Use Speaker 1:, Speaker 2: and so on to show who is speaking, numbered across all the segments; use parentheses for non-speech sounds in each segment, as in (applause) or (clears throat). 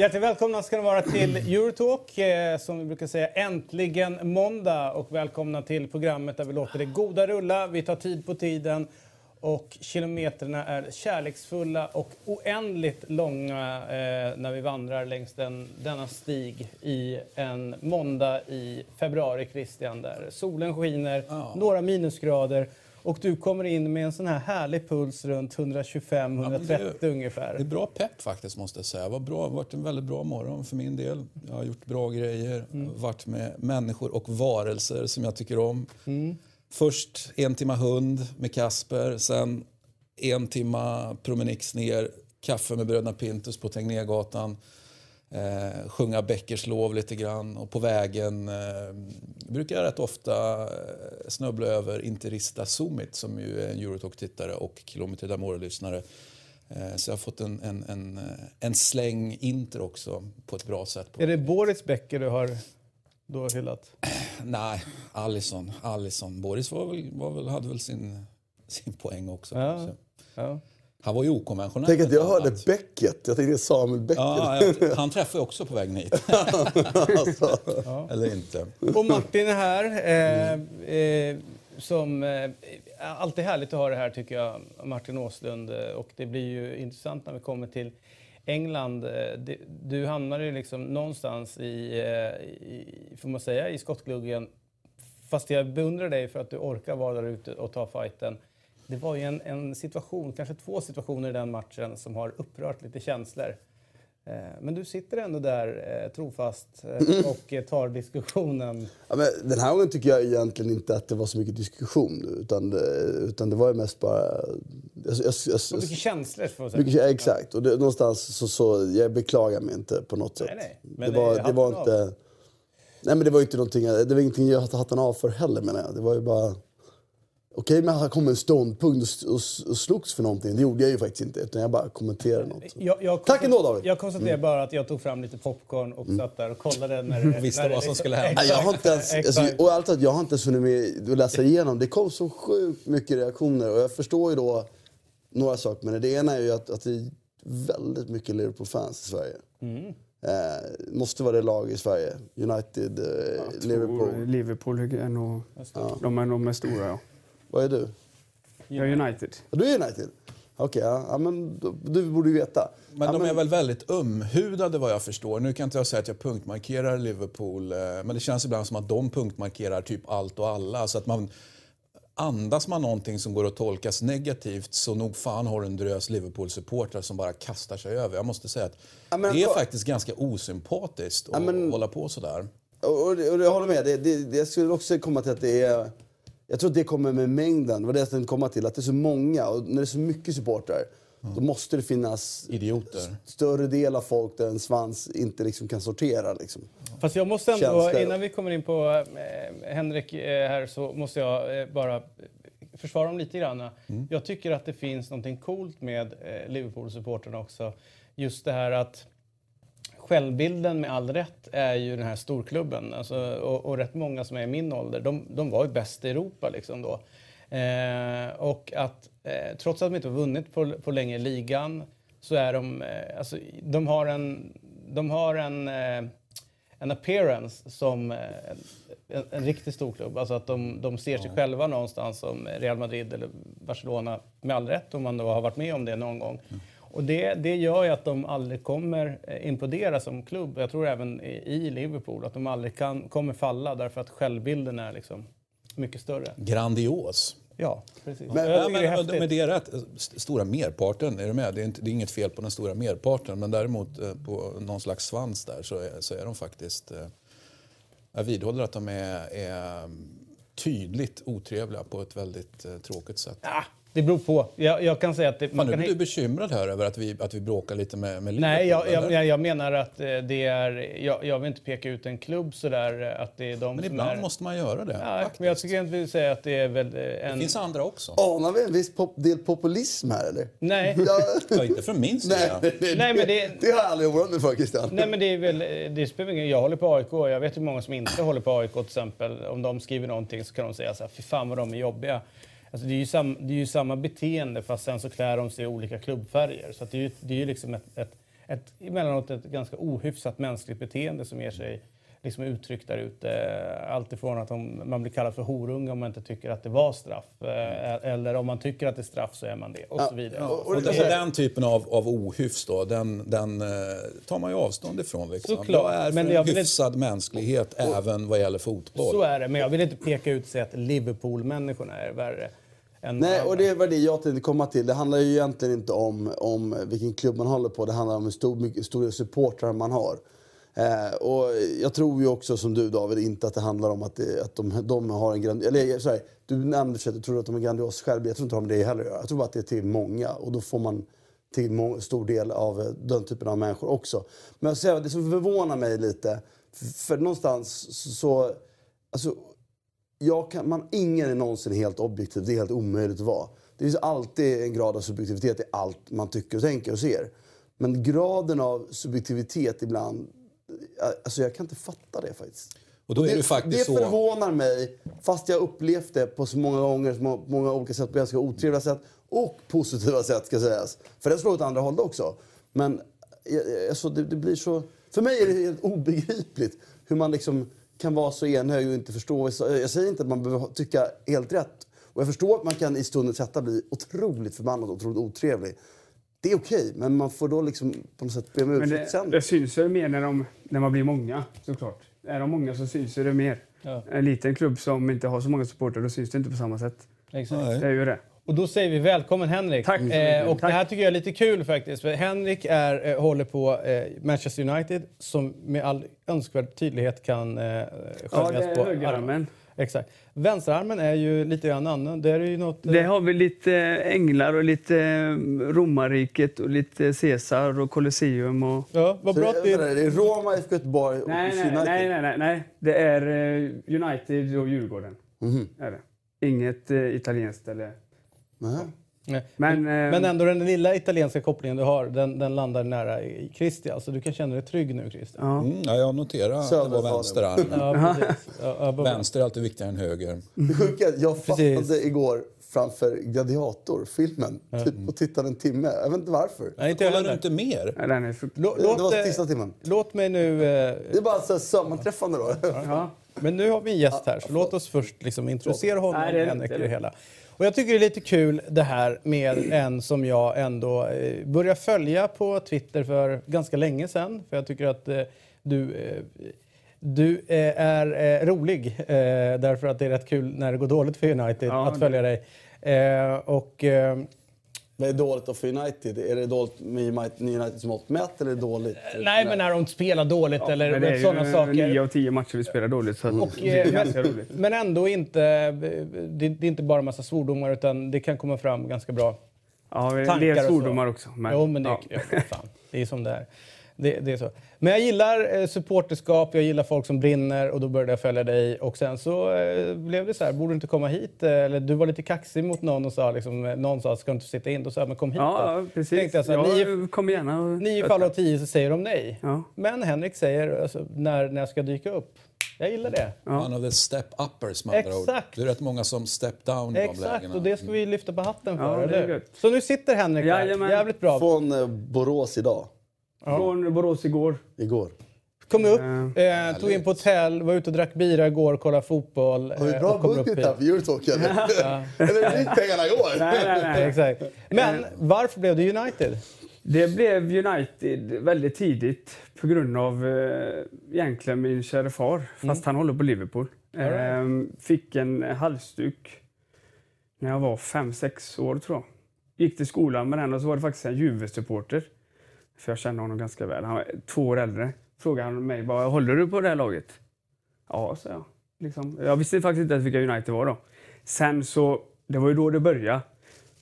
Speaker 1: Hjärtligt välkomna ska ni vara till Eurotalk, eh, som vi brukar säga äntligen måndag. Och välkomna till programmet där vi låter det goda rulla. Vi tar tid på tiden och kilometerna är kärleksfulla och oändligt långa eh, när vi vandrar längs den, denna stig i en måndag i februari, Christian, där solen skiner, några minusgrader och du kommer in med en sån här härlig puls runt 125-130
Speaker 2: det-
Speaker 1: ungefär.
Speaker 2: Det är bra pepp faktiskt måste jag säga. Det var bra, det har varit en väldigt bra morgon för min del. Jag har gjort bra grejer, varit med människor och varelser som jag tycker om. Först en timma hund med Kasper, sen en timma promenix ner, kaffe med bröderna Pintus på Tegnérgatan. Eh, sjunga Beckers lov lite grann och på vägen eh, brukar jag rätt ofta eh, snubbla över Interista Summit som ju är en Eurotalk-tittare och Kilometer d'Amore-lyssnare. Eh, så jag har fått en, en, en, eh, en släng inter också på ett bra sätt.
Speaker 1: Är det Boris Becker du har då hyllat? (clears throat)
Speaker 2: Nej, Allison. Allison. Boris var väl, var väl, hade väl sin, sin poäng också.
Speaker 1: Ja.
Speaker 2: Så.
Speaker 1: Ja.
Speaker 2: Han var ju okonventionell.
Speaker 3: Tänk att jag hörde. Beckett. Jag tänkte Samuel Beckett.
Speaker 2: Ja, jag- han träffade jag också på vägen hit. (laughs)
Speaker 3: alltså.
Speaker 2: Eller inte.
Speaker 1: Och Martin är här. Eh, eh, som, eh, alltid härligt att ha det här tycker jag, Martin Åslund. Och det blir ju intressant när vi kommer till England. Eh, du hamnade ju liksom någonstans i, eh, i, får man säga, i skottgluggen. Fast jag beundrar dig för att du orkar vara där ute och ta fighten. Det var ju en, en situation, kanske två situationer i den matchen som har upprört lite känslor. Eh, Men du sitter ändå där eh, trofast eh, och eh, tar diskussionen.
Speaker 3: Ja, men den här gången tycker jag egentligen inte att det var så mycket diskussion. Utan det, utan det var ju mest bara... Jag, jag, jag,
Speaker 1: Och mycket känslor får man säga.
Speaker 3: mycket, exakt. Och det, någonstans så, så... Jag beklagar mig inte på något sätt.
Speaker 1: Nej, nej. Men
Speaker 3: det var,
Speaker 1: det av.
Speaker 3: inte... Nej men det var inte någonting... Det var ingenting jag hade hatten av för heller menar jag. Det var ju bara... Okej, men han kom med en ståndpunkt och, slogs för någonting. Det gjorde jag ju faktiskt inte. Utan jag bara kommenterade något.
Speaker 1: Jag, jag
Speaker 3: Tack ändå, David.
Speaker 1: Jag konstaterar bara att jag tog fram lite popcorn och satt där och kollade när det, (laughs)
Speaker 2: Visste
Speaker 1: när det
Speaker 2: vad som skulle hända.
Speaker 3: Jag har inte ens, alltså, och allt att jag har inte ens hunnit med att läsa igenom. Det kom så sjukt mycket reaktioner och jag förstår ju då några saker. Men det ena är ju att, att det är väldigt mycket Liverpool-fans i Sverige. Eh, måste vara det lag i Sverige. United, eh, Liverpool.
Speaker 4: Liverpool är nog, de är nog mest stora, ja.
Speaker 3: Vad är du?
Speaker 4: Jag är United.
Speaker 3: Du är United? Okej, ja, ja, men du borde ju veta.
Speaker 2: Men
Speaker 3: ja,
Speaker 2: de är väl väldigt ömhudade vad jag förstår. Nu kan inte jag säga att jag punktmarkerar Liverpool, eh, men det känns ibland som att de punktmarkerar typ allt och alla. Så att man andas man någonting som går att tolkas negativt så nog fan har du en drös Liverpool-supportrar som bara kastar sig över. Jag måste säga att
Speaker 3: Ja, men-
Speaker 2: det är faktiskt ganska osympatiskt att
Speaker 3: men-
Speaker 2: hålla på sådär.
Speaker 3: Och, och, det- och jag håller med. Det, det, det, jag skulle också komma till att det är... Jag tror att det kommer med mängden. Var det jag komma till. Att det är så många och när det är så mycket supportrar då måste det finnas
Speaker 2: Idioter.
Speaker 3: större del av folk där en svans inte liksom kan sortera. Liksom.
Speaker 1: Fast jag måste ändå,
Speaker 3: Känslor.
Speaker 1: innan vi kommer in på eh, Henrik eh, här, så måste jag eh, bara försvara dem lite grann. Jag tycker att det finns något coolt med eh, Liverpool-supporterna också. Just det här att självbilden med all rätt är ju den här storklubben. Alltså, och, och rätt många som är i min ålder, de, de var ju bäst i Europa liksom då. Eh, och att eh, trots att de inte har vunnit på, på länge i ligan så är de, eh, alltså, de har en, de har en, eh, en appearance som eh, en, en riktig storklubb. Alltså att de, de ser sig själva någonstans som Real Madrid eller Barcelona med all rätt om man då har varit med om det någon gång. Och det, det gör ju att de aldrig kommer eh, implodera som klubb. Jag tror även i, Liverpool att de aldrig kan, kommer falla därför att självbilden är liksom mycket större.
Speaker 2: Grandios.
Speaker 1: Ja, precis.
Speaker 3: Men-
Speaker 1: tycker det är
Speaker 2: men, men det är rätt. St- Stora merparten, är du med? Det är, inte, det är inget fel på den stora merparten. Men däremot eh, på någon slags svans där så är, så är de faktiskt... eh, Jag vidhåller att de är, är tydligt otrevliga på ett väldigt tråkigt sätt.
Speaker 1: Ja, Det beror på. Jag, jag kan säga att det,
Speaker 2: Fan,
Speaker 1: man
Speaker 2: nu
Speaker 1: kan
Speaker 2: blir du bekymrad här över att vi, att vi bråkar lite med, med
Speaker 1: Nej, jag, jag, jag, menar att eh, det är... Jag, jag vill inte peka ut en klubb sådär, eh, att det är de
Speaker 2: Men ibland
Speaker 1: är...
Speaker 2: måste man göra det.
Speaker 1: Ja,
Speaker 2: faktiskt.
Speaker 1: men jag tycker inte vi säga att det är väl eh,
Speaker 2: Det
Speaker 1: en...
Speaker 2: finns andra också.
Speaker 3: Anar vi en viss pop, del populism här eller?
Speaker 1: Nej. (laughs)
Speaker 3: Ja,
Speaker 2: Ja, inte från min sida.
Speaker 3: nej, det,
Speaker 1: Nej, men det-
Speaker 3: det har jag aldrig oroat mig för Christian.
Speaker 1: Nej, men det är väl... Det spelar ingen Jag håller på AIK. Jag vet ju många som inte håller på AIK till exempel. Om de skriver någonting så kan de säga så här, fy fan vad de är jobbiga. Alltså det, är ju sam, det är ju samma beteende fast sen så klär de sig i olika klubbfärger. Så att det är ju, det är ju liksom ett, ett, ett, emellanåt ett ganska ohyfsat mänskligt beteende som ger sig liksom uttryck där ute. Allt ifrån att man blir kallad för horunge om man inte tycker att det var straff. eh, Eller om man tycker att det är straff så är man det. Och så vidare.
Speaker 3: och-
Speaker 2: Och,
Speaker 3: det-
Speaker 2: och den typen av, av ohyfs då, den, den eh, tar man ju avstånd ifrån. Liksom.
Speaker 1: Såklart,
Speaker 2: Jag är för
Speaker 1: men
Speaker 2: en
Speaker 1: jag vill
Speaker 2: hyfsad mänsklighet även vad gäller fotboll.
Speaker 1: Så är det, men jag vill inte peka ut sig att Liverpool-människorna är värre. Än
Speaker 3: Nej, och det var det jag tänkte komma till. Det handlar ju egentligen inte om, om vilken klubb man håller på. Det handlar om hur stor, stora supportrar man har. Eh, och jag tror ju också som du David, inte att det handlar om att, det, att de, de har en grand... Eller här, du nämnde att du tror att de är grandios själva. Jag tror inte de har med det heller att göra. Jag tror bara att det är till många. Och då får man till stor del av eh, den typen av människor också. Men jag säger, det som förvånar mig lite, för någonstans så... så alltså, kan, man, ingen är någonsin helt objektiv. Det är helt omöjligt att vara. Det finns alltid en grad av subjektivitet i allt man tycker och tänker och ser. Men graden av subjektivitet ibland... Alltså jag kan inte fatta det faktiskt.
Speaker 2: Och då är det faktiskt
Speaker 3: det
Speaker 2: så...
Speaker 3: förvånar mig, fast jag upplevt det på så många gånger, så må- många olika sätt, på ganska otrevliga sätt och positiva sätt ska sägas. För det slår åt andra hållet också. Men jag- alltså, det, det blir så... För mig är det helt obegripligt hur man liksom kan vara så enhög och inte förstå. Jag säger inte att man behöver tycka helt rätt. Och jag förstår att man kan i stundens hetta bli otroligt förbannad och otroligt otrevlig. Det är okej, men man får då liksom på något sätt be om ursäkt
Speaker 4: det,
Speaker 3: sen.
Speaker 4: det syns ju mer när, de, när man blir många, såklart. Är de många så syns det mer.
Speaker 1: Ja.
Speaker 4: En liten klubb som inte har så många supportrar, då syns det inte på samma sätt.
Speaker 1: Exakt.
Speaker 4: Det är ju det.
Speaker 1: Och då säger vi välkommen Henrik.
Speaker 4: Tack.
Speaker 1: Eh, och
Speaker 4: Tack.
Speaker 1: det här tycker jag är lite kul faktiskt. För Henrik är, eh, håller på eh, Manchester United som med all önskvärd tydlighet kan eh,
Speaker 4: Ja,
Speaker 1: skönjas
Speaker 4: det är
Speaker 1: på
Speaker 4: högerarmen.
Speaker 1: Exakt. Vänsterarmen är ju lite grann annan. Det är ju något... eh,
Speaker 4: Det har vi lite änglar och lite eh, romarriket och lite Caesar och Colosseum och...
Speaker 1: Ja, vad bra att
Speaker 3: vänta,
Speaker 1: det...
Speaker 3: det är Roma, IFK Göteborg och
Speaker 4: Nej, nej,
Speaker 3: United.
Speaker 4: nej, nej, nej, nej. Det är eh, United och Djurgården.
Speaker 3: Mhm.
Speaker 4: Är det. Inget eh, italienskt eller...
Speaker 1: Nej.
Speaker 4: Men, eh,
Speaker 1: Men ändå den lilla italienska kopplingen du har, den, den landar nära i Christian. Så du kan känna dig trygg nu Christian.
Speaker 4: ja.
Speaker 2: Mm, ja, jag noterar att det var
Speaker 3: Söderfalen.
Speaker 2: vänsterarmen.
Speaker 1: Ja. Ja.
Speaker 2: Vänster är alltid viktigare än höger.
Speaker 3: Det sjuka jag
Speaker 1: Precis.
Speaker 3: fastnade igår framför Gladiator-filmen. Typ och tittade en timme. Jag vet inte varför.
Speaker 1: Nej, inte
Speaker 2: Kollar du inte mer?
Speaker 4: Ja, Den är frukt...
Speaker 1: Lå-
Speaker 3: Det
Speaker 1: Låt,
Speaker 3: var
Speaker 1: eh,
Speaker 3: sista timmen.
Speaker 1: låt mig nu... eh,
Speaker 3: Det är bara så här sammanträffande då.
Speaker 4: Ja.
Speaker 1: Men nu har vi en gäst här, så låt oss först liksom introducera honom,
Speaker 4: Nej, det det
Speaker 1: det hela. Och jag tycker det är lite kul det här med en som jag ändå eh, började följa på Twitter för ganska länge sedan. För jag tycker att eh, du, eh, du eh, är eh, rolig, eh, därför att det är rätt kul när det går dåligt för United
Speaker 4: Ja,
Speaker 1: att följa dig. Och...
Speaker 3: Vad är dåligt då för United? Är det dåligt med Uniteds mått mätt eller är det dåligt?
Speaker 1: nej, men när de spelar dåligt eller
Speaker 4: Men det är
Speaker 1: sådana
Speaker 4: ju
Speaker 1: saker.
Speaker 4: nio av tio matcher vi spelar dåligt. Så
Speaker 1: Och,
Speaker 4: det är
Speaker 1: eh,
Speaker 4: ganska
Speaker 1: men,
Speaker 4: roligt.
Speaker 1: men ändå inte, det, det är inte bara massa svordomar utan det kan komma fram ganska bra
Speaker 4: Ja,
Speaker 1: och så.
Speaker 4: svordomar också. Men,
Speaker 1: jo, men det,
Speaker 4: ja.
Speaker 1: ja. fan, det är som det är. Det, det är så. Men jag gillar eh, supporterskap, jag gillar folk som brinner och då började jag följa dig. Och sen så eh, blev det så här, borde du inte komma hit? Eh, Eller du var lite kaxig mot någon och sa liksom, eh, någon sa, ska du inte sitta in? Då sa jag, men kom hit
Speaker 4: Ja,
Speaker 1: då.
Speaker 4: precis.
Speaker 1: Tänkte jag så här,
Speaker 4: jag
Speaker 1: nio,
Speaker 4: kommer gärna. och-
Speaker 1: nio fall av tio så säger de nej.
Speaker 4: Ja.
Speaker 1: Men Henrik säger, alltså, när, när jag ska dyka upp. Jag gillar det.
Speaker 2: One of the step-uppers med andra ord.
Speaker 1: Exakt.
Speaker 2: Det är rätt många som step down i de
Speaker 1: Exakt,
Speaker 2: lägena.
Speaker 1: och det ska vi lyfta på hatten för.
Speaker 4: Ja, det är
Speaker 1: eller?
Speaker 4: gött.
Speaker 1: Så nu sitter Henrik där,
Speaker 4: Jajamän.
Speaker 1: jävligt bra.
Speaker 3: Från eh, Borås idag.
Speaker 4: Från Borås igår.
Speaker 3: Igår.
Speaker 1: Kom upp,
Speaker 4: Eh,
Speaker 1: eh, tog in på hotell, var ute och drack bira igår, kollade fotboll.
Speaker 3: Har vi
Speaker 1: eh,
Speaker 3: bra budget här för Eurotalk eller? fick (laughs) pengarna igår?
Speaker 4: Nej, nej, nej. (laughs)
Speaker 1: Exakt. Men varför blev det United?
Speaker 4: Det blev United väldigt tidigt på grund av eh, egentligen min kära far, fast han håller på Liverpool.
Speaker 1: Right.
Speaker 4: Eh, fick en halsduk när jag var fem sex år tror jag. Gick till skolan med den och så var det faktiskt en Juve-supporter. För jag känner honom ganska väl. Han var två år äldre. Frågade han mig bara, håller du på det här laget? Ja, sa jag. Liksom. Jag visste faktiskt inte ens vilka United var då. Sen så, det var ju då det började.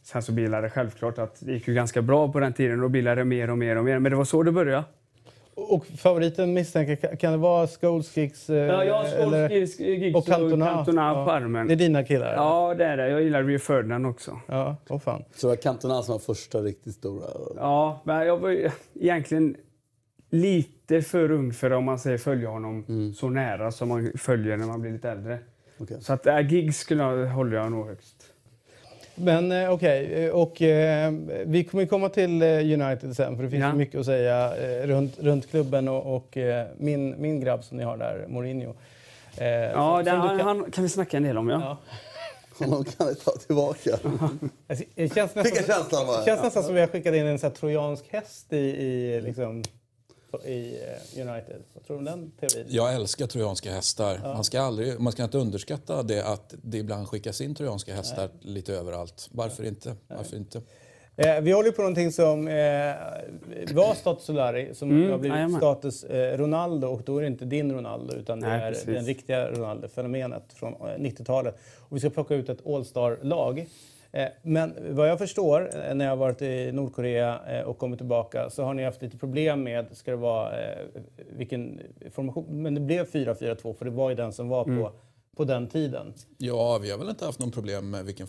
Speaker 4: Sen så bildade det självklart att det gick ju ganska bra på den tiden. Då bildade det mer och mer och mer. Men det var så det började.
Speaker 1: Och favoriten misstänker, kan- det vara Scholes Kicks? eh,
Speaker 4: Ja, jag har
Speaker 1: eller-
Speaker 4: Gigs, Gigs
Speaker 1: och Cantona?
Speaker 4: Cantona på
Speaker 1: Ja.
Speaker 4: armen.
Speaker 1: Det är dina killar?
Speaker 4: Ja, det är det. Jag gillar Rio Ferdinand också.
Speaker 1: Ja, åh fan.
Speaker 3: Så det var Cantona som var första riktigt stora.
Speaker 4: Ja, men jag var egentligen lite för ung för om man säger följa honom så nära som man följer när man blir lite äldre.
Speaker 3: Okej.
Speaker 4: Så att äh, gigs skulle jag, håller jag nog högst.
Speaker 1: Men eh, okej, eh, och eh, vi kommer komma till eh, United sen för det finns
Speaker 4: Ja.
Speaker 1: så mycket att säga eh, runt, runt klubben och, och min, min grabb som ni har där, Mourinho. Eh,
Speaker 4: Ja, han,
Speaker 1: kan-
Speaker 4: han kan vi snacka en del om. Ja.
Speaker 1: Ja. (laughs)
Speaker 3: Honom kan vi ta tillbaka. (laughs)
Speaker 1: Det känns nästan, det känns nästan som vi har skickat in en sån här trojansk häst i, i, liksom, i eh, United. Vad tror du om den teorin?
Speaker 2: Jag älskar trojanska hästar. Man, ska aldrig, man ska inte underskatta det att det ibland skickas in trojanska hästar lite överallt. Varför inte? Varför inte?
Speaker 1: Eh, vi håller på någonting som eh, var status Solari, som
Speaker 4: Mm,
Speaker 1: har blivit
Speaker 4: jajamän.
Speaker 1: status eh, Ronaldo. Och då är det inte din Ronaldo, utan det
Speaker 4: Nej,
Speaker 1: är
Speaker 4: precis.
Speaker 1: den riktiga Ronaldo-fenomenet från eh, 90-talet. Och vi ska plocka ut ett All-star-lag. Eh, men vad jag förstår, eh, när jag har varit i Nordkorea eh, och kommit tillbaka, så har ni haft lite problem med, ska det vara, vilken formation? Men det blev 4-4-2, för det var ju den som var
Speaker 4: Mm
Speaker 1: på, den tiden.
Speaker 2: Ja, vi har väl inte haft någon problem med vilken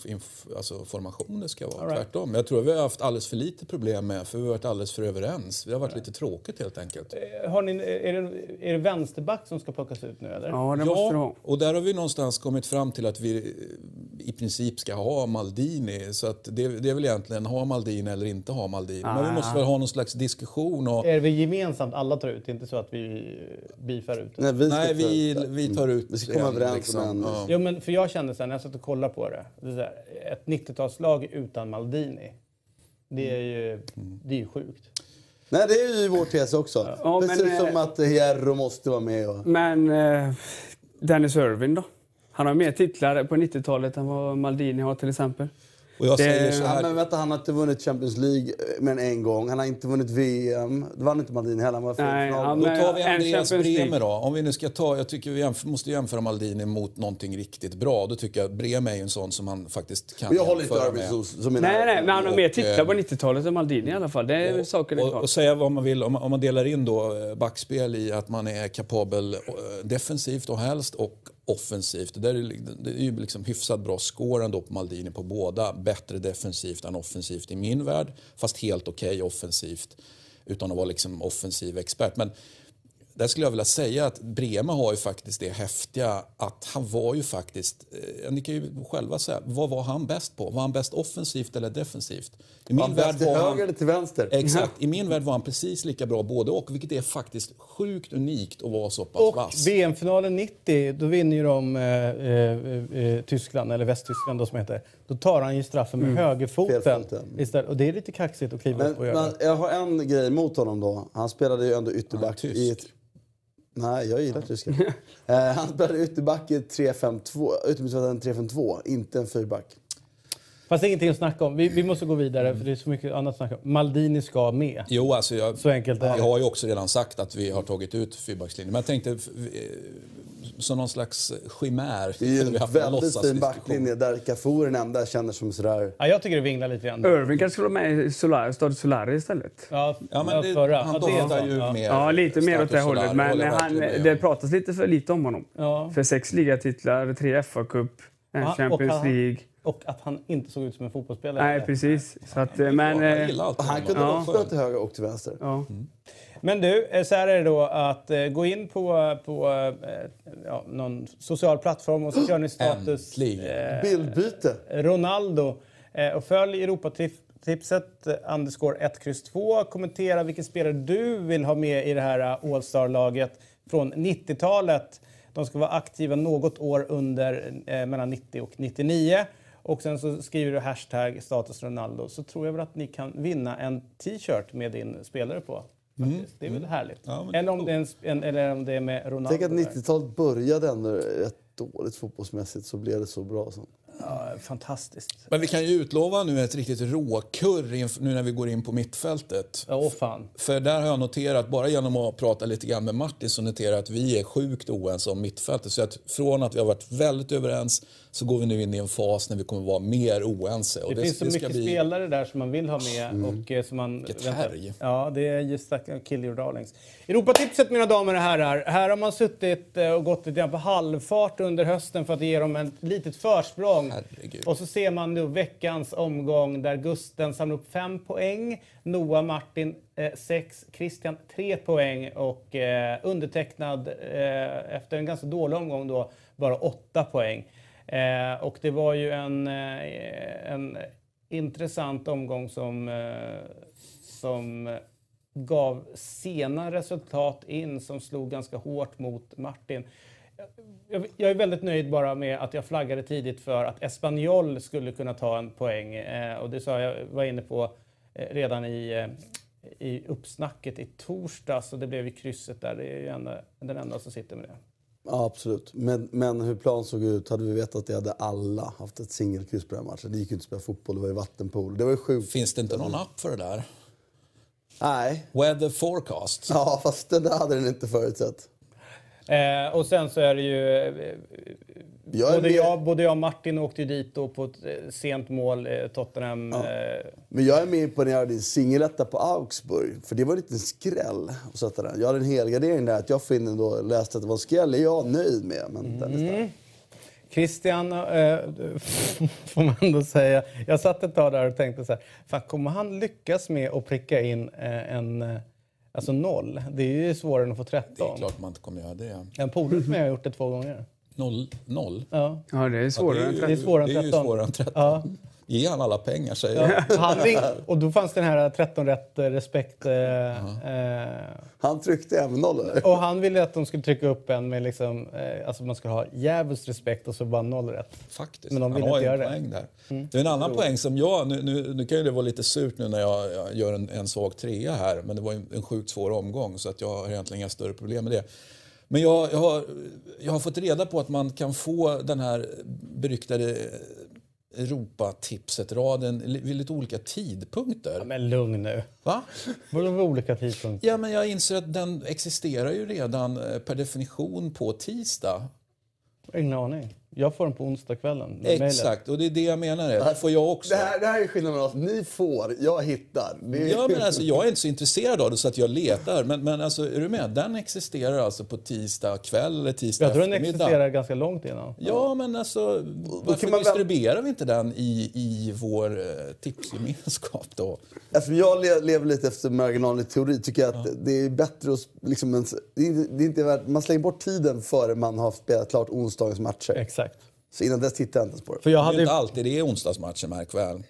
Speaker 2: alltså formation det ska vara.
Speaker 1: All right.
Speaker 2: Tvärtom. Jag tror vi har haft alldeles för lite problem med, för vi har varit alldeles för överens. Det har varit lite tråkigt helt enkelt.
Speaker 1: Eh, Har ni, är, det, är det vänsterback som ska plockas ut nu, eller?
Speaker 4: Ja, det måste det ha.
Speaker 2: och där har vi någonstans kommit fram till att vi eh, i princip ska ha Maldini. Så att det, det är väl egentligen ha Maldini eller inte ha Maldini. Men vi
Speaker 4: Ah.
Speaker 2: måste väl ha någon slags diskussion. Och,
Speaker 1: Är vi gemensamt alla tar ut? Inte så att vi bifar ut?
Speaker 3: Nej, vi,
Speaker 2: nej, vi,
Speaker 3: det.
Speaker 2: vi tar ut
Speaker 3: Vi ska komma
Speaker 2: en,
Speaker 3: överens om en.
Speaker 2: Ja.
Speaker 1: Jo, men för jag kände sen när jag satt och kollade på det. det är så här, ett 90-talslag utan Maldini. Det är ju, det är ju sjukt.
Speaker 3: Nej, det är ju vår tes också.
Speaker 4: Ja, men,
Speaker 3: Precis som
Speaker 4: eh,
Speaker 3: att Hierro måste vara med. Och...
Speaker 4: Men eh, Dennis Irvin då? Han har mer titlar på 90-talet än vad Maldini har till exempel.
Speaker 2: Och jag
Speaker 4: Det-
Speaker 2: säger så här,
Speaker 3: men vänta, han har inte vunnit Champions League eh, men en gång. Han har inte vunnit VM. Det vann inte Maldini heller. Han var
Speaker 4: Nej, ja,
Speaker 2: Då tar vi
Speaker 4: en
Speaker 2: Andreas
Speaker 4: Champions League.
Speaker 2: Bremer då. Om vi nu ska ta, jag tycker vi jämf- måste jämföra Maldini mot någonting riktigt bra. Då tycker jag Bremer är ju en sån som man faktiskt kan
Speaker 3: jag håller inte
Speaker 2: med.
Speaker 3: som, mina...
Speaker 4: Nej, nej, men han har mer
Speaker 2: Och,
Speaker 4: titlar
Speaker 2: eh,
Speaker 4: på 90-talet än Maldini i alla fall. Det är saker är
Speaker 2: Och, och säga vad man vill, om man, om man delar in då eh, backspel i att man är kapabel eh, defensivt och helst och offensivt. Det, där är, det är ju liksom hyfsat bra score ändå på Maldini på båda. Bättre defensivt än offensivt i min värld, fast helt okej offensivt utan att vara liksom offensiv expert. Men där skulle jag vilja säga att Brema har ju faktiskt det häftiga att han var ju faktiskt, eh, ni kan ju själva säga, vad var han bäst på? Var han bäst offensivt eller defensivt? I
Speaker 3: Var han bäst till höger eller till vänster?
Speaker 2: Exakt. (laughs) I min värld var han precis lika bra både och, vilket är faktiskt sjukt unikt att vara så pass
Speaker 1: Och
Speaker 2: vass.
Speaker 1: VM-finalen 90, då vinner ju de eh, eh, eh, Tyskland, eller Västtyskland då som heter. Då tar han ju straffen med högerfoten.
Speaker 3: Felfoten.
Speaker 1: Istället. Och det är lite kaxigt att kliva
Speaker 3: Men,
Speaker 1: upp och göra.
Speaker 3: men jag har en grej mot honom då. Han spelade ju ändå ytterback
Speaker 2: Han
Speaker 3: i ett... Nej, jag gillar tyska. (laughs) eh, han spelade ytterback i ett 3-5-2, yttermittfältare en 3-5-2, inte en fyrback.
Speaker 1: Fast det är ingenting att snacka om. Vi, vi måste gå vidare för det är så mycket annat att snacka om. Maldini ska med.
Speaker 2: Jo, alltså jag,
Speaker 1: Så enkelt är
Speaker 2: jag
Speaker 1: det.
Speaker 2: har ju också redan sagt att vi har tagit ut fyrbackslinjen. Men jag tänkte eh, som någon slags chimär.
Speaker 3: Det är ju en väldigt fin backlinje där Cafu är den enda jag känner som sådär...
Speaker 1: Ja, jag tycker det vinglar lite grann.
Speaker 4: Irving kanske skulle vara med i Solari, Stade Solari istället.
Speaker 1: Ja,
Speaker 2: Ja, men det,
Speaker 1: förra.
Speaker 2: han
Speaker 1: Ja, det är
Speaker 2: doftar
Speaker 1: sant.
Speaker 2: ju
Speaker 1: ja.
Speaker 2: mer
Speaker 4: Ja, lite mer åt det hållet. Men
Speaker 2: jag
Speaker 4: han, det pratas lite för lite om honom.
Speaker 1: Ja.
Speaker 4: För sex ligatitlar, tre FA-cup, en
Speaker 1: Ja,
Speaker 4: Champions
Speaker 1: han-
Speaker 4: League.
Speaker 1: Och att han inte såg ut som en fotbollsspelare.
Speaker 4: Nej, precis. Så att, men...
Speaker 2: jag
Speaker 4: eh,
Speaker 2: gillar
Speaker 3: Han kunde
Speaker 4: Ja.
Speaker 3: också till höger och till vänster.
Speaker 4: Ja.
Speaker 1: Men du, eh, så här är det då att eh, gå in på, på ja, någon social plattform och så kör ni status eh,
Speaker 3: Bildbyte.
Speaker 1: Ronaldo. Och följ Europatipset underscore 1, kryss 2. Kommentera vilken spelare du vill ha med i det här eh, All-star-laget från 90-talet. De ska vara aktiva något år under eh, mellan 90 och 99. Och sen så skriver du hashtag status Ronaldo så tror jag väl att ni kan vinna en t-shirt med din spelare på. Faktiskt. Det är väl härligt.
Speaker 2: Ja, men
Speaker 1: eller, om det är en, eller om det är med Ronaldo.
Speaker 3: Tänk att
Speaker 1: där.
Speaker 3: 90-talet började ändå rätt dåligt fotbollsmässigt så blev det så bra sen.
Speaker 1: Ja, fantastiskt.
Speaker 2: Men vi kan ju utlova nu ett riktigt råkurr nu när vi går in på mittfältet.
Speaker 1: Åh fan.
Speaker 2: För där har jag noterat, bara genom att prata lite grann med Martin, så noterar jag att vi är sjukt oense om mittfältet. Så att från att vi har varit väldigt överens så går vi nu in i en fas när vi kommer vara mer oense. Och
Speaker 1: Det, finns så
Speaker 2: ska
Speaker 1: mycket
Speaker 2: bli-
Speaker 1: spelare där som man vill ha med. Och, eh, som man
Speaker 2: Vilket härj.
Speaker 1: Ja, det är just kill your darlings. Europatipset mina damer och herrar. Här har man suttit eh, och gått lite grann på halvfart under hösten för att ge dem ett litet försprång.
Speaker 2: Herregud.
Speaker 1: Och så ser man nu veckans omgång där Gusten samlar upp fem poäng. Noah Martin 6, Christian 3 poäng och eh, undertecknad eh, efter en ganska dålig omgång då bara 8 poäng. Eh, och det var ju en, eh, en intressant omgång som, eh, som gav sena resultat in som slog ganska hårt mot Martin. Jag, jag är väldigt nöjd bara med att jag flaggade tidigt för att Espanyol skulle kunna ta en poäng. Eh, och det sa jag var inne på eh, redan i, eh, i uppsnacket i torsdags och det blev ju krysset där. Det är ju enda, den enda som sitter med det.
Speaker 3: Ja, absolut. Men, men hur planen såg ut, hade vi vetat det hade alla haft ett singelkryss på den matchen. Det gick ju inte att spela fotboll, det var ju vattenpool. Det var ju sjukt.
Speaker 2: Finns det inte någon app för det där?
Speaker 3: Nej.
Speaker 2: Weather forecast.
Speaker 3: Ja, fast det där hade den inte förutsett.
Speaker 1: Eh, och sen så är det ju...
Speaker 3: Jag
Speaker 1: både, jag, både jag och Martin åkte ju dit då på ett eh, sent mål, eh, Tottenham. Eh,
Speaker 3: Men jag är mer imponerad av din singeletta på Augsburg. För det var en liten skräll att sätta den. Jag hade en helgardering där. Att jag får in då läste att det var en skräll är jag nöjd med. Men den stark.
Speaker 1: Christian, eh, (laughs) får man ändå säga. Jag satt ett tag där och tänkte så här, fan, kommer han lyckas med att pricka in en, alltså noll? Det är ju svårare än att få
Speaker 2: Det är
Speaker 1: 13.
Speaker 2: klart man inte kommer göra det.
Speaker 1: En polare till mig har gjort det två gånger.
Speaker 2: Noll? noll.
Speaker 1: Ja.
Speaker 4: Ja, det är svårare än
Speaker 2: ju-
Speaker 4: 30.
Speaker 1: Det är svårare än
Speaker 2: det är ju
Speaker 1: 13.
Speaker 2: svårare än 13.
Speaker 1: Ja.
Speaker 2: Ge han alla pengar, säger jag.
Speaker 1: Ja, han ring, och då fanns den här 13 rätt eh, respekt. Eh, eh,
Speaker 3: Han tryckte även noll eller?
Speaker 1: och han ville att de skulle trycka upp en med liksom, eh, alltså man skulle ha djävulskt respekt och så bara noll rätt.
Speaker 2: Faktiskt.
Speaker 1: Men de
Speaker 2: han
Speaker 1: vill
Speaker 2: har
Speaker 1: inte
Speaker 2: en
Speaker 1: göra det. Mm.
Speaker 2: poäng där. Det är en annan poäng som jag... Nu, nu, nu kan ju det vara lite surt nu när jag, jag gör en, en svag trea här. Men det var ju en sjukt svår omgång så att jag har egentligen inga större problem med det. Men jag, jag, har, jag har fått reda på att man kan få den här beryktade Europatipset-raden vid lite olika tidpunkter.
Speaker 1: Ja, men lugn nu.
Speaker 2: Va?
Speaker 1: Vadå vid olika tidpunkter?
Speaker 2: Ja, men jag inser att den existerar ju redan eh, per definition på tisdag.
Speaker 1: Ingen aning. Jag får den på onsdagskvällen.
Speaker 2: Exakt, och det är det jag menar. Det får jag också.
Speaker 3: Det här, det här är skillnaden mellan oss. Ni får, jag hittar. Är...
Speaker 2: Ja, men alltså, jag är inte så intresserad av det så att jag letar. Men, men alltså, är du med? Den existerar alltså på tisdag kväll eller tisdag
Speaker 1: Jag tror den existerar ganska långt innan.
Speaker 2: Ja, men alltså varför
Speaker 3: kan man
Speaker 2: distribuerar vi inte den i, i vår eh, tipsgemenskap då?
Speaker 3: Eftersom jag le- lever lite efter marginallig teori tycker jag att det är bättre att... Liksom det är, det är inte värt, man slänger bort tiden före man har spelat klart onsdagens matcher.
Speaker 1: Exakt.
Speaker 3: Så innan dess tittar jag inte ens på det.
Speaker 1: För jag
Speaker 2: Det är
Speaker 1: hade
Speaker 2: ju
Speaker 1: ju...
Speaker 2: inte alltid det är onsdagsmatcher, märk väl.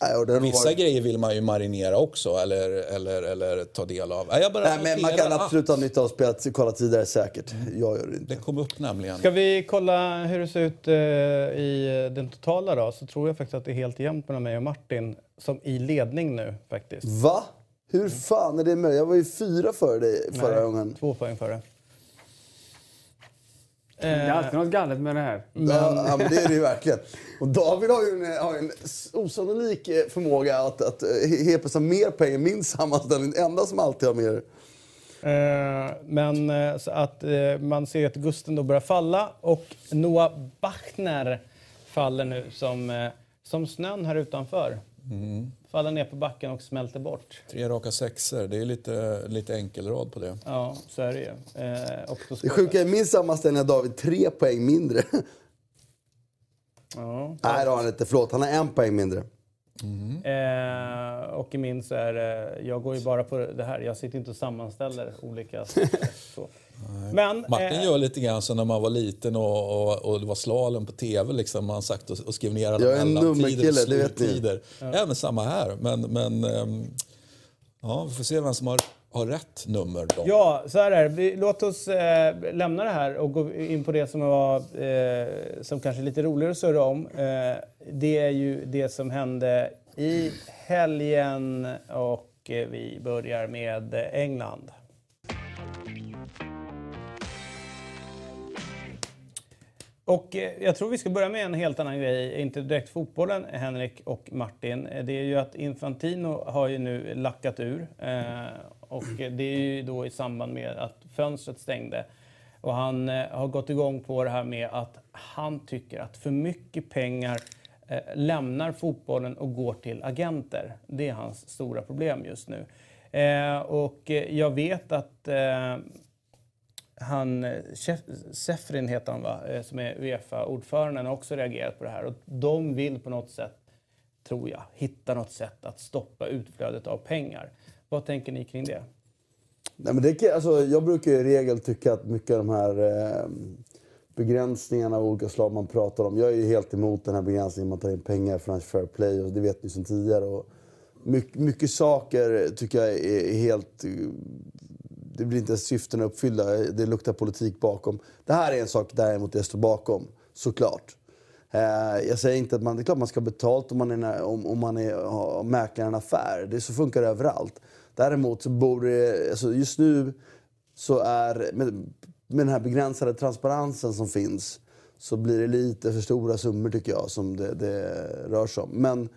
Speaker 3: Nej, det
Speaker 2: Vissa
Speaker 3: varit-
Speaker 2: grejer vill man ju marinera också eller, eller, eller ta del av. Nej, jag bara
Speaker 3: Nej, men man kan
Speaker 2: att
Speaker 3: absolut ha nytta av spelet, kolla tidigare säkert. Jag gör det inte.
Speaker 2: Det kom upp nämligen.
Speaker 1: Ska vi kolla hur det ser ut eh, i den totala då? Så tror jag faktiskt att det är helt jämnt mellan mig och Martin. Som i ledning nu faktiskt.
Speaker 3: Va? Hur fan är det möjligt? Jag var ju fyra före dig förra
Speaker 1: Nej,
Speaker 3: gången.
Speaker 1: Två poäng före.
Speaker 4: Det är alltid något galet med det här.
Speaker 3: Ja, ja, men det är det ju verkligen. Och David har ju en, har en osannolik eh, förmåga att, att eh, ha mer än min sammanställning. Enda som alltid har mer.
Speaker 1: Eh, men så att man ser att Gusten då börjar falla och Noah Bachner faller nu som, som snön här utanför. Faller ner på backen och smälter bort.
Speaker 2: Tre raka sexer, det är lite, lite enkelrad på det.
Speaker 1: Ja, så är det ju. Eh, och
Speaker 3: Det sjuka är min sammanställning har David tre poäng mindre.
Speaker 1: Ja.
Speaker 3: Nej, det har han inte. Förlåt, han har en poäng mindre.
Speaker 1: Eh, och i min så är det, jag går ju bara på det här, jag sitter inte och sammanställer olika (laughs) så. Men,
Speaker 2: Martin
Speaker 1: eh,
Speaker 2: gör lite grann som när man var liten och, och, och det var slalom på tv. Liksom, man sagt och, och skrev ner alla
Speaker 3: Jag
Speaker 2: mellantider och sluttider. Ja. men samma här. Men, men ehm, ja, vi får se vem som har, har rätt nummer. Då.
Speaker 1: Ja, så här är det. Vi, låt oss eh, lämna det här och gå in på det som var eh, som kanske är lite roligare att surra om. Eh, det är ju det som hände i helgen och eh, vi börjar med England. Och eh, jag tror vi ska börja med en helt annan grej, inte direkt fotbollen, Henrik och Martin. Eh, det är ju att Infantino har ju nu lackat ur. Eh, och det är ju då i samband med att fönstret stängde. Och han har gått igång på det här med att han tycker att för mycket pengar lämnar fotbollen och går till agenter. Det är hans stora problem just nu. Och jag vet att han, eh, Sefrin heter han va, eh, som är Uefa-ordföranden, har också reagerat på det här. Och de vill på något sätt, tror jag, hitta något sätt att stoppa utflödet av pengar. Vad tänker ni kring det?
Speaker 3: Nej, men det alltså, jag brukar i regel tycka att mycket av de här eh, begränsningarna av olika slag man pratar om. Jag är ju helt emot den här begränsningen man tar in pengar från fair play och det vet ni sedan tidigare. Och mycket, mycket saker tycker jag är helt det blir inte syftena uppfyllda. Det luktar politik bakom. Det här är en sak däremot jag står bakom, såklart. Eh, jag säger inte att man, det är klart man ska ha betalt om man, är, om, om man är, har mäklar en affär. Det så funkar det överallt. Däremot så borde alltså just nu så är, med, med den här begränsade transparensen som finns, så blir det lite för stora summor tycker jag som det, det rör sig om. Men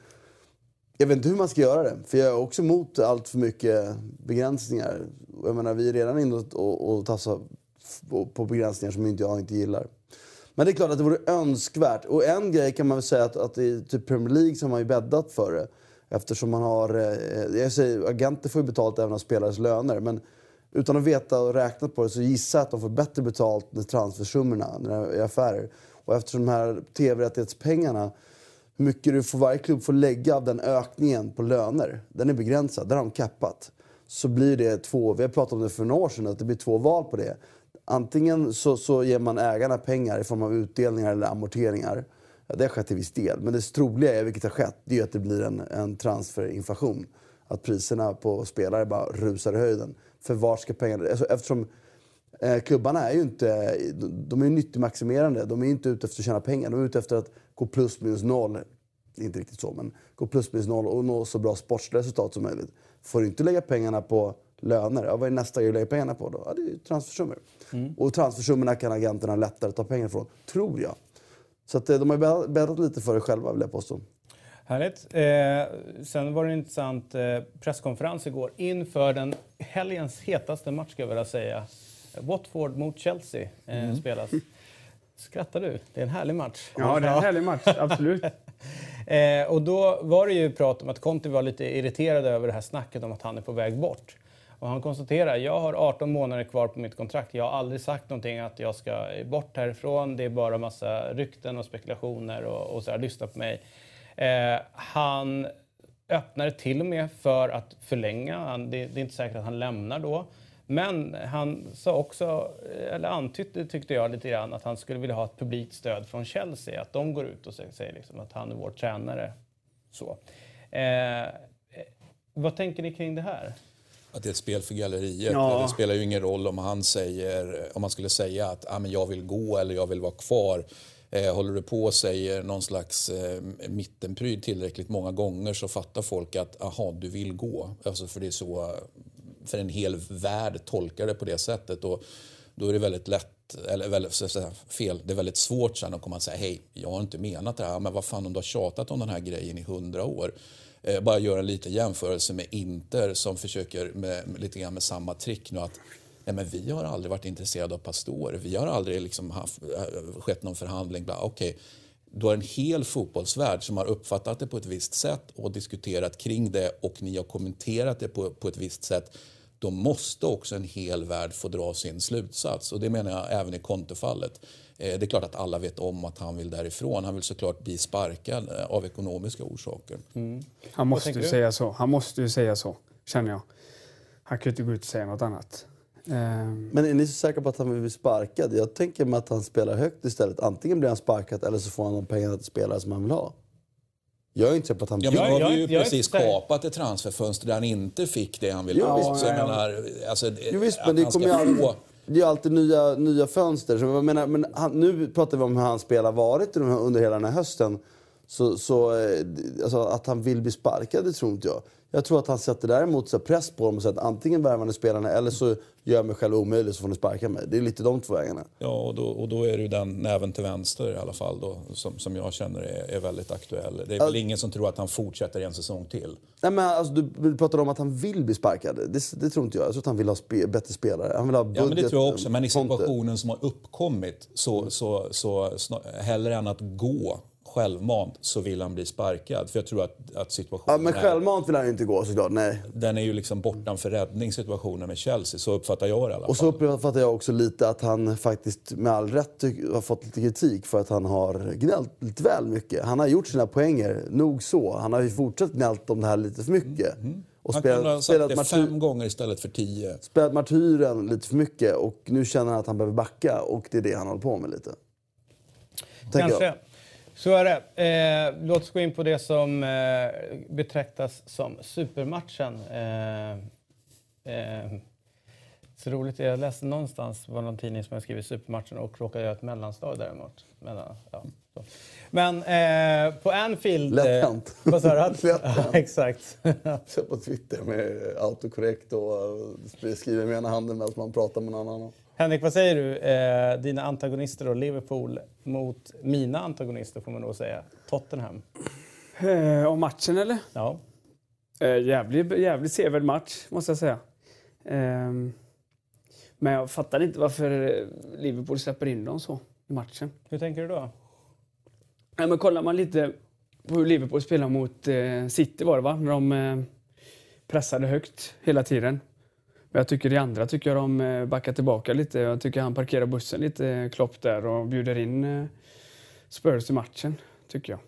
Speaker 3: jag vet inte hur man ska göra det. För jag är också emot allt för mycket begränsningar. Jag menar, vi är redan inne och, och tassar på begränsningar som inte jag inte gillar. Men det är klart att det vore önskvärt. Och en grej kan man väl säga att, att i typ Premier League så har man ju bäddat för det. Eftersom man har... Eh, jag säger, agenter får ju betalt även av spelares löner. Men utan att veta och räkna på det så gissar jag att de får bättre betalt med transfersummorna i affärer. Och eftersom de här tv-rättighetspengarna hur mycket du får, varje klubb får lägga av den ökningen på löner, den är begränsad. Där har de kappat. Så blir det två, vi har pratat om det för några år sedan, att det blir två val på det. Antingen så, så ger man ägarna pengar i form av utdelningar eller amorteringar. Ja, det har skett till viss del. Men det troliga är, vilket har skett, det är att det blir en, en transferinflation. Att priserna på spelare bara rusar i höjden. För var ska pengarna... Alltså, eftersom eh, klubbarna är ju inte... De är ju nyttigmaximerande. De är inte ute efter att tjäna pengar. De är ute efter att gå plus minus noll. Inte riktigt så, men gå plus minus noll och nå så bra sportsliga resultat som möjligt. Får du inte lägga pengarna på löner, ja, vad är nästa grej att lägga pengarna på då? Ja, det är transfersummor. Mm. Och transfersummorna kan agenterna lättare ta pengar från, tror jag. Så att, eh, de har bäddat lite för det själva, vill jag påstå.
Speaker 1: Härligt. Eh, sen var det en intressant eh, presskonferens igår inför den helgens hetaste match, ska jag vilja säga. Watford mot Chelsea eh, mm. spelas. (laughs) Skrattar du? Det är en härlig match.
Speaker 4: Ja, det är en härlig match. Absolut. (laughs)
Speaker 1: eh, och då var det ju prat om att Conte var lite irriterad över det här snacket om att han är på väg bort. Och han konstaterar, jag har 18 månader kvar på mitt kontrakt. Jag har aldrig sagt någonting att jag ska bort härifrån. Det är bara massa rykten och spekulationer och, och så här, lyssna på mig. Eh, han öppnade till och med för att förlänga. Han, det, det, är inte säkert att han lämnar då. Men han sa också, eller antydde tyckte jag lite grann, att han skulle vilja ha ett publikt stöd från Chelsea. Att de går ut och säger liksom att han är vår tränare. Så. Eh, vad tänker ni kring det här?
Speaker 2: Att det är ett spel för galleriet. Ja. Det spelar ju ingen roll om han, säger, om man skulle säga att ah, men jag vill gå eller jag vill vara kvar. Eh, håller du på och säger någon slags eh, mittenpryd tillräckligt många gånger så fattar folk att aha, du vill gå. Alltså för det är så för en hel värld tolkar det på det sättet. Och då är det väldigt lätt, eller väldigt, fel, det är väldigt svårt sen att komma och säga hej, jag har inte menat det här, men vad fan om du har tjatat om den här grejen i hundra år. Eh, bara göra en liten jämförelse med Inter som försöker med, med, lite grann med samma trick nu att Nej, men vi har aldrig varit intresserade av Pastore. Vi har aldrig liksom haft, eh, skett någon förhandling. Okej, okay. Du har en hel fotbollsvärld som har uppfattat det på ett visst sätt och diskuterat kring det och ni har kommenterat det på, på ett visst sätt då måste också en hel värld få dra sin slutsats. Och det menar jag även i Kontefallet. Eh, det är klart att alla vet om att han vill därifrån. Han vill såklart bli sparkad eh, av ekonomiska orsaker. Mm.
Speaker 4: Han måste ju säga så. Han måste ju säga så, känner jag. Han kan ju inte gå ut och säga något annat.
Speaker 3: Um... Men är ni så säkra på att han vill bli sparkad? Jag tänker mig att han spelar högt istället. Antingen blir han sparkad eller så får han de pengarna till spelare som han vill ha. Jag är inte på att han...
Speaker 2: Ja, men nu har vi ju jag, precis jag, kapat ett transferfönster där han inte fick det han ville ha. Ja, så jag menar, alltså,
Speaker 3: jo, visst, men det kommer ju alltid, det är alltid nya, nya fönster. Så jag menar, men han, nu pratar vi om hur hans spel har varit under hela den här hösten. Så, så eh, alltså, att han vill bli sparkad, det tror inte jag. Jag tror att han sätter däremot så press på dem och säger att antingen värvar ni spelarna eller så gör jag mig själv omöjlig så får ni sparka mig. Det är lite de två vägarna.
Speaker 2: Ja, och då, och då är det ju den näven till vänster i alla fall då, som, som jag känner är, är väldigt aktuell. Det är väl ingen som tror att han fortsätter en säsong till.
Speaker 3: Nej, men alltså, du pratar om att han vill bli sparkad. Det, det tror inte jag. Jag tror att han vill ha spe, bättre spelare. Han vill ha budget,
Speaker 2: ja, men det tror jag också. Men i situationen som har uppkommit så, så, så, så hellre än att gå självmant så vill han bli sparkad. För jag tror att, att situationen
Speaker 3: Ja, men självmant vill han inte gå såklart. Nej.
Speaker 2: den är ju liksom bortanför räddning situationen med Chelsea. Så uppfattar jag det i alla fall.
Speaker 3: Och så uppfattar jag också lite att han faktiskt med all rätt har fått lite kritik för att han har gnällt lite väl mycket. Han har gjort sina poänger, nog så. Han har ju fortsatt gnällt om det här lite för mycket. Och
Speaker 2: han kunde ha sagt det
Speaker 3: martyr,
Speaker 2: fem gånger istället för tio.
Speaker 3: spelat martyren lite för mycket och nu känner han att han behöver backa och det är det han håller på med lite. Tänker
Speaker 1: Kanske.
Speaker 3: jag.
Speaker 1: Så är det. Eh, låt oss gå in på det som eh, betraktas som supermatchen. Eh, eh, så roligt, jag läste någonstans på någon tidning som har skrivit supermatchen och råkade göra ett mellanslag däremot. Mellan, ja, så. Men eh, på Anfield...
Speaker 3: Lätt
Speaker 1: eh,
Speaker 3: hänt.
Speaker 1: Vad sa du? (laughs)
Speaker 3: Lätt
Speaker 1: Ja, exakt. (laughs)
Speaker 3: Så på Twitter med autokorrekt och skriver med ena handen medan man pratar med någon annan.
Speaker 1: Henrik, vad säger du? Eh, dina antagonister då, Liverpool mot mina antagonister får man nog säga, Tottenham.
Speaker 4: Eh, om matchen eller?
Speaker 1: Ja.
Speaker 4: Eh, jävligt, jävligt sevärd match, måste jag säga. Ehm, men jag fattar inte varför eh, Liverpool släpper in dem så i matchen.
Speaker 1: Hur tänker du då?
Speaker 4: Nej, men kollar man lite på hur Liverpool spelar mot eh, City var det va? När de eh, pressade högt hela tiden. Men jag tycker i andra tycker jag de eh, backar tillbaka lite. Jag tycker han parkerar bussen lite, eh, Klopp där och bjuder in eh, Spurs i matchen, tycker jag.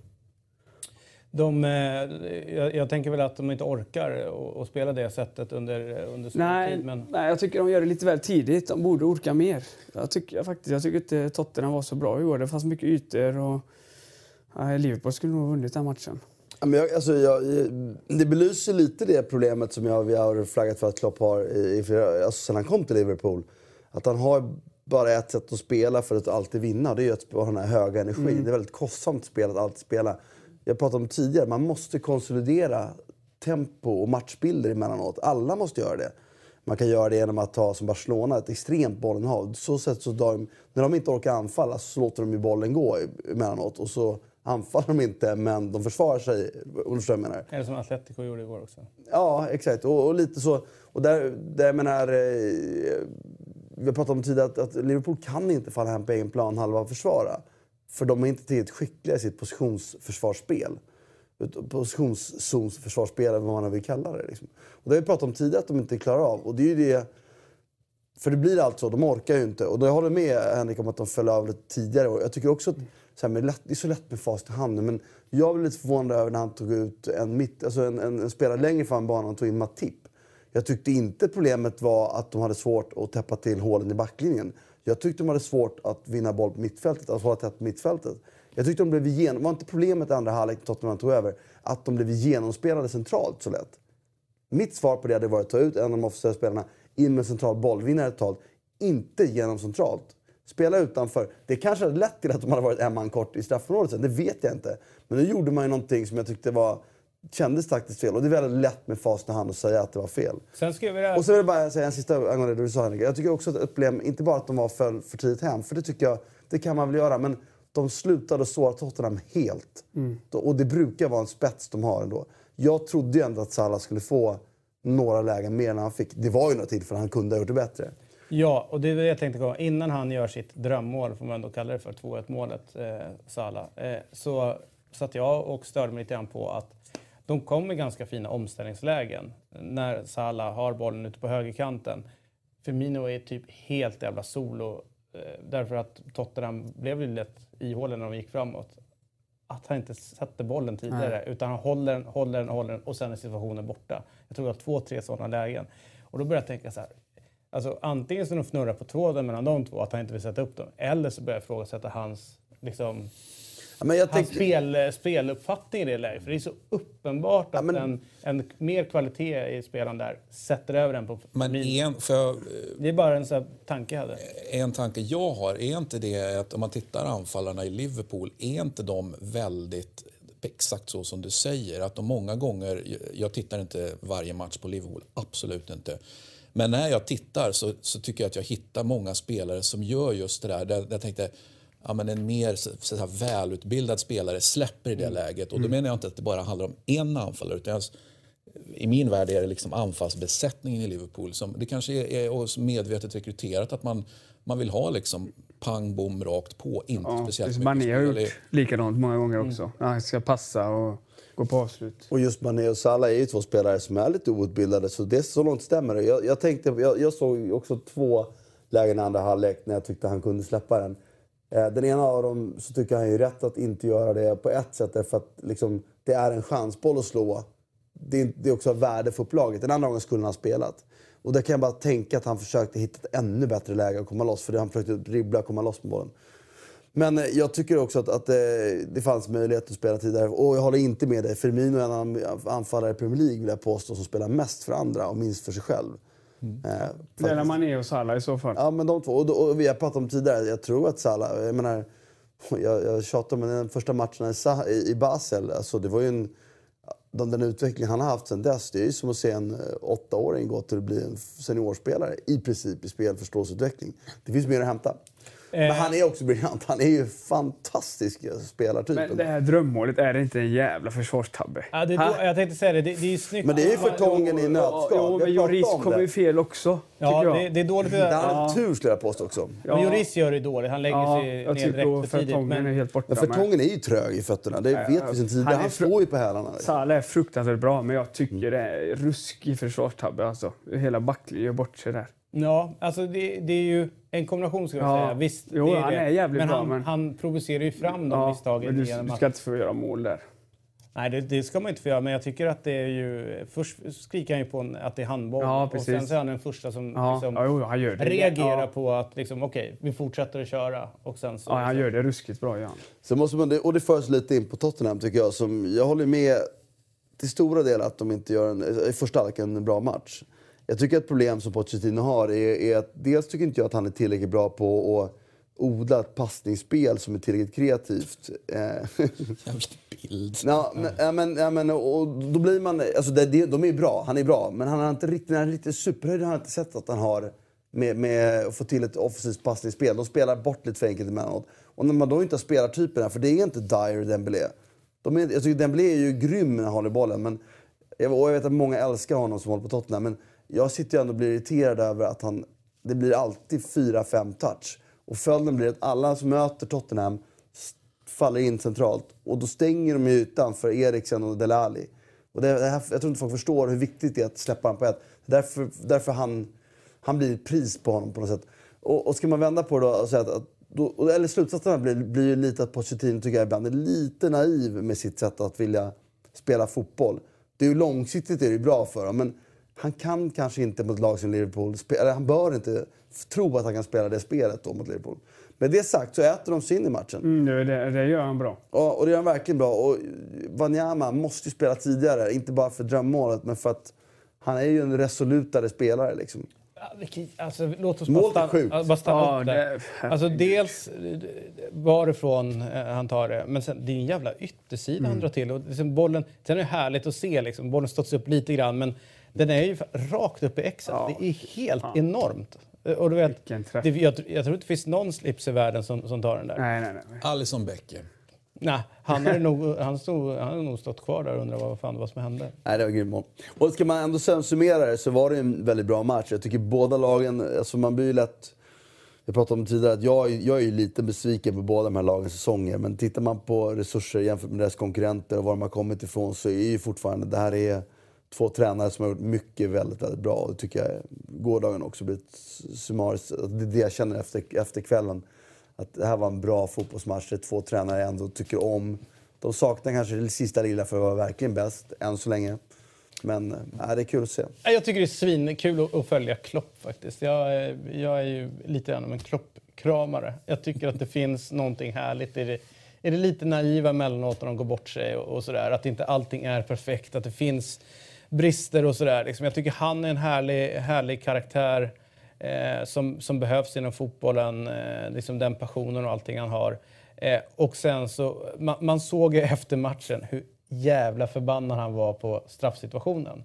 Speaker 1: De, jag, jag tänker väl att de inte orkar att spela det sättet under, under
Speaker 4: Nej,
Speaker 1: tid. Men
Speaker 4: nej, jag tycker de gör det lite väl tidigt. De borde orka mer. Jag tycker, jag faktiskt, jag tycker inte Tottenham var så bra igår. Det fanns mycket ytor och nej, Liverpool skulle nog ha vunnit den matchen.
Speaker 3: Men jag, alltså, jag, det belyser lite det problemet som jag, vi har flaggat för att Klopp har i, i flera, alltså, sen han kom till Liverpool. Att han har bara ett sätt att spela för att alltid vinna. och Det är ju att ha den här höga energin. Det är väldigt kostsamt spel att alltid spela. Jag pratade om tidigare, man måste konsolidera tempo och matchbilder emellanåt. Alla måste göra det. Man kan göra det genom att ta, som Barcelona, ett extremt bollinnehav. Så sätt så de, när de inte orkar anfalla så låter de ju bollen gå emellanåt. Och så anfaller de inte, men de försvarar sig. Om du förstår vad jag menar.
Speaker 1: som Atletico gjorde igår också?
Speaker 3: Ja, exakt. Och, och lite så. Och där, där jag menar, eh, vi har pratat om tidigare att, att Liverpool kan inte falla hem på egen plan halva och försvara. För de är inte tillräckligt skickliga i sitt positionsförsvarsspel. Positionszonsförsvarsspel, eller vad man vill kalla det. Liksom. Och det har vi pratat om tidigare att de inte klarar av. Och det är ju det... För det blir alltså, de orkar ju inte. Och jag håller med Henrik om att de föll över lite tidigare. Och jag tycker också att så här, med lätt, det är så lätt med fast i handen. Men jag blev lite förvånad över när han tog ut en, mitt, alltså en, en, en spelare längre fram banan och tog in Matip. Jag tyckte inte problemet var att de hade svårt att täppa till hålen i backlinjen. Jag tyckte de hade svårt att vinna boll på mittfältet, att hålla tätt på mittfältet. Jag tyckte de blev igenom... var inte problemet i andra halvlek när Tottenham tog över att de blev genomspelade centralt så lätt. Mitt svar på det hade varit att ta ut en av de offensiva spelarna in med central bollvinnare totalt. Inte genom centralt. Spela utanför. Det kanske hade lett till att de hade varit en man kort i straffområdet sen, det vet jag inte. Men nu gjorde man ju någonting som jag tyckte var, kändes taktiskt fel. Och det är väldigt lätt med fast i hand att säga att det var fel.
Speaker 1: Sen det
Speaker 3: Och så vill jag bara säga en sista angående det du sa Henrik. Jag tycker också att problem, inte bara att de var för, för tidigt hem, för det tycker jag, det kan man väl göra. Men de slutade såra Tottenham helt. Och det brukar vara en spets de har ändå. Jag trodde ju ändå att Salah skulle få några lägen mer än han fick. Det var ju några tillfällen han kunde ha gjort det bättre.
Speaker 1: Ja, och det är det jag tänkte komma. Innan han gör sitt drömmål, får man ändå kalla det för, 2-1 målet, eh, Salah, eh, så satt jag och störde mig lite grann på att de kom med ganska fina omställningslägen när Salah har bollen ute på högerkanten. Firmino är typ helt jävla solo eh, därför att Tottenham blev ju lätt ihåliga när de gick framåt. Att han inte sätter bollen tidigare utan han håller den, håller den, håller den och sen är situationen borta. Jag tror det var två, tre sådana lägen. Och då började jag tänka så här. Alltså, antingen så de fnurrar på tråden mellan de två, att han inte vill sätta upp dem. Eller så börjar jag ifrågasätta hans, liksom,
Speaker 3: Ja, men jag
Speaker 1: hans
Speaker 3: tänkte,
Speaker 1: spel, speluppfattning i det läget. För det är så uppenbart att
Speaker 3: men-
Speaker 1: en, en mer kvalitet i spelaren där sätter över den på
Speaker 2: Men
Speaker 1: min.
Speaker 2: en, för jag,
Speaker 1: Det är bara en sån här tanke jag hade.
Speaker 2: en tanke jag har, är inte det att om man tittar anfallarna i Liverpool, är inte de väldigt exakt så som du säger. Att de många gånger, jag tittar inte varje match på Liverpool, absolut inte. Men när jag tittar så, så tycker jag att jag hittar många spelare som gör just det där. Där, där jag tänkte, ja, men en mer så, så välutbildad spelare släpper i det mm. läget. Och då mm. menar jag inte att det bara handlar om en anfallare. Utan jag, I min värld är det liksom anfallsbesättningen i Liverpool. Som, det kanske är, är medvetet rekryterat att man, man vill ha liksom pang bom rakt på. Inte ja, speciellt mycket
Speaker 4: Mané har gjort likadant många gånger mm. också. Mm. Han ska passa och gå på avslut.
Speaker 3: Och just Mané och Salah är ju två spelare som är lite outbildade, så det så långt stämmer det. Jag, jag, tänkte, jag, jag såg också två lägen i andra halvlek när jag tyckte han kunde släppa den. Eh, den ena av dem så tycker han är rätt att inte göra det på ett sätt därför att liksom, det är en chansboll att slå. Det är, det är också värde för upplaget. Den andra gången skulle han ha spelat. Och där kan jag bara tänka att han försökte hitta ett ännu bättre läge att komma loss. För han försökte dribbla och komma loss med bollen. Men eh, jag tycker också att, att det, eh, det fanns möjlighet att spela tidigare. Och jag håller inte med dig. Firmino är en anfallare i Premier League vill jag påstå som spelar mest för andra och minst för sig själv.
Speaker 4: Mm. Eh, Delar man är och Salah i så fall?
Speaker 3: Ja, men de två. Och, och vi har pratat om tidigare, jag tror att Salah... Jag menar, jag, jag tjatar om den första matchen i, i Basel. Alltså, det var ju en, den, den utveckling han har haft sen dess. Det är ju som att se en eh, åttaåring gå till att bli en seniorspelare i princip i spelförståelseutveckling. Det finns mer att hämta. Men eh. han är också briljant. Han är ju fantastisk spelartyp.
Speaker 4: Men det här drömmålet, är det inte en jävla försvarstabbe?
Speaker 1: Ja, det är, jag tänkte säga det, det, det är ju snyggt.
Speaker 3: Men det är ju förtången i nötskal.
Speaker 4: Jo, men Joris kommer ju fel också.
Speaker 1: Ja, det, det, är dåligt.
Speaker 3: Det har ja. tur skulle jag påstå också.
Speaker 1: Ja. Men Joris gör det dåligt. Han lägger ja, sig ner direkt för tidigt.
Speaker 4: Men... Är helt borta
Speaker 3: men förtången är ju trög i fötterna. Det vet vi sen tidigare. Han, han står ju på hälarna.
Speaker 4: Salah är fruktansvärt bra, men jag tycker det är ruskig försvarstabbe. Alltså. Hela backlinjen gör bort sig där.
Speaker 1: Ja, alltså det, det, är ju en kombination ska jag ja. säga. Visst,
Speaker 4: jo,
Speaker 1: det är
Speaker 4: han
Speaker 1: det.
Speaker 4: är jävligt
Speaker 1: men
Speaker 4: bra.
Speaker 1: Han,
Speaker 4: men
Speaker 1: han provocerar ju fram de ja, misstagen.
Speaker 4: Men du, du ska inte få göra mål där.
Speaker 1: Nej, det, det, ska man inte få göra. Men jag tycker att det är ju... Först skriker han ju på att det är handboll.
Speaker 4: Ja,
Speaker 1: och sen så är han den första som
Speaker 4: ja,
Speaker 1: liksom
Speaker 4: ja, jo, han gör det.
Speaker 1: reagerar på att liksom, okej, okay, vi fortsätter att köra. Och sen så,
Speaker 4: ja, han gör det ruskigt bra,
Speaker 3: ja. Så måste man, och det förs lite in på Tottenham tycker jag. Som, jag håller med till stora delar att de inte gör en, i första halvlek en bra match. Jag tycker att ett problem som Pochettino har är, är, att dels tycker inte jag att han är tillräckligt bra på att odla ett passningsspel som är tillräckligt kreativt.
Speaker 2: Eh, (laughs) Jävla bild.
Speaker 3: Ja, men, ja, men, ja, men, och då blir man... Alltså det, det, de är bra, han är bra. Men han har inte riktigt, den riktigt superhöjd har inte sett att han har med, med att få till ett offensivt passningsspel. De spelar bort lite för enkelt emellanåt. Och när man då inte har spelartyperna, för det är inte Dyer och Dembélé. De är, jag tycker Dembélé är ju grym när han håller bollen. Men, och jag vet att många älskar honom som håller på Tottenham. Men jag sitter ju ändå och blir irriterad över att han, det blir alltid 4-5 touch. Och följden blir att alla som möter Tottenham faller in centralt. Och då stänger de ytan för Eriksen och Delali. Och det, det här, jag tror inte folk förstår hur viktigt det är att släppa honom på ett. Därför, därför han, han blir pris på honom på något sätt. Och, och ska man vända på det då och säga att, då, eller slutsatsen blir, blir ju lite att Pochettino tycker jag ibland är lite naiv med sitt sätt att vilja spela fotboll. Det är ju långsiktigt är det bra för honom, men han kan kanske inte mot lag som Liverpool, eller han bör inte tro att han kan spela det spelet då mot Liverpool. Med det sagt så äter de sig in i matchen.
Speaker 4: Mm, det, det gör han bra.
Speaker 3: Ja, och det gör han verkligen bra. Och Wanyama måste ju spela tidigare, inte bara för drömmålet, men för att han är ju en resolutare spelare. Liksom.
Speaker 1: Alltså, låt oss bara stanna, bara stanna ja, upp där. Alltså, dels varifrån eh, han tar det, men sen, det är en jävla yttersida mm. han drar till. Och liksom bollen, sen är det härligt att se, liksom, bollen studsar upp lite grann, men den är ju rakt upp i exet. Ja. Det är helt ja. enormt. Och du vet, det, jag, jag, tror inte det finns någon slips i världen som, som tar den där.
Speaker 4: Nej, nej, nej.
Speaker 2: Alison Becker.
Speaker 1: Nej, han hade nog, han stod, han hade nog stått kvar där och undrat vad fan det var som hände.
Speaker 3: Nej, det var grymt mål. Och ska man ändå summera det så var det en väldigt bra match. Jag tycker båda lagen, alltså man blir ju lätt... Jag pratade om tidigare att jag, jag är ju lite besviken på båda de här lagens säsonger. Men tittar man på resurser jämfört med deras konkurrenter och var de har kommit ifrån så är ju fortfarande det här är två tränare som har gjort mycket väldigt, väldigt bra. Det tycker jag gårdagen också blivit summariskt. Det är det jag känner efter, efter kvällen. Att det här var en bra fotbollsmatch. Det är två tränare jag ändå tycker om. De saknar kanske det sista lilla för att vara verkligen bäst, än så länge. Men äh, det är kul att se.
Speaker 1: Jag tycker det är svinkul att följa Klopp faktiskt. Jag, jag är ju lite grann av en Klopp-kramare. Jag tycker att det (laughs) finns någonting härligt i det, i det lite naiva emellanåt när de går bort sig och, och sådär. Att inte allting är perfekt, att det finns brister och sådär. Liksom. Jag tycker han är en härlig, härlig karaktär. eh, som, som behövs inom fotbollen. Eh, liksom den passionen och allting han har. Eh, och sen så, man, man såg ju efter matchen hur jävla förbannad han var på straffsituationen.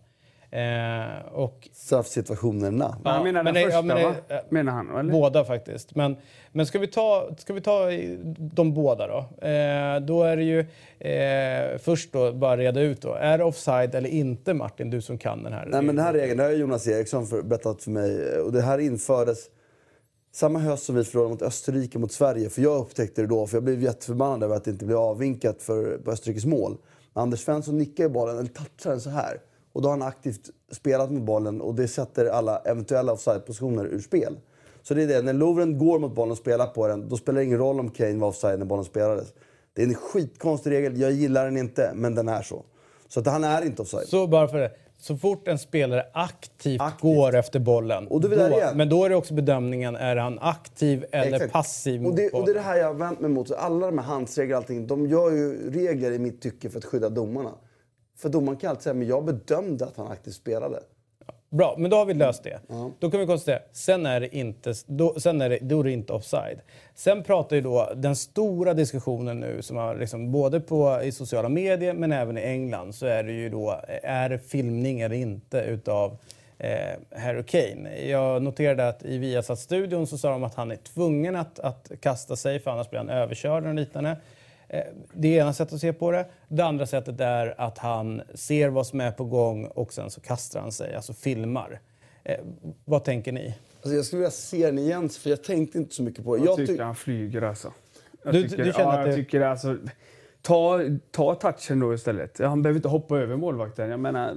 Speaker 1: Eh, och,
Speaker 3: Straffsituationerna.
Speaker 4: han menar den
Speaker 1: men det-
Speaker 4: första,
Speaker 1: ja, men
Speaker 4: va? Menar han, eller?
Speaker 1: Båda faktiskt. Men, men ska, vi ta, ska vi ta de båda då? Eh, då är det ju eh, först då bara reda ut då. Är det offside eller inte Martin, du som kan den här?
Speaker 3: Nej, men den här regeln det har Jonas Eriksson för, berättat för mig. Och det här infördes samma höst som vi förlorade mot Österrike mot Sverige. För jag upptäckte det då, för jag blev jätteförbannad över att det inte blev avvinkat för, på Österrikes mål. Men Anders Svensson nickar ju bollen, eller touchar den så här. Och då har han aktivt spelat med bollen och det sätter alla eventuella offside-positioner ur spel. Så det är det, när Lovren går mot bollen och spelar på den, då spelar det ingen roll om Kane var offside när bollen spelades. Det är en skitkonstig regel, jag gillar den inte, men den är så. Så att han är inte offside.
Speaker 1: Så bara för det. Så fort en spelare aktivt,
Speaker 3: Aktivt.
Speaker 1: går efter bollen.
Speaker 3: Och då
Speaker 1: då, men då är det också bedömningen, är han aktiv eller
Speaker 3: Exakt.
Speaker 1: passiv mot
Speaker 3: och det, och det är det här jag har vänt mig mot. Alla de här handsregler och allting, de gör ju regler i mitt tycke för att skydda domarna. För domaren kan alltid säga, men jag bedömde att han aktivt spelade.
Speaker 1: Bra, men då har vi löst det. Då kan vi konstatera, sen är det inte, då, sen är det, då är det inte offside. Sen pratar ju då den stora diskussionen nu, som har liksom, både på, i sociala medier men även i England, så är det ju då, är det filmning eller inte utav eh, Harry Kane? Jag noterade att i Viasat-studion så sa de att han är tvungen att, att kasta sig för annars blir han överkörd och liknande. Eh, Det är ena sättet att se på det. Det andra sättet är att han ser vad som är på gång och sen så kastar han sig, alltså filmar. Eh, vad tänker ni?
Speaker 3: Alltså jag skulle vilja se den igen, för jag tänkte inte så mycket på det.
Speaker 4: Jag
Speaker 3: Jag
Speaker 4: tycker
Speaker 3: tyck-
Speaker 4: han flyger alltså. Jag
Speaker 1: Du-
Speaker 4: tycker,
Speaker 1: du känner
Speaker 4: ja,
Speaker 1: att
Speaker 4: jag
Speaker 1: det-
Speaker 4: tycker alltså... Ta, ta touchen då istället. Han behöver inte hoppa över målvakten. Jag menar,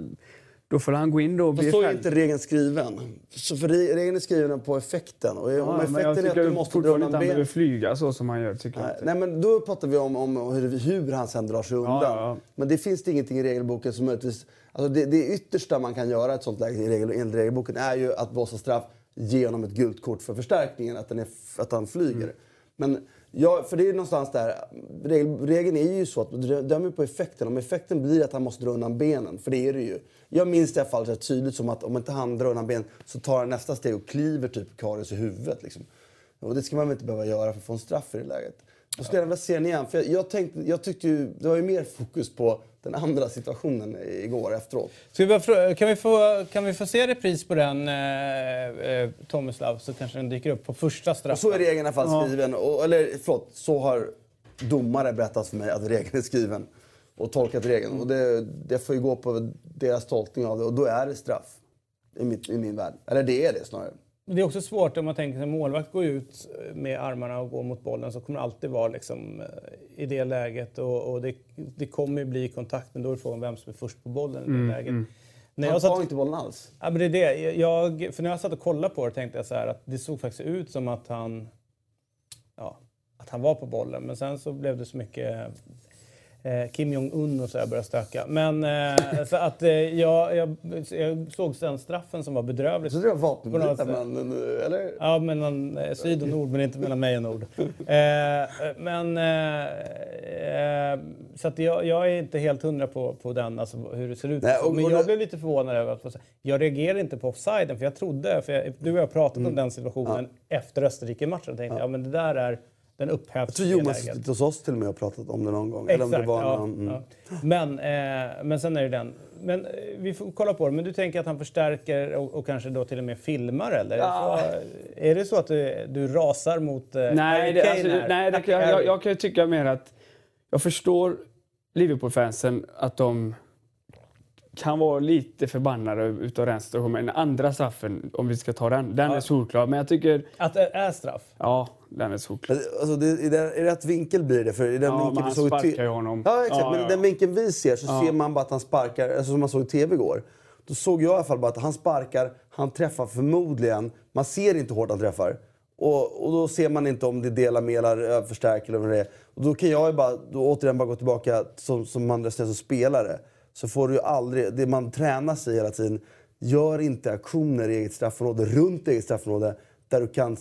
Speaker 4: då får han gå in då och
Speaker 3: Fast
Speaker 4: bli
Speaker 3: så är inte regeln skriven. Så för re- regeln är skriven på effekten. Och om
Speaker 4: Ja, men
Speaker 3: effekten
Speaker 4: jag
Speaker 3: är att
Speaker 4: tycker
Speaker 3: du måste dra undan
Speaker 4: inte han behöver
Speaker 3: ben...
Speaker 4: flyga så som han gör. Tycker
Speaker 3: Nej, nej, men då pratar vi om, om hur, hur han sen drar sig undan.
Speaker 4: Ja, ja.
Speaker 3: Men det finns det ingenting i regelboken som möjligtvis... Alltså det, det yttersta man kan göra i ett sånt läge i regel, enligt regelboken är ju att blåsa straff genom ett gult kort för förstärkningen, att, den är, att han flyger.
Speaker 4: Mm.
Speaker 3: Men ja, för det är någonstans där, regeln är ju så att du dömer på effekten. Om effekten blir att han måste dra undan benen, för det är det ju. Jag minns det i alla fall rätt tydligt som att om inte han drar undan benen så tar han nästa steg och kliver typ Karius i huvudet. Liksom. Och det ska man väl inte behöva göra för att få en straff i det läget. Jag skulle gärna vilja se den igen. För jag, jag, tänkte, jag tyckte ju, det var ju mer fokus på den andra situationen igår efteråt.
Speaker 1: Ska vi bara frå- kan, vi få, kan vi få se repris på den, eh, eh, Tomislav, så kanske den dyker upp på första
Speaker 3: Och
Speaker 1: straffen?
Speaker 3: så är regeln i alla fall skriven. Och, eller förlåt, så har domare berättat för mig att regeln är skriven. Och tolkat regeln. Och det, det får ju gå på deras tolkning av det. Och då är det straff. I, mitt, i min värld. Eller det är det snarare.
Speaker 1: Det är också svårt om man tänker sig en målvakt går ut med armarna och går mot bollen så kommer det alltid vara liksom, eh, i det läget och, och det, det kommer ju bli kontakt men då är frågan vem som är först på bollen i det läget. När
Speaker 3: Han
Speaker 1: jag satt,
Speaker 3: inte bollen alls.
Speaker 1: ja, men det är det. Jag, för när jag satt och kollade på det tänkte jag så här att det såg faktiskt ut som att han, ja, att han var på bollen men sen så blev det så mycket eh, Kim Jong-Un och så började stöka. Men eh, så att eh, jag, jag, jag såg sen straffen som var bedrövlig.
Speaker 3: Så det var vapenbyte
Speaker 1: sätt.
Speaker 3: men, eller?
Speaker 1: Ja, mellan eh, syd och nord, men inte mellan mig och nord. (laughs) Eh, men... Eh, eh, så att jag, jag är inte helt hundra på, på den, alltså hur det ser ut.
Speaker 3: Nej, och-
Speaker 1: men jag blev lite förvånad över att... Jag reagerar inte på offsiden, för jag trodde... För jag, du och jag pratat
Speaker 3: Mm.
Speaker 1: om den situationen efter Österrike-matchen. Tänkte, ja. men det där är... Den upphävs
Speaker 3: Jag tror Jonas har suttit hos oss till och med och pratat om det någon gång. Eller om det
Speaker 1: Exakt,
Speaker 3: var
Speaker 1: ja,
Speaker 3: någon, mm.
Speaker 1: ja. Men, eh, men sen är det den. Men eh, vi får kolla på det. Men du tänker att han förstärker och, och kanske då till och med filmar eller?
Speaker 4: Ja.
Speaker 1: Så, är det så att du, du rasar mot eh,
Speaker 4: Nej, det, alltså, nej det, jag, jag, jag kan ju tycka mer att jag förstår Liverpool-fansen att de kan vara lite förbannade utav den situationen. Den andra straffen, om vi ska ta den, den är solklar. Men jag tycker,
Speaker 1: Att det är straff?
Speaker 4: ja, är solklar.
Speaker 3: Men, Alltså, det, i, den, I rätt vinkel blir det. För i den
Speaker 4: Ja,
Speaker 3: vinkeln
Speaker 4: han
Speaker 3: såg i
Speaker 4: sparkar ju honom.
Speaker 3: Ja, exakt.
Speaker 4: Ja,
Speaker 3: men
Speaker 4: ja.
Speaker 3: den vinkeln vi ser så ser man bara att han sparkar, alltså som man såg i tv igår. Då såg jag i alla fall bara att han sparkar, han träffar förmodligen, man ser inte hur hårt han träffar. Och, och då ser man inte om det delar med eller förstärker eller vad det är. Och då kan jag ju bara, då återigen bara gå tillbaka som, som man resten som spelare. Så får du ju aldrig, det man tränar sig hela tiden, gör inte aktioner i eget straffområde, runt eget straffområde, där du kan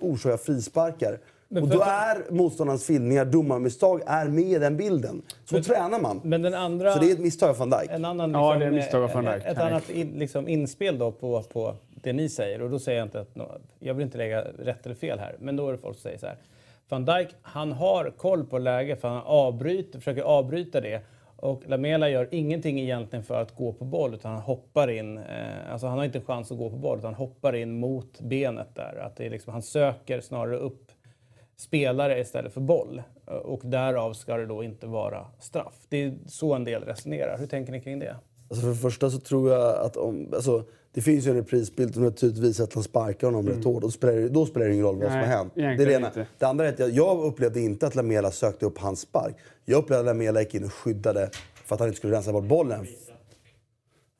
Speaker 3: orsaka frisparkar.
Speaker 1: Men
Speaker 3: och då är motståndarens filmningar, domarmisstag, är med i den bilden. Så tränar man.
Speaker 1: Men den andra...
Speaker 3: Så det är ett misstag av van Dijk.
Speaker 1: En annan,
Speaker 4: Ja, det är misstag av van
Speaker 1: eh,
Speaker 4: Dijk.
Speaker 1: Ett annat in, liksom, inspel då på, på det ni säger. Och då säger jag inte att jag vill inte lägga rätt eller fel här, men då är det folk som säger så här. Van Dijk, han har koll på läget för han avbryter, försöker avbryta det. Och Lamela gör ingenting egentligen för att gå på boll utan han hoppar in. Eh, alltså han har inte chans att gå på boll utan han hoppar in mot benet där. Att det är liksom, han söker snarare upp spelare istället för boll. Eh, och därav ska det då inte vara straff. Det är så en del resonerar. Hur tänker ni kring det?
Speaker 3: Alltså för det första så tror jag att om... Alltså, det finns ju en reprisbild tydligt visar att han sparkar honom rätt hårt. Då spelar, det- då spelar det ingen roll vad som har hänt. Det, är det, ena.
Speaker 4: inte.
Speaker 3: det andra är att jag, jag upplevde inte att Lamela sökte upp hans spark. Jag upplevde att Lamela gick in och skyddade för att han inte skulle rensa bort bollen.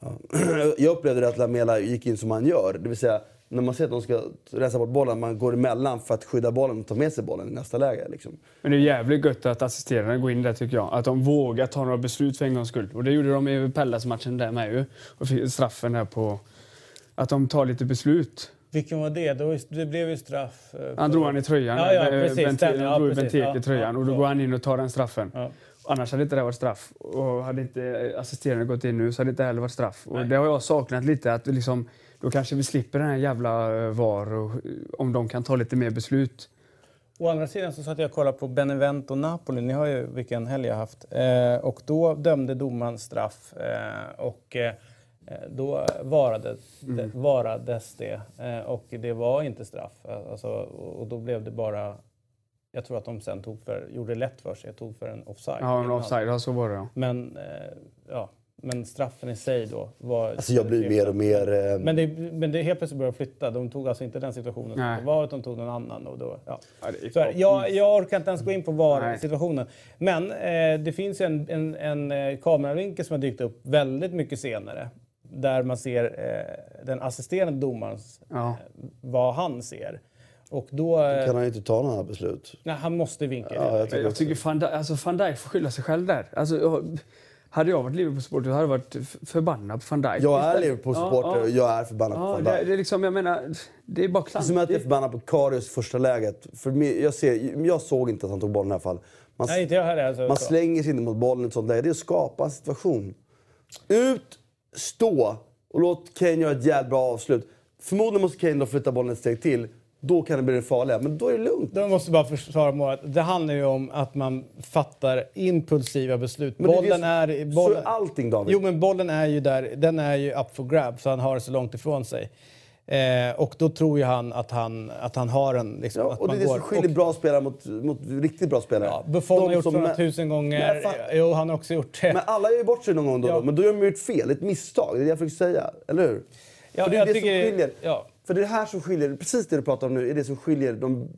Speaker 3: Ja. (clears throat) Jag upplevde att Lamela gick in som han gör. Det vill säga, när man ser att de ska rensa bort bollen, man går emellan för att skydda bollen och ta med sig bollen i nästa läge. Liksom.
Speaker 4: Men det är jävligt gött att assisterande går in där tycker jag. Att de vågar ta några beslut för en gångs skull. Och det gjorde de i Pallas-matchen där med ju. Och fick straffen där på... Att de tar lite beslut.
Speaker 1: Vilken var det? Ju, det blev ju straff. eh,
Speaker 4: Han drog han i tröjan.
Speaker 1: Ja, ja, precis. Ja,
Speaker 4: han drog. Benteke
Speaker 1: Ja,
Speaker 4: i tröjan.
Speaker 1: ja,
Speaker 4: och då går han in och tar den straffen. Annars hade inte det varit straff. Och hade inte assisterande gått in nu så hade det inte heller varit straff. Och det har jag saknat lite. Att liksom, då kanske vi slipper den här jävla eh, VAR. Och, om de kan ta lite mer beslut.
Speaker 1: Å andra sidan så satt jag och kollade på Benevento Napoli. Ni har ju vilken helg jag haft. Eh, och då dömde domaren straff. Eh, och eh, då varade, det, varades det. Eh, och det var inte straff. Alltså, och då blev det bara... Jag tror att de sen tog för, gjorde det lätt för sig. Jag tog för en offside.
Speaker 4: Ja, en offside. Ja, så var det ja.
Speaker 1: Men, eh, ja, men straffen i sig då var...
Speaker 3: Alltså jag blir mer och mer... Eh,
Speaker 1: Men det, men det helt plötsligt började flytta. De tog alltså inte den situationen som
Speaker 4: Nej.
Speaker 1: det var, utan de tog någon annan. Och då, ja. Så här, jag, jag orkar inte ens gå in på. VAR-situationen. Men eh, det finns ju en, en, en eh, kameravinkel som har dykt upp väldigt mycket senare. Där man ser eh, den assisterande domarens,
Speaker 4: Ja.
Speaker 1: eh, vad han ser. Och då... Eh,
Speaker 3: kan han ju inte ta några beslut.
Speaker 1: nej, han måste vinka.
Speaker 3: Ja, jag tycker
Speaker 4: jag tycker Van Dijk, alltså Van Dijk får skylla sig själv där. Alltså, jag- hade jag varit Liverpool-supporter hade jag varit förbannad på van Dijk.
Speaker 3: Jag är Liverpool-supporter
Speaker 4: Ja,
Speaker 3: och
Speaker 4: ja.
Speaker 3: jag är förbannad på
Speaker 4: Ja,
Speaker 3: Van
Speaker 4: det,
Speaker 3: Dijk.
Speaker 4: det är liksom, jag menar, det är bara
Speaker 3: Det är som att jag är förbannad på Karius första läget. För mig, jag, ser, jag såg inte att han tog bollen i alla fall. Man,
Speaker 1: Nej, inte jag heller. Alltså,
Speaker 3: man
Speaker 1: så.
Speaker 3: slänger sig inte mot bollen i ett sånt läge. Det är att skapa en situation. Ut, stå och låt Kane göra ett jävla bra avslut. Förmodligen måste Kane då flytta bollen ett steg till. Då kan det bli det farliga. Men då är det lugnt.
Speaker 1: De måste bara försvara målet. Det handlar ju om att man fattar impulsiva beslut.
Speaker 3: Men det är
Speaker 1: bollen
Speaker 3: det
Speaker 1: är...
Speaker 3: Så
Speaker 1: Bollen,
Speaker 3: är allting David.
Speaker 1: Jo, men bollen är ju där. Den är ju up for grab, så han har det så långt ifrån sig. Eh, och då tror ju han att han, att han har en... Liksom,
Speaker 3: Ja, och det är det som skiljer bra spelare mot, mot riktigt bra spelare.
Speaker 1: Ja, Buffon
Speaker 3: De
Speaker 1: har gjort sådana tusen gånger.
Speaker 3: Fan.
Speaker 1: Jo, han har också gjort det.
Speaker 3: Men alla gör ju bort sig någon gång då,
Speaker 1: Ja.
Speaker 3: då. Men då har de gjort fel. Ett misstag. Det är det jag försöker säga. Eller hur?
Speaker 1: Ja,
Speaker 3: För det är det
Speaker 1: tycker-
Speaker 3: som skiljer.
Speaker 1: ja.
Speaker 3: För det är det här som skiljer. Precis det du pratar om nu är det som skiljer. De,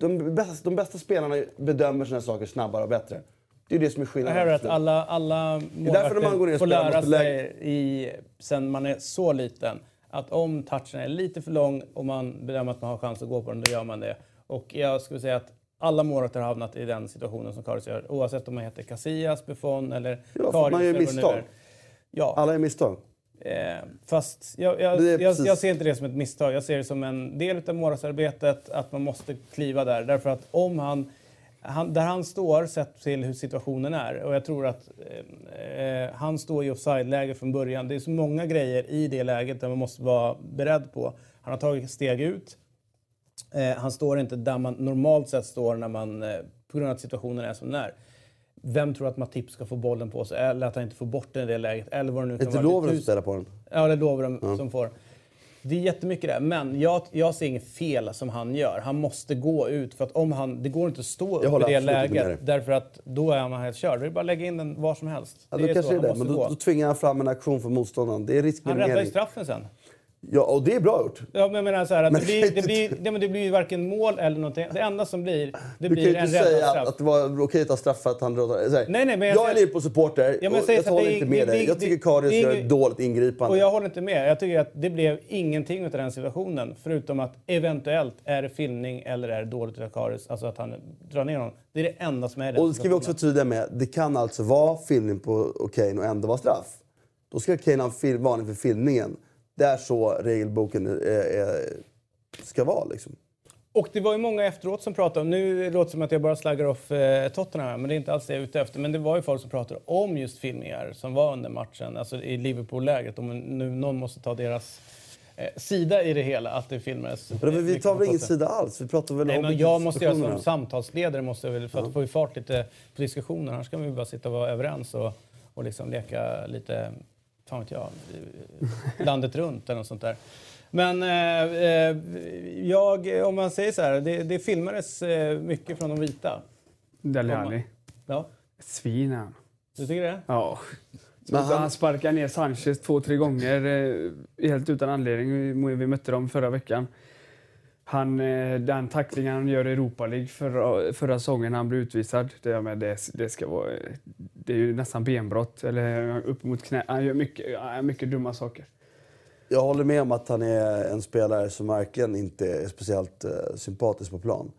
Speaker 3: de, bästa, de bästa spelarna bedömer sina saker snabbare och bättre. Det är det som är skillnaden.
Speaker 1: är alla, alla målvakter får lära sig i, sen man är så liten att om touchen är lite för lång och man bedömer att man har chans att gå på den, då gör man det. Och jag skulle säga att alla målvakter har hamnat i den situationen som Karius gör. Oavsett om man heter Casillas, Buffon eller
Speaker 3: Ja,
Speaker 1: Karius.
Speaker 3: man gör misstag.
Speaker 1: Ja,
Speaker 3: Alla är misstag.
Speaker 1: eh, fast jag, jag, jag, jag ser inte det som ett misstag. Jag ser det som en del av målvaktsarbetet, att man måste kliva där. Därför att om han han, där han står, sett till hur situationen är, och jag tror att eh, eh, han står i offside-läge från början. Det är så många grejer i det läget där man måste vara beredd på. Han har tagit steg ut. Eh, han står inte där man normalt sett står när man, eh, på grund av att situationen är som den är. Vem tror att Matip ska få bollen på sig? Eller att han inte får bort den i det läget? Eller vad det nu
Speaker 3: Är
Speaker 1: kan
Speaker 3: inte
Speaker 1: vara. Det är
Speaker 3: Lovren som spelar på den?
Speaker 1: Ja, det lovar de som får. Det är jättemycket där. Men jag, jag ser inget fel som han gör. Han måste gå ut. För att om han, det går inte att stå upp i det läget. Därför att då är han helt körd. Det är bara att lägga in den var som helst.
Speaker 3: Ja,
Speaker 1: det
Speaker 3: då
Speaker 1: är
Speaker 3: kanske
Speaker 1: så.
Speaker 3: det
Speaker 1: Han
Speaker 3: det. Men då,
Speaker 1: gå.
Speaker 3: då tvingar han fram en aktion för motståndaren. Det är
Speaker 1: Han räddar ju
Speaker 3: riskminimering.
Speaker 1: straffen sen.
Speaker 3: Ja, och det är bra gjort.
Speaker 1: Ja, men jag menar så här, att
Speaker 3: Men
Speaker 1: det, blir,
Speaker 3: kan (laughs)
Speaker 1: det,
Speaker 3: inte-
Speaker 1: blir, det, men det blir ju varken mål eller någonting. Det enda som blir, det
Speaker 3: Du kan
Speaker 1: blir
Speaker 3: ju
Speaker 1: en
Speaker 3: inte
Speaker 1: räddad
Speaker 3: säga
Speaker 1: straff.
Speaker 3: att, att det var okej att ta straff för att han drar... så här,
Speaker 1: Nej, nej, men jag
Speaker 3: jag är Liverpool-supporter
Speaker 1: Ja, jag
Speaker 3: och jag
Speaker 1: att
Speaker 3: håller
Speaker 1: det-
Speaker 3: inte med
Speaker 1: det-
Speaker 3: dig. Jag
Speaker 1: det-
Speaker 3: tycker Karius
Speaker 1: det
Speaker 3: gör ett dåligt ingripande.
Speaker 1: Och jag håller inte med. Jag tycker att det blev ingenting av den situationen. Förutom att eventuellt är det filmning eller är det dåligt av Karius. Alltså att han drar ner honom. Det är det enda som är i den
Speaker 3: Och det ska vi också vara tydliga med. Det kan alltså vara filmning på Kane och ändå vara straff. Då ska Kane ha en varning för filmningen. Det är så regelboken är, är, ska vara. Liksom.
Speaker 1: Och det var ju många efteråt som pratade om, nu låter det som att jag bara slaggar off eh, Tottenham här, men det är inte alls det jag är ute efter. Men det var ju folk som pratade om just filmningar som var under matchen, alltså i Liverpool-läget. Om nu någon måste ta deras eh, sida i det hela att det filmades.
Speaker 3: Men vi tar väl ingen sida alls? Vi pratar väl
Speaker 1: Nej,
Speaker 3: om
Speaker 1: men jag måste jag som samtalsledare måste väl, för att få i fart lite på diskussionen. Annars kan vi bara sitta och vara överens och, och liksom leka lite, fan vet jag, landet runt eller något sånt där. Men eh, eh, jag, om man säger så här, det, det filmades eh, mycket från de vita.
Speaker 4: Dele. Alli.
Speaker 1: Ja,
Speaker 4: Ett svin är han.
Speaker 1: du tycker det?
Speaker 4: Ja.
Speaker 3: Men
Speaker 4: han...
Speaker 3: han-
Speaker 4: sparkade ner Sanchez två, tre gånger eh, helt utan anledning. Vi mötte dem förra veckan. Han, eh, den tacklingen han gör i Europa League förra, förra säsongen när han blev utvisad, det, med, det, det, ska vara, det är ju nästan benbrott. Eller upp mot knä. Han gör mycket, han gör mycket dumma saker.
Speaker 3: Jag håller med om att han är en spelare som verkligen inte är speciellt eh, sympatisk på plan.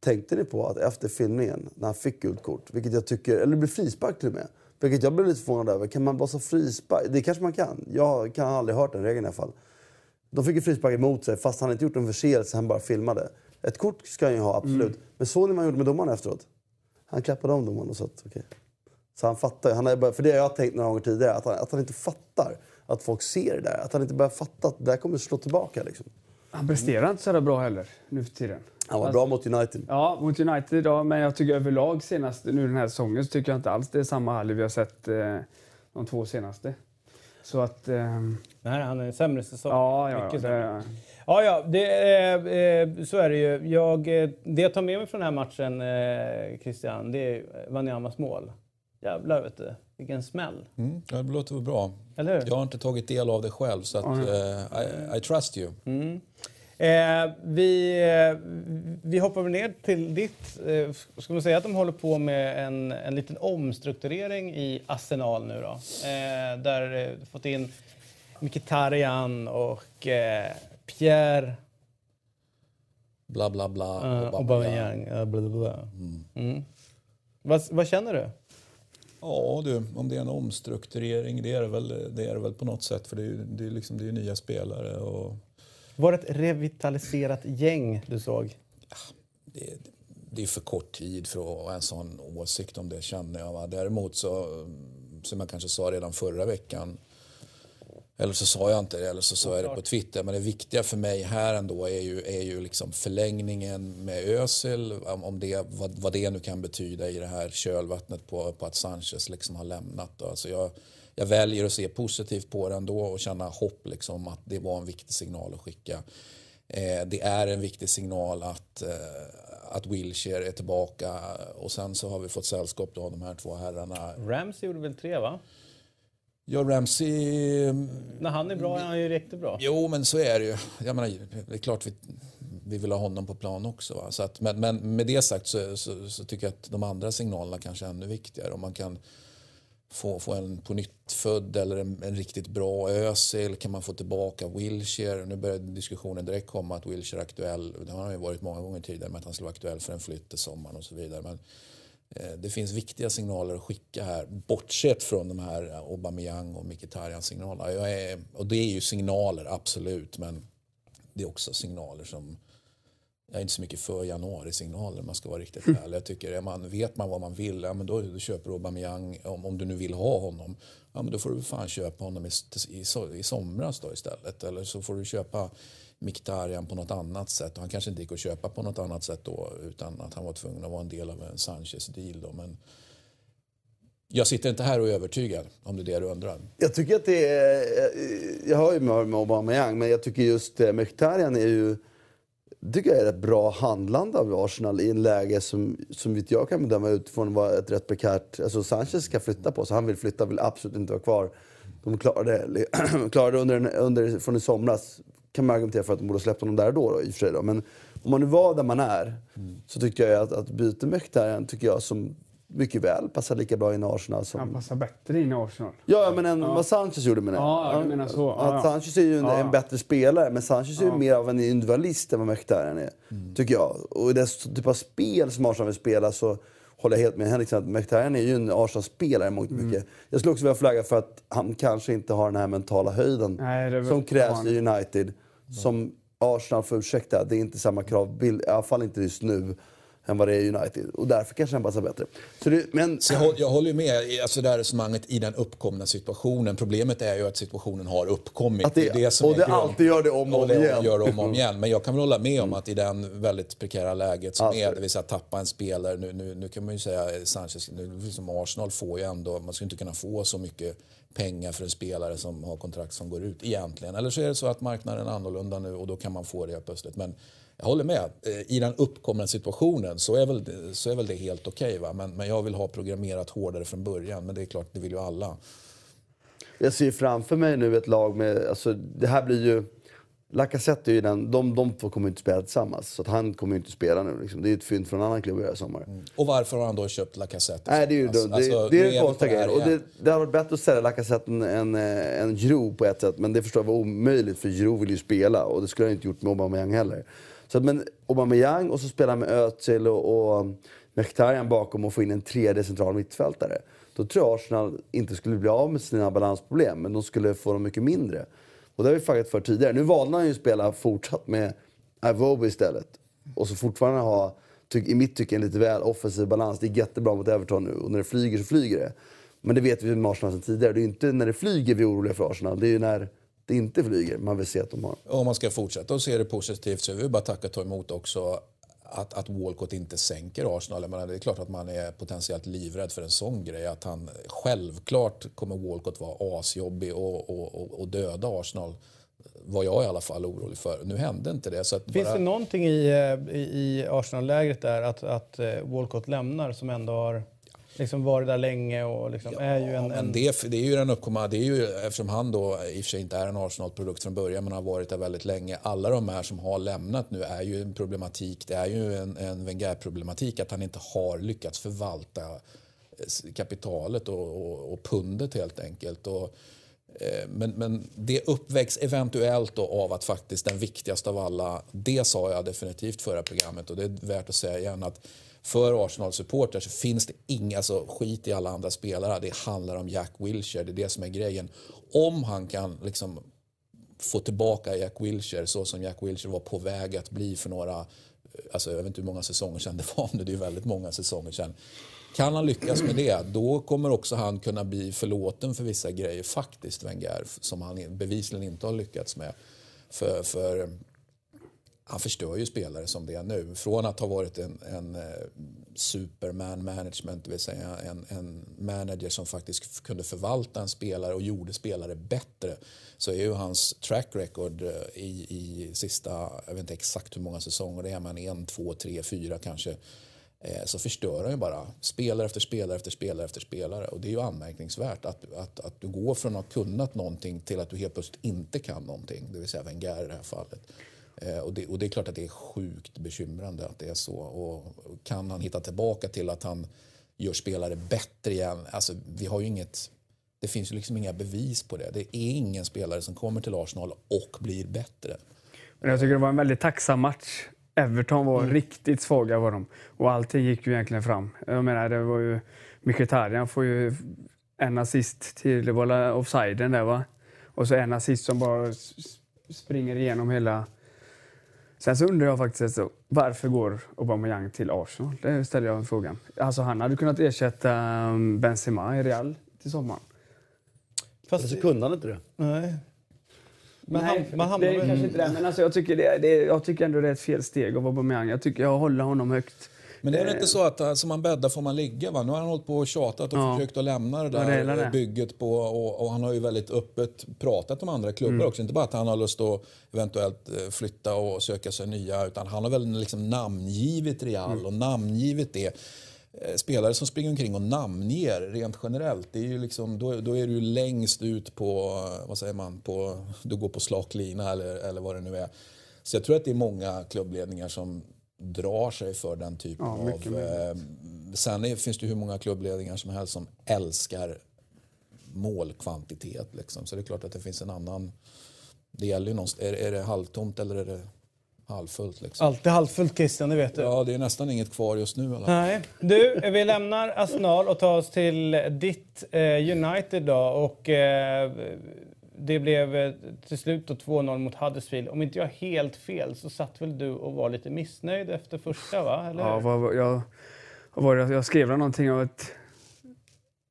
Speaker 3: Tänkte ni på att efter filmningen, när han fick gult kort, vilket jag tycker, eller det blev frispark till och med, vilket jag blev lite förvånad över. Kan man blåsa frispark? Det kanske man kan. Jag kan aldrig hört den regeln i alla fall. De fick ju frispark emot sig fast han inte gjort en förseelse, han bara filmade. Ett kort ska han ju ha, absolut. Men såg ni vad han gjorde med domaren efteråt? Han klappade om domaren och sa att okej. Så han fattar han är bara, För det har jag tänkt några gånger tidigare, att han, att han inte fattar att folk ser det där. Att han inte börjar fatta att det där kommer slå tillbaka. Liksom.
Speaker 4: Han presterar inte så bra heller nu för tiden.
Speaker 3: Han var bra mot United.
Speaker 4: Ja, mot United ja, men jag tycker överlag senast nu den här säsongen så tycker jag inte alls det är samma Alli vi har sett eh, de två senaste. Så att... ehm,
Speaker 1: Nej, han är en sämre säsong.
Speaker 4: ja, ja, ja,
Speaker 1: Mycket
Speaker 4: det,
Speaker 1: sämre. Ja, ja, det, eh, eh, så är det ju. Jag, eh, det jag tar med mig från den här matchen, eh, Christian, det är Wanyamas mål. Jävlar, vet du. Vilken smäll.
Speaker 2: Mm, det låter bra.
Speaker 1: Eller hur?
Speaker 2: Jag har inte tagit del av det själv, så att, eh, I, I trust you.
Speaker 1: Eh, vi, eh, vi hoppar ner till ditt. Eh, ska man säga att de håller på med en, en liten omstrukturering i Arsenal nu då? Eh, där eh, fått in Mkhitaryan och eh, Pierre
Speaker 2: Bla, bla, bla.
Speaker 1: uh,
Speaker 2: och
Speaker 1: Aubameyang. Uh, bla, bla, bla. Mm. Vad, vad känner du?
Speaker 2: Ja du, om det är en omstrukturering, det är det väl, det är det väl på något sätt. För det är ju det är liksom, det är ju nya spelare och
Speaker 1: Var det ett revitaliserat gäng du såg?
Speaker 2: det, det är för kort tid för att ha en sån åsikt om det känner jag. Va? Däremot så, som jag kanske sa redan förra veckan, eller så sa jag inte det, eller så sa jag det på Twitter. Men det viktiga för mig här ändå är ju, är ju liksom förlängningen med Özil. Om det, vad, vad det nu kan betyda i det här kölvattnet på, på att Sanchez liksom har lämnat. Då. Alltså jag, jag väljer att se positivt på det ändå och känna hopp liksom att det var en viktig signal att skicka. Eh, det är en viktig signal att, eh, att Wilshere är tillbaka och sen så har vi fått sällskap då av de här två herrarna.
Speaker 1: Ramsey gjorde väl tre, va?
Speaker 2: Ja, Ramsey...
Speaker 1: När han är bra är han ju riktigt bra.
Speaker 2: Jo, men så är det ju. Jag menar, det är klart vi, vi vill ha honom på plan också. Va? Så att, men, men med det sagt så, så, så tycker jag att de andra signalerna kanske är ännu viktigare. Om man kan få, få en på nytt född eller en, en riktigt bra Özil, kan man få tillbaka Wilshire? Nu börjar diskussionen direkt komma att Wilshire är aktuell. Det har han ju varit många gånger tidigare med att han skulle vara aktuell för en flytt till sommaren och så vidare. Men eh, det finns viktiga signaler att skicka här, bortsett från de här Aubameyang och Mkhitaryan-signalerna. Jag är, och det är ju signaler, absolut, men det är också signaler som... Jag är inte så mycket för januari-signaler om man ska vara riktigt mm. ärlig. Jag tycker, är man, vet man vad man vill, ja, men då, då köper du Aubameyang. Om, om du nu vill ha honom, ja, men då får du fan köpa honom i, i, i somras då istället. Eller så får du köpa Miktarian på något annat sätt. Och han kanske inte gick att köpa på något annat sätt då utan att han var tvungen att vara en del av en Sanchez-deal. Då. Men jag sitter inte här och är övertygad om det är det du undrar.
Speaker 3: Jag tycker att det är... Jag har ju med, Aubameyang, men jag tycker just eh, Miktarian är ju tycker jag är ett bra handlande av Arsenal i en läge som, som vet jag kan bedöma utifrån var ett rätt prekärt... Alltså Sanchez ska flytta på sig. Han vill flytta, vill absolut inte vara kvar. De klarade, (clears throat) klarade under, under från i somras. Kan man argumentera för att de borde ha släppt honom där och då, då i och för sig. Då. Men om man nu var där man är så tycker jag att, att byte Mkhitaryan tycker jag som mycket väl passar lika bra in i Arsenal som...
Speaker 4: Han passar bättre in i Arsenal.
Speaker 3: Ja, men än vad Sanchez gjorde menar jag.
Speaker 4: Ja, du menar så. Ja, ja.
Speaker 3: Sanchez är ju en,
Speaker 4: Ja, ja.
Speaker 3: en bättre spelare, men Sanchez är ju mer av en individualist än vad Mkhitaryan är.
Speaker 4: Mm.
Speaker 3: Tycker jag. Och i det typ av spel som Arsenal vill spela så håller jag helt med Henrik. att Mkhitaryan är ju en Arsenal-spelare och
Speaker 4: Mm.
Speaker 3: mycket. Jag skulle också vilja flagga för att han kanske inte har den här mentala höjden
Speaker 4: Nej,
Speaker 3: som krävs i United. Som Arsenal, får ursäkta, det är inte samma kravbild. I alla fall inte just nu. Än vad det är United. Och därför kanske han passar bättre. Så det, men...
Speaker 2: Så jag, håller, jag håller med alltså det här resonemanget i den uppkomna situationen. Problemet är ju att situationen har uppkommit.
Speaker 3: Att det,
Speaker 2: det, är det som
Speaker 3: och det
Speaker 2: grund-
Speaker 3: alltid gör det om och om igen.
Speaker 2: Gör om om igen. Men jag kan väl hålla med om att i den väldigt prekära läget som
Speaker 3: Alltså.
Speaker 2: är, det vill säga tappa en spelare. Nu, nu, nu kan man ju säga Sanchez, nu, som Arsenal får ju ändå, man skulle inte kunna få så mycket pengar för en spelare som har kontrakt som går ut egentligen. Eller så är det så att marknaden är annorlunda nu och då kan man få det plötsligt. Men jag håller med. Eh, I den uppkomna situationen så är väl, det- så är väl det helt okej. va? men, men jag vill ha programmerat hårdare från början. Men det är klart, det vill ju alla.
Speaker 3: Jag ser framför mig nu ett lag med... Alltså, det här blir ju... Lacazette är ju den... De, de två kommer inte spela tillsammans. Så att han kommer inte spela nu. Liksom. Det är ett fynd från en annan klubb i sommar.
Speaker 2: Och varför har han då köpt Lacazette?
Speaker 3: Nej, det är ju
Speaker 2: Alltså-.
Speaker 3: Det,
Speaker 2: alltså,
Speaker 3: det
Speaker 2: nu
Speaker 3: är konstiga
Speaker 2: det
Speaker 3: grejen. Och det, det hade varit bättre att sälja Lacazette än, än, eh, än Giroud på ett sätt. Men det förstår jag var omöjligt för Giroud vill ju spela. Och det skulle han inte gjort med Aubameyang heller. Så att, men Aubameyang och så spela med Özil och, och um, Mkhitaryan bakom och få in en tredje central mittfältare. Då tror jag Arsenal inte skulle bli av med sina balansproblem. Men de skulle få dem mycket mindre. Och det har vi flaggat för tidigare. Nu valde han ju att spela fortsatt med Ivobo istället. Och så fortfarande ha, tyck, i mitt tycke, en lite väl offensiv balans. Det är jättebra mot Everton nu och när det flyger så flyger det. Men det vet vi med Arsenal sedan tidigare. Det är ju inte när det flyger vi är oroliga för Arsenal. Det är ju när det inte flyger man vill se att de har.
Speaker 2: Om man ska fortsätta och se det positivt så är vi bara tacka och ta emot också att, att Walcott inte sänker Arsenal. Menar, det är klart att man är potentiellt livrädd för en sån grej. Att han, självklart kommer Walcott vara asjobbig och, och, och, och döda Arsenal. Var jag i alla fall orolig för. Nu hände inte det. Så att
Speaker 1: Finns
Speaker 2: bara,
Speaker 1: det någonting i, eh, i, i Arsenal-lägret där att, att eh, Walcott lämnar som ändå har liksom varit där länge och liksom är ju en... en
Speaker 2: det, det är ju den uppkomma, det är ju eftersom han då i och för sig inte är en Arsenal-produkt från början men har varit där väldigt länge. Alla de här som har lämnat nu är ju en problematik. Det är ju en, en Wenger-problematik att han inte har lyckats förvalta eh, kapitalet och, och, och pundet helt enkelt. Och, eh, men, men det uppvägs eventuellt av att faktiskt den viktigaste av alla, det sa jag definitivt förra programmet och det är värt att säga igen att för Arsenal-supportrar så finns det inga, alltså skit i alla andra spelare. Det handlar om Jack Wilshere, det är det som är grejen. Om han kan liksom få tillbaka Jack Wilshere så som Jack Wilshere var på väg att bli för några, alltså jag vet inte hur många säsonger sedan det var (laughs) nu, det är väldigt många säsonger sedan. Kan han lyckas med det, då kommer också han kunna bli förlåten för vissa grejer faktiskt, Wenger, som han bevisligen inte har lyckats med. För, för han förstör ju spelare som det är nu. Från att ha varit en, en eh, superman management, det vill säga en, en manager som faktiskt kunde förvalta en spelare och gjorde spelare bättre, så är ju hans track record eh, i, i sista, jag vet inte exakt hur många säsonger det är, men en, två, tre, fyra kanske, eh, så förstör han ju bara spelare efter spelare efter spelare efter spelare. Och det är ju anmärkningsvärt att, att, att du går från att ha kunnat någonting till att du helt plötsligt inte kan någonting, det vill säga Wenger i det här fallet. Eh, Och det, och det är klart att det är sjukt bekymrande att det är så. Och kan han hitta tillbaka till att han gör spelare bättre igen? Alltså, vi har ju inget, det finns ju liksom inga bevis på det. Det är ingen spelare som kommer till Arsenal och blir bättre.
Speaker 4: Men jag tycker det var en väldigt tacksam match. Everton var riktigt svaga var de. Och allting gick ju egentligen fram. Jag menar, det var ju... Mkhitaryan får ju en assist till, det var offsiden där va? Och så en assist som bara springer igenom hela... Sen så undrar jag faktiskt alltså, varför går Aubameyang till Arsenal? Det ställer jag en frågan. Alltså han hade kunnat ersätta um, Benzema i Real till sommaren.
Speaker 1: Fast,
Speaker 3: Så kunde han inte det.
Speaker 1: nej. Men
Speaker 4: Nej,
Speaker 1: han, man hamnar
Speaker 4: det är
Speaker 1: väl-
Speaker 4: kanske inte det. Men alltså, jag, tycker det, det, jag tycker ändå det är ett fel steg av Aubameyang. Jag tycker jag håller honom högt.
Speaker 2: Men är det inte så att eh, som man bäddar får man ligga? Va? Nu har han hållit på och tjatat och
Speaker 4: Ja.
Speaker 2: försökt att lämna det
Speaker 4: Ja, det är hela
Speaker 2: där
Speaker 4: det.
Speaker 2: bygget på och, och han har ju väldigt öppet pratat om andra klubbar
Speaker 4: Mm.
Speaker 2: också. Inte bara att han har lust att eventuellt eh, flytta och söka sig nya utan han har väl liksom namngivit Real
Speaker 4: Mm.
Speaker 2: och namngivit det. Eh, Spelare som springer omkring och namnger rent generellt, det är ju liksom, då, då är du längst ut på, eh, vad säger man, på, du går på slak lina eller, eller vad det nu är. Så jag tror att det är många klubbledningar som drar sig för den typen
Speaker 4: Ja, mycket
Speaker 2: av... Eh, sen är, finns det hur många klubbledningar som helst som älskar målkvantitet. Liksom. Så det är klart att det finns en annan... Det gäller ju någonstans, är, är det halvtomt eller är det halvfullt? Liksom?
Speaker 1: Alltid halvfullt Christian, det vet du.
Speaker 2: Ja, det är nästan inget kvar just nu. Eller?
Speaker 1: Nej. Du, vi lämnar Arsenal och tar oss till ditt eh, United då. Och, eh, det blev eh, till slut 2-0 mot Huddersfield. Om inte jag helt fel så satt väl du och var lite missnöjd efter första, va? Eller?
Speaker 4: Ja, vad, jag, vad var det? jag skrev någonting om att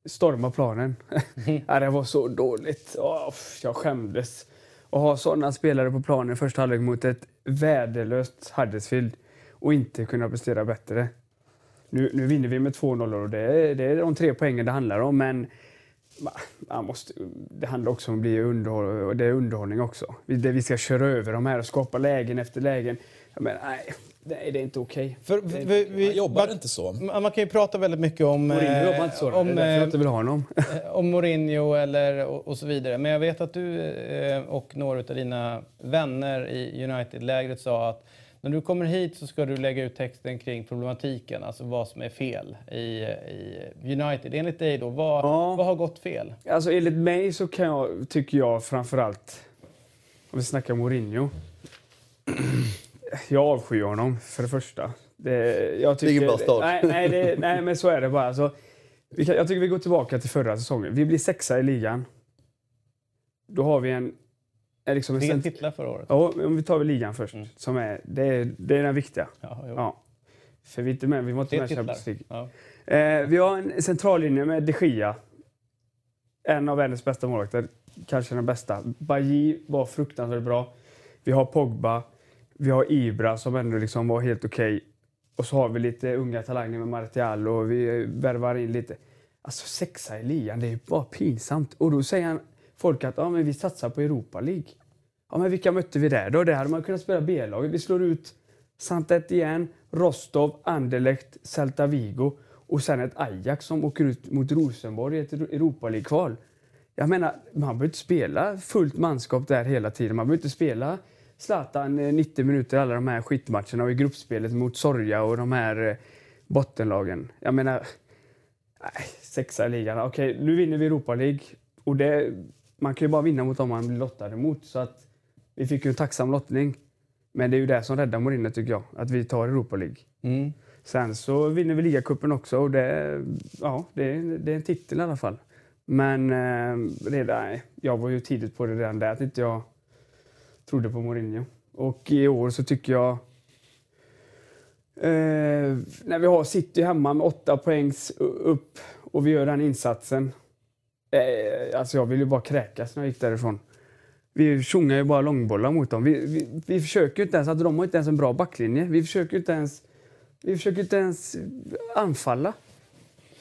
Speaker 4: storma planen. (laughs) ja, det var så dåligt. Åh, jag skämdes. Att ha sådana spelare på planen i första halvlek mot ett värdelöst Huddersfield och inte kunna prestera bättre. Nu, nu vinner vi med 2-0 och det det är de tre poängen det handlar om, men man måste, det handlar också om att bli underhåll, och det är underhållning också. Vi, det, vi ska köra över de här och skapa lägen efter lägen. Menar, nej, nej, det är inte okej.
Speaker 1: För vi, vi, vi,
Speaker 2: jobbar inte så.
Speaker 1: man kan ju prata väldigt mycket om,
Speaker 4: Mourinho
Speaker 1: eh,
Speaker 4: jobbar inte så. det är
Speaker 1: om,
Speaker 4: jag
Speaker 1: eh,
Speaker 4: inte vill ha honom. (laughs)
Speaker 1: eh, om Mourinho eller, och, och så vidare. Men jag vet att du eh, och några av dina vänner i United-lägret sa att när du kommer hit så ska du lägga ut texten kring problematiken, alltså vad som är fel i, i United. Enligt dig då, vad,
Speaker 4: Ja.
Speaker 1: vad har gått fel?
Speaker 4: Alltså enligt mig så kan jag, tycker jag framförallt, om vi snackar Mourinho. Jag avskyr honom för det första. Det, jag tycker,
Speaker 3: ingen bra start.
Speaker 4: Nej, nej, det, nej, men så är det bara. Alltså, vi kan, jag tycker vi går tillbaka till förra säsongen. Vi blir sexa i ligan. Då har vi en... en Liksom
Speaker 1: Tre titlar förra året.
Speaker 4: ja, om vi tar väl ligan först.
Speaker 1: Mm.
Speaker 4: Som är, det, är, det är den viktiga.
Speaker 1: Ja, jo.
Speaker 4: Ja. För vi är inte med, vi var inte med i. Champions League.
Speaker 1: Ja.
Speaker 4: Eh, vi har en centrallinje med de Gia. En av världens bästa målvakter. Kanske den bästa. Bajy var fruktansvärt bra. Vi har Pogba. Vi har Ibra som ändå liksom var helt okej. Och så har vi lite unga talanger med Martial och vi värvar in lite. Alltså sexa i ligan, det är bara pinsamt. Och då säger han, folk att ja, men vi satsar på Europa League. Ja, men vilka mötte vi där då? Där hade man kunnat spela B-laget. Vi slår ut Santet Etienne, Rostov, Anderlecht, Celta Vigo och sen ett Ajax som åker ut mot Rosenborg i ett Europa League-kval. Jag menar, man behöver inte spela fullt manskap där hela tiden. Man behöver inte spela Zlatan eh, 90 minuter alla de här skitmatcherna och i gruppspelet mot Sorja och de här eh, bottenlagen. Jag menar, nej, sexa i ligan. Okej, nu vinner vi Europa League och det, man kan ju bara vinna mot dem man blir lottad emot. Så att vi fick ju en tacksam lottning. Men det är ju det som räddar Mourinho tycker jag, att vi tar Europa League.
Speaker 1: Mm.
Speaker 4: Sen så vinner vi ligacupen också och det, ja, det, är, det är en titel i alla fall. Men eh, redan, jag var ju tidigt på det redan där att inte jag trodde på Mourinho. Och i år så tycker jag... Eh, när vi har City hemma med åtta poängs upp och vi gör den insatsen. Eh, alltså jag vill ju bara kräkas när jag gick därifrån. Vi tjongar ju bara långbollar mot dem. Vi, vi, vi försöker ju inte ens, alltså de har inte ens en bra backlinje. Vi försöker inte ens, vi försöker inte ens anfalla.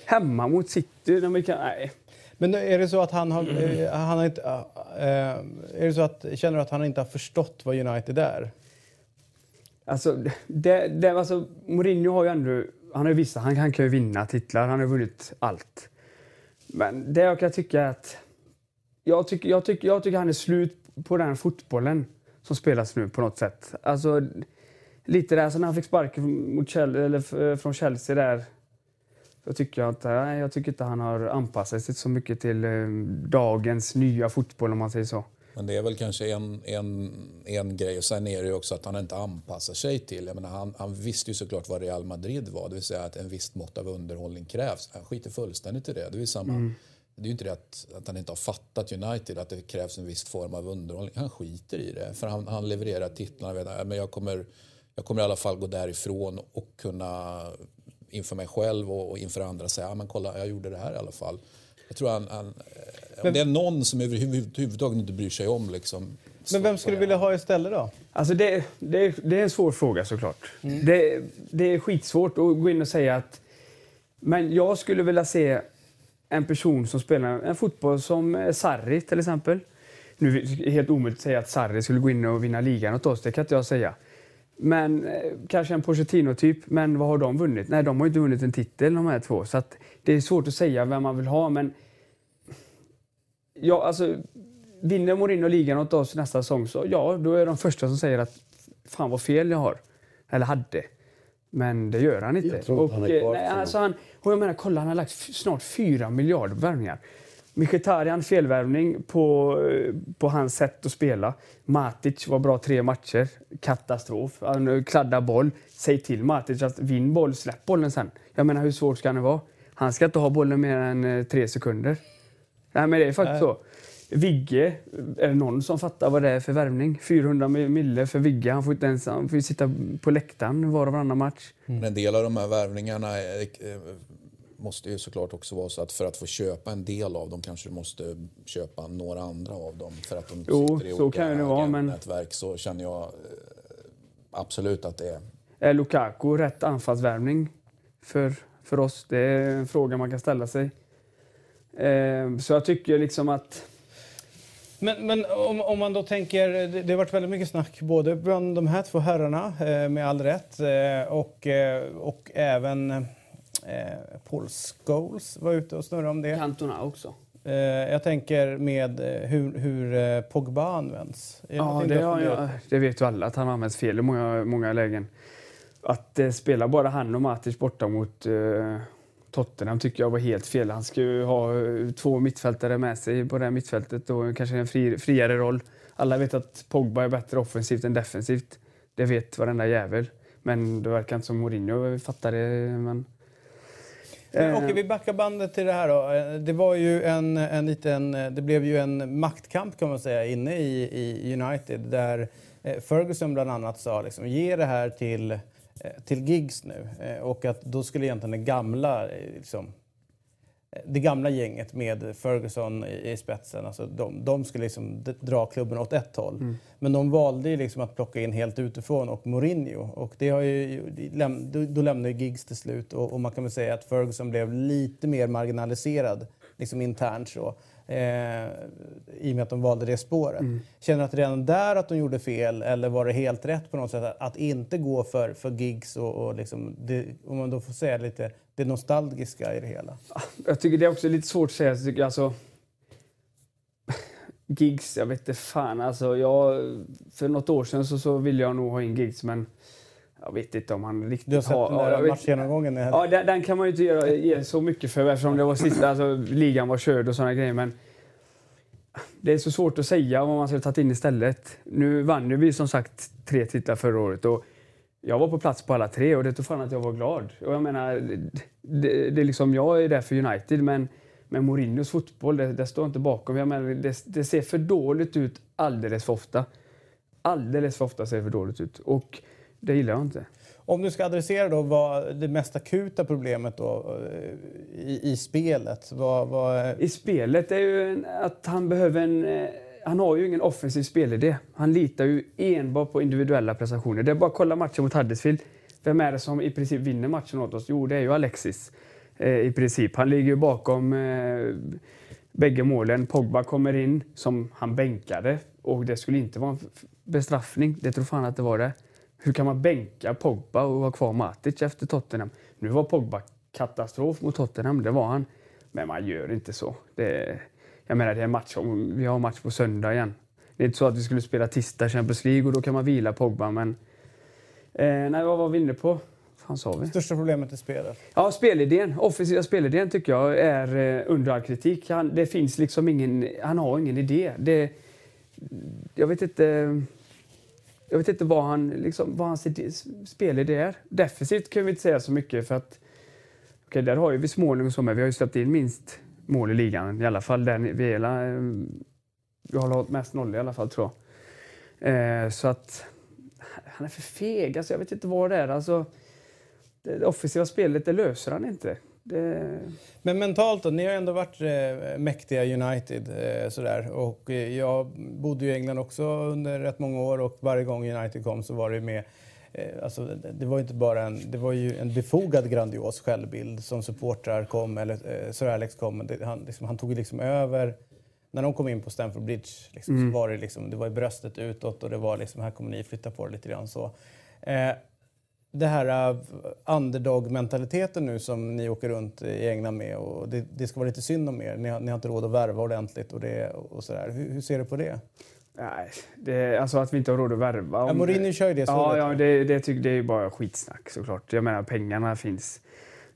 Speaker 4: Hemma mot City, när vi kan, nej.
Speaker 1: Men är det så att han har, eh, han har inte, eh, är det så att, känner du att han inte har förstått vad United är?
Speaker 4: Alltså, det, det, alltså, Mourinho har ju ändå... Han, har vissa, han, han kan ju vinna titlar, han har vunnit allt. Men det jag kan tycka är att... Jag tycker, jag, tycker, jag tycker han är slut på den fotbollen som spelas nu på något sätt. Alltså, lite där, så när han fick sparken mot Chelsea, eller, från Chelsea där så tycker jag, inte, jag tycker inte han har anpassat sig så mycket till eh, dagens nya fotboll om man säger så.
Speaker 2: Men det är väl kanske en, en, en grej. Och sen är det ju också att han inte anpassar sig till. Jag menar, han, han visste ju såklart vad Real Madrid var. Det vill säga att en visst mått av underhållning krävs. Han skiter fullständigt i det. Det är ju samma. Det är ju inte det att, att han inte har fattat United, att det krävs en viss form av underhållning. Han skiter i det. För han, han levererar titlarna. Vet, men jag, kommer, jag kommer i alla fall gå därifrån och kunna inför mig själv och, och inför andra säga ja, men kolla, jag gjorde det här i alla fall. Jag tror han, han, eh, om det är någon som överhuvudtaget inte bryr sig om liksom,
Speaker 1: Men vem skulle du vilja ha istället då?
Speaker 4: Alltså det, det, det är en svår fråga såklart. Det, det är skitsvårt att gå in och säga att... Men jag skulle vilja se en person som spelar en fotboll som Sarri till exempel. Nu är det helt omöjligt att säga att Sarri skulle gå in och vinna ligan åt oss, det kan inte jag säga. Men eh, kanske en Pochettino-typ. Men vad har de vunnit? Nej, de har ju inte vunnit en titel de här två. Så att det är svårt att säga vem man vill ha, men... Ja, alltså, vinner Mourinho ligan åt oss nästa säsong så ja, då är de första som säger att fan vad fel jag har. Eller hade. Men det gör han inte.
Speaker 3: Jag tror inte han är
Speaker 4: eh,
Speaker 3: kvar
Speaker 4: nej,
Speaker 3: för
Speaker 4: alltså han, och jag menar, kolla, han har lagt snart 4 miljarder på värvningar. Mkhitaryan felvärvning på, eh, på hans sätt att spela. Matic var bra tre matcher. Katastrof. Han eh, kladdar boll. Säg till Matic att vinn boll, släpp bollen sen. Jag menar, hur svårt ska det vara? Han ska inte ha bollen mer än eh, tre sekunder. Nej, men det är faktiskt så. Vigge, är det någon som fattar vad det är för värvning? 400 mille för Vigge. Han får inte ens han får ju sitta på läktaren var och varannan match.
Speaker 2: Mm. En del av de här värvningarna är, eh, måste ju såklart också vara så att för att få köpa en del av dem kanske du måste köpa några andra av dem. För att de
Speaker 4: jo, sitter i så kan det vara. Men...
Speaker 2: nätverk så känner jag eh, absolut att det är...
Speaker 4: Är Lukaku rätt anfallsvärvning för, för oss? Det är en fråga man kan ställa sig. Eh, så jag tycker liksom att...
Speaker 1: Men, men om, om, man då tänker, det, det har varit väldigt mycket snack både bland de här två herrarna, eh, med all rätt, eh, och, eh, och även eh, Paul Scholes var ute och snurrade om det.
Speaker 4: Cantona också.
Speaker 1: Jag tänker med hur, hur Pogba används.
Speaker 4: Ja, det, har jag, det vet ju alla att han används fel i många, många lägen. Att eh, spela bara han och Matic borta mot eh, Tottenham tycker jag var helt fel. Han ska ju ha eh, två mittfältare med sig på det här mittfältet och kanske en fri, friare roll. Alla vet att Pogba är bättre offensivt än defensivt. Det vet varenda jävel. Men det verkar inte som Mourinho fattar det. Men...
Speaker 1: Eh. Okej, vi backar bandet till det här då. Eh, det var ju en, en liten, det blev ju en maktkamp kan man säga inne i, i United där Ferguson bland annat sa liksom, ge det här till till gigs nu. Eh, och att då skulle egentligen det gamla, eh, liksom, det gamla gänget med Ferguson i, spetsen, alltså de, de skulle liksom dra klubben åt ett håll. Mm. Men de valde liksom att plocka in helt utifrån och Mourinho. Och det har ju, då lämnade ju Giggs till slut och, och, man kan väl säga att Ferguson blev lite mer marginaliserad liksom internt. Så eh, i och med att de valde det spåret. Mm. Känner du att redan där att de gjorde fel eller var det helt rätt på något sätt att, att inte gå för, för gigs och, och liksom det, om man då får säga lite det nostalgiska i det hela?
Speaker 4: Jag tycker det är också lite svårt att säga. Jag tycker alltså, gigs, jag vet inte fan. Alltså, jag, för något år sedan så, så ville jag nog ha in gigs men jag vet inte om han riktigt
Speaker 1: har... Du har sett har, den där matchgenomgången?
Speaker 4: Ja, den, den, kan man ju inte göra, ge så mycket för eftersom det var sista, alltså, ligan var körd och sådana grejer. Men det är så svårt att säga vad man skulle tagit in istället. Nu vann ju vi som sagt tre titlar förra året och jag var på plats på alla tre och det tog fan att jag var glad. Och jag menar, det, det är liksom, jag är där för United men, men Mourinhos fotboll, det, det står inte bakom. Jag menar, det, det, ser för dåligt ut alldeles för ofta. Alldeles för ofta ser det för dåligt ut. Och det gillar jag inte.
Speaker 1: Om du ska adressera då vad det mest akuta problemet då, eh, i, i spelet? Vad, vad...
Speaker 4: I spelet är ju att han behöver en... Eh, han har ju ingen offensiv spelidé. Han litar ju enbart på individuella prestationer. Det är bara att kolla matchen mot Huddersfield. Vem är det som i princip vinner matchen åt oss? Jo, det är ju Alexis. Eh, I princip. Han ligger ju bakom eh, bägge målen. Pogba kommer in som han bänkade och det skulle inte vara en bestraffning. Det tror fan att det var det. Hur kan man bänka Pogba och ha kvar Matic efter Tottenham? Nu var Pogba katastrof mot Tottenham, det var han. Men man gör inte så. Det, jag menar, det är match, vi har match på söndag igen. Det är inte så att vi skulle spela tisdag Champions League och då kan man vila Pogba, men... Eh, nej, vad var vi inne på? Fan sa vi?
Speaker 1: Största problemet är spelet?
Speaker 4: Ja, spelidén. Offensiva spelidén tycker jag är eh, under all kritik. Han, det finns liksom ingen... Han har ingen idé. Det, jag vet inte... Jag vet inte vad han, liksom, vad hans spelidé är. Defensivt kan vi inte säga så mycket för att okay, där har ju vi småling och så med. Vi har ju släppt in minst mål i ligan, i alla fall där vi hela, ehm, vi har hållit mest noll i alla fall tror jag. Eh, så att han är för feg. Alltså, jag vet inte vad det är. Alltså, det offensiva spelet, det löser han inte. Det...
Speaker 1: Men mentalt då? Ni har ändå varit eh, mäktiga United. Eh, sådär. Och, eh, jag bodde i England också under rätt många år och varje gång United kom så var det med eh, Alltså, det var inte bara en, det var ju en befogad grandios självbild som supportrar kom, eller eh, Sir Alex kom. Det, han, liksom, han tog liksom över när de kom in på Stamford Bridge liksom, mm. så var det, liksom, det var i bröstet utåt och det var liksom, här kommer ni flytta på det lite grann så. Eh, det här uh, underdog-mentaliteten nu som ni åker runt i England med och det, det ska vara lite synd om er. Ni har, ni har inte råd att värva ordentligt och, det, och sådär. Hur, hur ser du på det?
Speaker 4: Nej, det, alltså att vi inte har råd att värva.
Speaker 1: Ja, Mourinho kör ju det
Speaker 4: så. Ja, ja det, det, tycker, det är ju bara skitsnack såklart. Jag menar pengarna finns.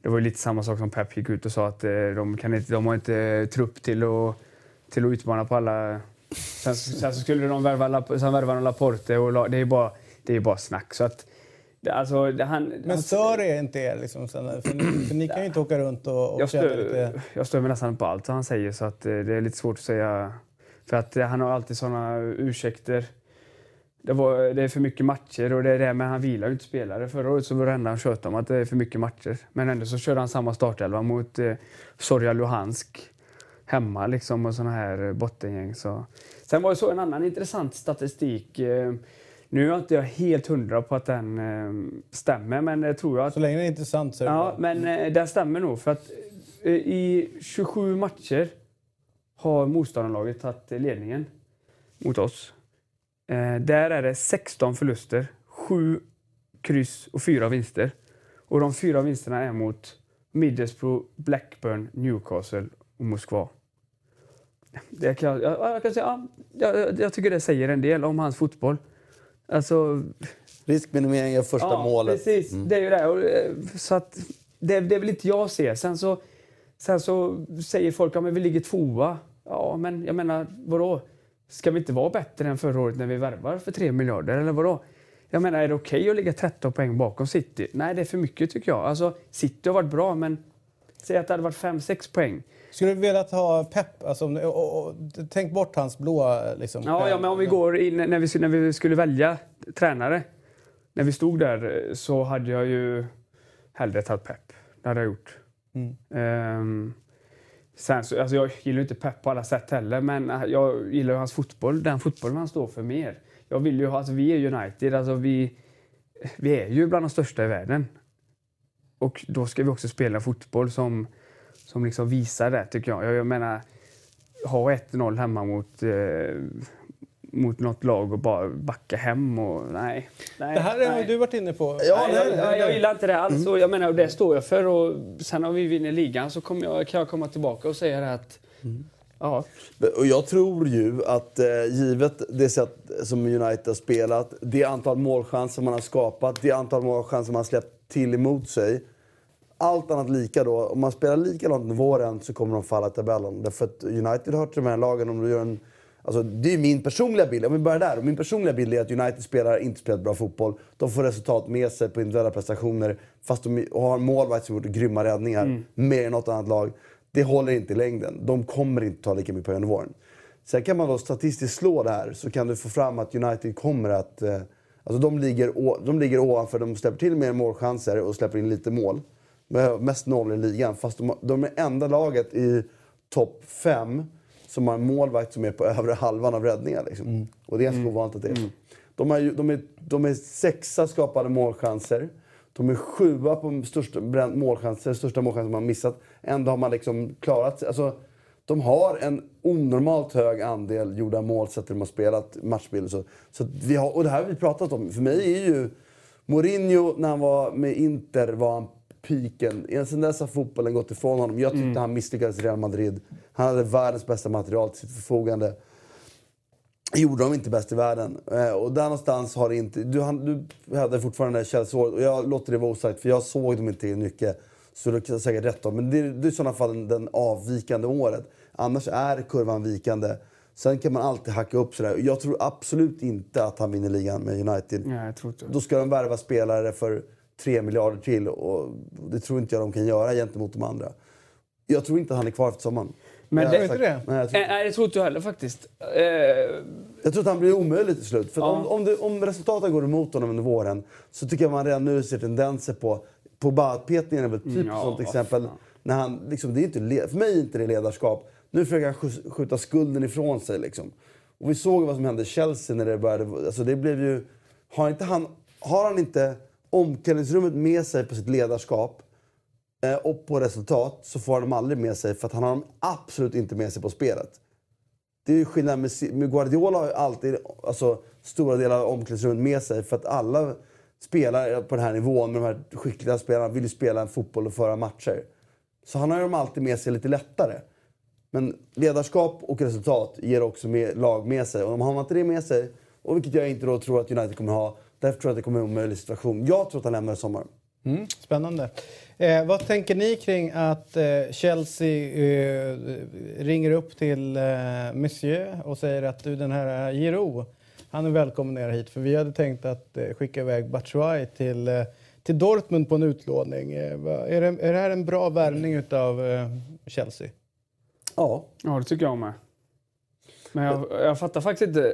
Speaker 4: Det var ju lite samma sak som Pep gick ut och sa att eh, de, kan inte, de har inte trupp till att, till att utmana på alla... Sen, sen så skulle de värva, sen värva Laporte och det är bara, det är bara snack. Så att, Alltså, han,
Speaker 1: men stör det inte er? Liksom, för, ni, (clears throat) för ni kan ju inte åka runt och, och
Speaker 4: jag stör, lite... Jag stör mig nästan på allt han säger så att eh, det är lite svårt att säga. För att han har alltid såna ursäkter. Det, var, det är för mycket matcher och det är det, men han vilar ju inte spelare. Förra året så var det enda han tjötade om att det är för mycket matcher. Men ändå så körde han samma startelva mot eh, Sorja Luhansk hemma liksom och såna här bottengäng. Så. Sen var det så en annan intressant statistik. Eh, nu är jag inte helt hundra på att den eh, stämmer, men det tror jag. Att,
Speaker 1: Så länge det är intressant så är det
Speaker 4: ja,
Speaker 1: bra.
Speaker 4: men eh, den stämmer nog. För att eh, i 27 matcher har motståndarlaget tagit ledningen mot oss. Eh, där är det 16 förluster, 7 kryss och 4 vinster. Och de fyra vinsterna är mot Middlesbrough, Blackburn, Newcastle och Moskva. Det kan, jag, jag, kan säga, ja, jag, jag tycker det säger en del om hans fotboll. Alltså,
Speaker 3: Riskminimering är första
Speaker 4: ja,
Speaker 3: målet.
Speaker 4: Precis, det är ju det. Eh, så att, det, det är väl inte jag ser. Sen så, sen så säger folk att ja, vi ligger tvåa. Ja, men jag menar, vadå? Ska vi inte vara bättre än förra året när vi värvar för 3 miljarder? Eller vadå? Jag menar, är det okej att ligga 13 poäng bakom City? Nej, det är för mycket tycker jag. Alltså, City har varit bra, men säg att det hade varit 5-6 poäng.
Speaker 1: Skulle du velat ha Pep? Alltså, och, och, tänk bort hans blå... Liksom,
Speaker 4: Ja, ja, men om vi går in när vi, när vi skulle välja tränare. När vi stod där så hade jag ju hellre tagit Pep. Det hade jag gjort. Ehm, sen så, alltså jag gillar inte Pep på alla sätt heller, men jag gillar ju hans fotboll. Den fotbollen han står för mer. Jag vill ju ha, alltså vi är United, alltså vi, vi är ju bland de största i världen. Och då ska vi också spela fotboll som, som liksom visar det, tycker jag. Jag, menar, ha 1-0 hemma mot, eh, mot något lag och bara backa hem. Och, nej, nej,
Speaker 1: Det här har du varit inne på.
Speaker 3: Ja,
Speaker 4: Nej,
Speaker 3: nej,
Speaker 4: jag, jag, jag gillar inte det alls. Och jag menar, och det står jag för. Och sen om vi vinner ligan så kommer jag, kan jag komma tillbaka och säga det att... Ja,
Speaker 3: Och jag tror ju att eh, givet det sätt som United har spelat, det antal målchanser man har skapat, det antal målchanser man har släppt till emot sig. Allt annat lika då, om man spelar likadant under våren så kommer de falla i tabellen. Därför att United hör till de här lagen om du gör en... Alltså, det är min personliga bild. Om vi börjar där. Min personliga bild är att United spelar inte spelat bra fotboll. De får resultat med sig på individuella prestationer. Fast de har en målvakt som gjort grymma räddningar. Mer än något annat lag. Det håller inte i längden. De kommer inte ta lika mycket poäng under våren. Sen kan man då statistiskt slå det här så kan du få fram att United kommer att... Eh, alltså de ligger, de ligger ovanför, de släpper till mer målchanser och släpper in lite mål. Mest noll i ligan. Fast de, de är enda laget i topp fem som har en målvakt som är på (laughs) övre halvan av räddningar. Liksom. Och det är ganska ovanligt att det är så. De, ju, de, är, de är sexa skapade målchanser. De är sjua på största målchanser, största målchanser man har missat. Ändå har man liksom klarat sig. Alltså, de har en onormalt hög andel gjorda mål sett till de har spelat matchbilder. Så, så vi har, och det här har vi pratat om. För mig är ju Mourinho, när han var med Inter, var han piken. Sen dess har fotbollen gått ifrån honom. Jag tyckte han misslyckades i Real Madrid. Han hade världens bästa material till sitt förfogande. gjorde de inte bäst i världen. Eh, och där någonstans har inte... Du, han, du hade fortfarande Chelsea-året och jag låter det vara osagt för jag såg dem inte mycket. Så du kan säkert rätt om. Men det, det är i sådana fall den, avvikande året. Annars är kurvan vikande. Sen kan man alltid hacka upp sådär. Jag tror absolut inte att han vinner ligan med United.
Speaker 4: nej, jag tror inte
Speaker 3: Då ska de värva spelare för 3 miljarder till och det tror inte jag de kan göra gentemot de andra. Jag tror inte att han är kvar efter sommaren.
Speaker 4: Men
Speaker 3: Jag
Speaker 4: det-
Speaker 1: inte
Speaker 3: sagt-
Speaker 1: det?
Speaker 3: Nej, jag, tror,
Speaker 4: Eh, Nej, det tror inte jag heller faktiskt. Eh,
Speaker 3: jag tror att han blir omöjlig till slut. För
Speaker 4: Ja.
Speaker 3: om, om, det, om resultaten går emot honom under våren så tycker jag man redan nu ser tendenser på... Pogba-petningen är väl typ
Speaker 4: Mm, ja,
Speaker 3: sånt exempel.
Speaker 4: fan.
Speaker 3: När han, liksom, det är inte, för mig är inte det ledarskap. Nu försöker han skjuta skulden ifrån sig. Liksom. Och vi såg vad som hände i Chelsea när det började. Alltså, det blev ju, har, inte han, har han inte omklädningsrummet med sig på sitt ledarskap eh, och på resultat så får han dem aldrig med sig för att han har dem absolut inte med sig på spelet. Det är ju skillnad med, med Guardiola har ju alltid alltså, stora delar av omklädningsrummet med sig för att alla spelare på den här nivån med de här skickliga spelarna vill ju spela en fotboll och föra matcher. Så han har ju dem alltid med sig lite lättare. Men ledarskap och resultat ger också med, lag med sig. Och om har man inte det med sig, och vilket jag inte då tror att United kommer ha, därför tror jag att det kommer vara en omöjlig situation. Jag tror att han lämnar i sommar.
Speaker 1: Mm, spännande. Eh, vad tänker ni kring att eh, Chelsea eh, ringer upp till eh, Monsieur och säger att du, den här eh, Giroud, han är välkommen ner hit för vi hade tänkt att eh, skicka iväg Batshuayi till, eh, till Dortmund på en utlåning. Eh, är, det, är det här en bra värvning av Chelsea?
Speaker 3: Ja,
Speaker 4: ja, det tycker jag med. Men jag, jag fattar faktiskt inte.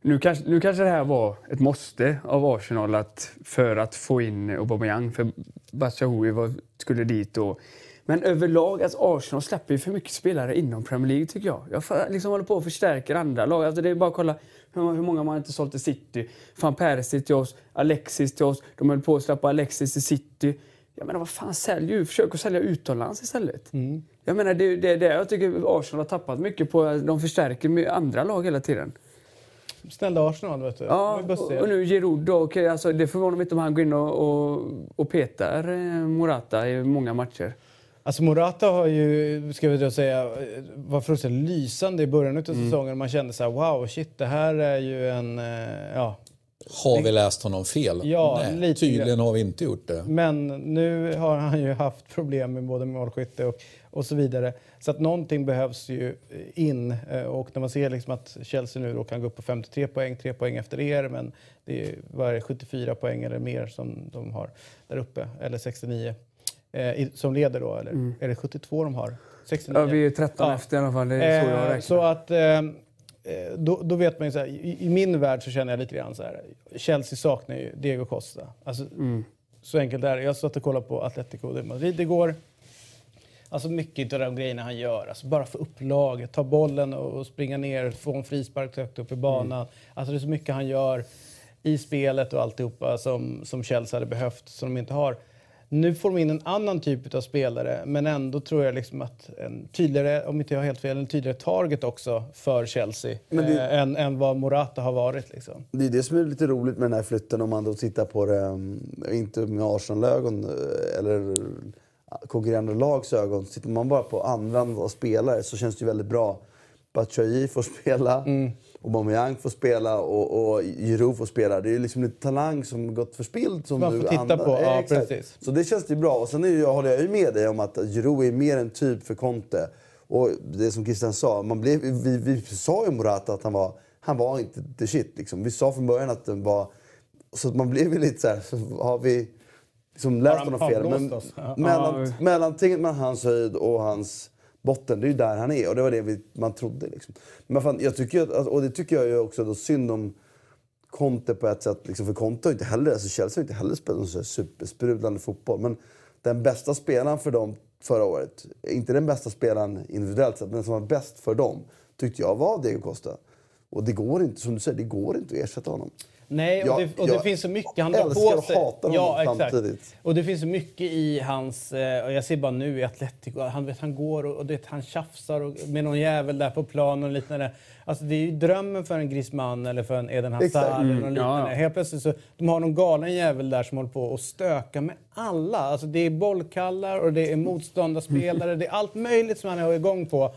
Speaker 4: Nu kanske, nu kanske det här var ett måste av Arsenal att, för att få in Aubameyang. För Batshuayi skulle dit. Och, men överlag, alltså Arsenal släpper ju för mycket spelare inom Premier League tycker jag. Jag liksom håller på att förstärka andra lag. Alltså det är bara att kolla hur, hur många man inte sålt till City. Van Persie till oss, Alexis till oss. De höll på att släppa Alexis till City. Jag menar, vad fan, sälj. Försök att sälja utomlands istället. Jag menar, det är det, det jag tycker Arsenal har tappat mycket på. De förstärker andra lag hela tiden.
Speaker 1: Snälla Arsenal, vet du.
Speaker 4: Ja, och, och nu Giroud okej, alltså, det förvånar mig inte om han går in och, och, och petar eh, Morata i många matcher.
Speaker 1: Alltså Morata har ju, ska vi då säga, var fullständigt lysande i början av
Speaker 2: Mm.
Speaker 1: säsongen. Man kände så här, wow, shit, det här är ju en... eh, Ja.
Speaker 2: Har vi läst honom fel?
Speaker 1: Ja,
Speaker 2: Nej, tydligen har vi inte gjort det.
Speaker 1: Men nu har han ju haft problem med både målskytte och, och så vidare. Så att någonting behövs ju in. Eh, Och när man ser liksom att Chelsea nu då kan gå upp på 53 poäng, 3 poäng efter er, men det är, vad är det, 74 poäng eller mer som de har där uppe, eller 69. Eh, som leder då, eller är det 72 de har? 69?
Speaker 4: Ja, vi är 13
Speaker 1: Ja.
Speaker 4: efter i alla fall. Det är så jag
Speaker 1: Eh,
Speaker 4: räknar.
Speaker 1: så att, eh, eh, då, då vet man ju så här, i, i min värld så känner jag lite grann så här, Chelsea saknar ju Diego Costa. Alltså,
Speaker 4: Mm.
Speaker 1: Så enkelt är det. Jag satt och kollade på Atletico de Madrid igår. Alltså mycket av de grejerna han gör. Alltså bara få upp laget, ta bollen och och springa ner, få en frispark högt upp i banan. Alltså det är så mycket han gör i spelet och alltihopa som, som Chelsea hade behövt, som de inte har. Nu får de in en annan typ av spelare, men ändå tror jag liksom att en tydligare, om inte jag har helt fel, en tydligare target också för Chelsea
Speaker 3: Men det-
Speaker 1: eh, än, än vad Morata har varit. Liksom.
Speaker 3: Det är det som är lite roligt med den här flytten om man då tittar på det, um, inte med Arsenal-ögon eh, eller konkurrerande lags ögon. Tittar man bara på andra av spelare så känns det ju väldigt bra. Batshuayi får spela,
Speaker 1: Mm.
Speaker 3: Aubameyang får spela och, och Giroud får spela. Det är liksom lite talang som gått förspilld. Som
Speaker 1: Man
Speaker 3: du
Speaker 1: får titta
Speaker 3: andra-
Speaker 1: på, ja, precis.
Speaker 3: Så det känns ju bra. Och sen är jag håller jag ju med dig om att Giroud är mer en typ för Conte. Och det som Christian sa, man blev, vi, vi sa ju Morata att han var, han var inte the shit. Liksom. Vi sa från början att den var... Så att man blev ju lite så här, så har vi liksom läst honom fel. Men mellan, mellantinget mellan hans höjd och hans botten, det är ju där han är. Och det var det vi, man trodde. Liksom. Men fan, jag tycker, att, alltså, och det tycker jag ju också då synd om Conte på ett sätt. Liksom, för Conte har inte heller, alltså Chelsea har inte heller spelat någon supersprudlande fotboll. Men den bästa spelaren för dem förra året, inte den bästa spelaren individuellt sett, men den som var bäst för dem, tyckte jag var Diego Costa. Och det går inte, som du säger, det går inte att ersätta honom.
Speaker 1: Nej, och,
Speaker 3: Jag-
Speaker 1: det, och det
Speaker 3: jag
Speaker 1: finns så mycket han drar
Speaker 3: älskar
Speaker 1: på
Speaker 3: och
Speaker 1: sig.
Speaker 3: hatar honom
Speaker 1: ja, exakt.
Speaker 3: samtidigt.
Speaker 1: Och det finns så mycket i hans... eh, Och jag ser bara nu i Atletico, han, vet, han går och, och det, han tjafsar och, med någon jävel där på planen och liknande. Alltså det är ju drömmen för en Griezmann eller för en Eden Hazard
Speaker 3: Exakt.
Speaker 1: eller någon
Speaker 4: Mm,
Speaker 1: liknande.
Speaker 4: ja, ja.
Speaker 1: Helt plötsligt så de har någon galen jävel där som håller på och stökar med alla. Alltså det är bollkallar och det är motståndarspelare. det är allt möjligt som han är igång på.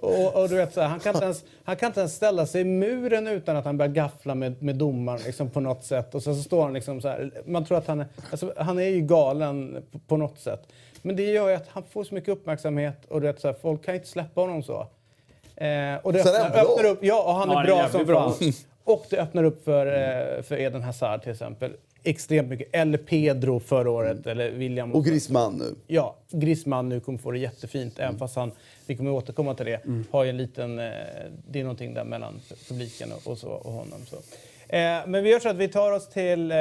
Speaker 1: Och, och du vet, så här, han, kan inte ens, han kan inte ens ställa sig i muren utan att han börjar gaffla med, med domaren liksom, på något sätt. Och sen så står han liksom så här, man tror att han är, alltså, han är ju galen på, på något sätt. Men det gör ju att han får så mycket uppmärksamhet och du vet, så här, folk kan inte släppa honom så. Eh, och det öppnar, öppnar upp, ja, och han är
Speaker 4: Ja, är
Speaker 1: bra som
Speaker 4: bra.
Speaker 1: fan. Och det öppnar upp för, eh, för Eden Hazard till exempel. Extremt mycket. Eller Pedro förra året, eller William.
Speaker 3: Och Griezmann nu.
Speaker 1: Ja, Griezmann nu kommer få det jättefint, även fast han, vi kommer återkomma till det, har ju en liten, eh, det är någonting där mellan publiken och, och, så, och honom. Så. Eh, men vi gör så att vi tar oss till, eh,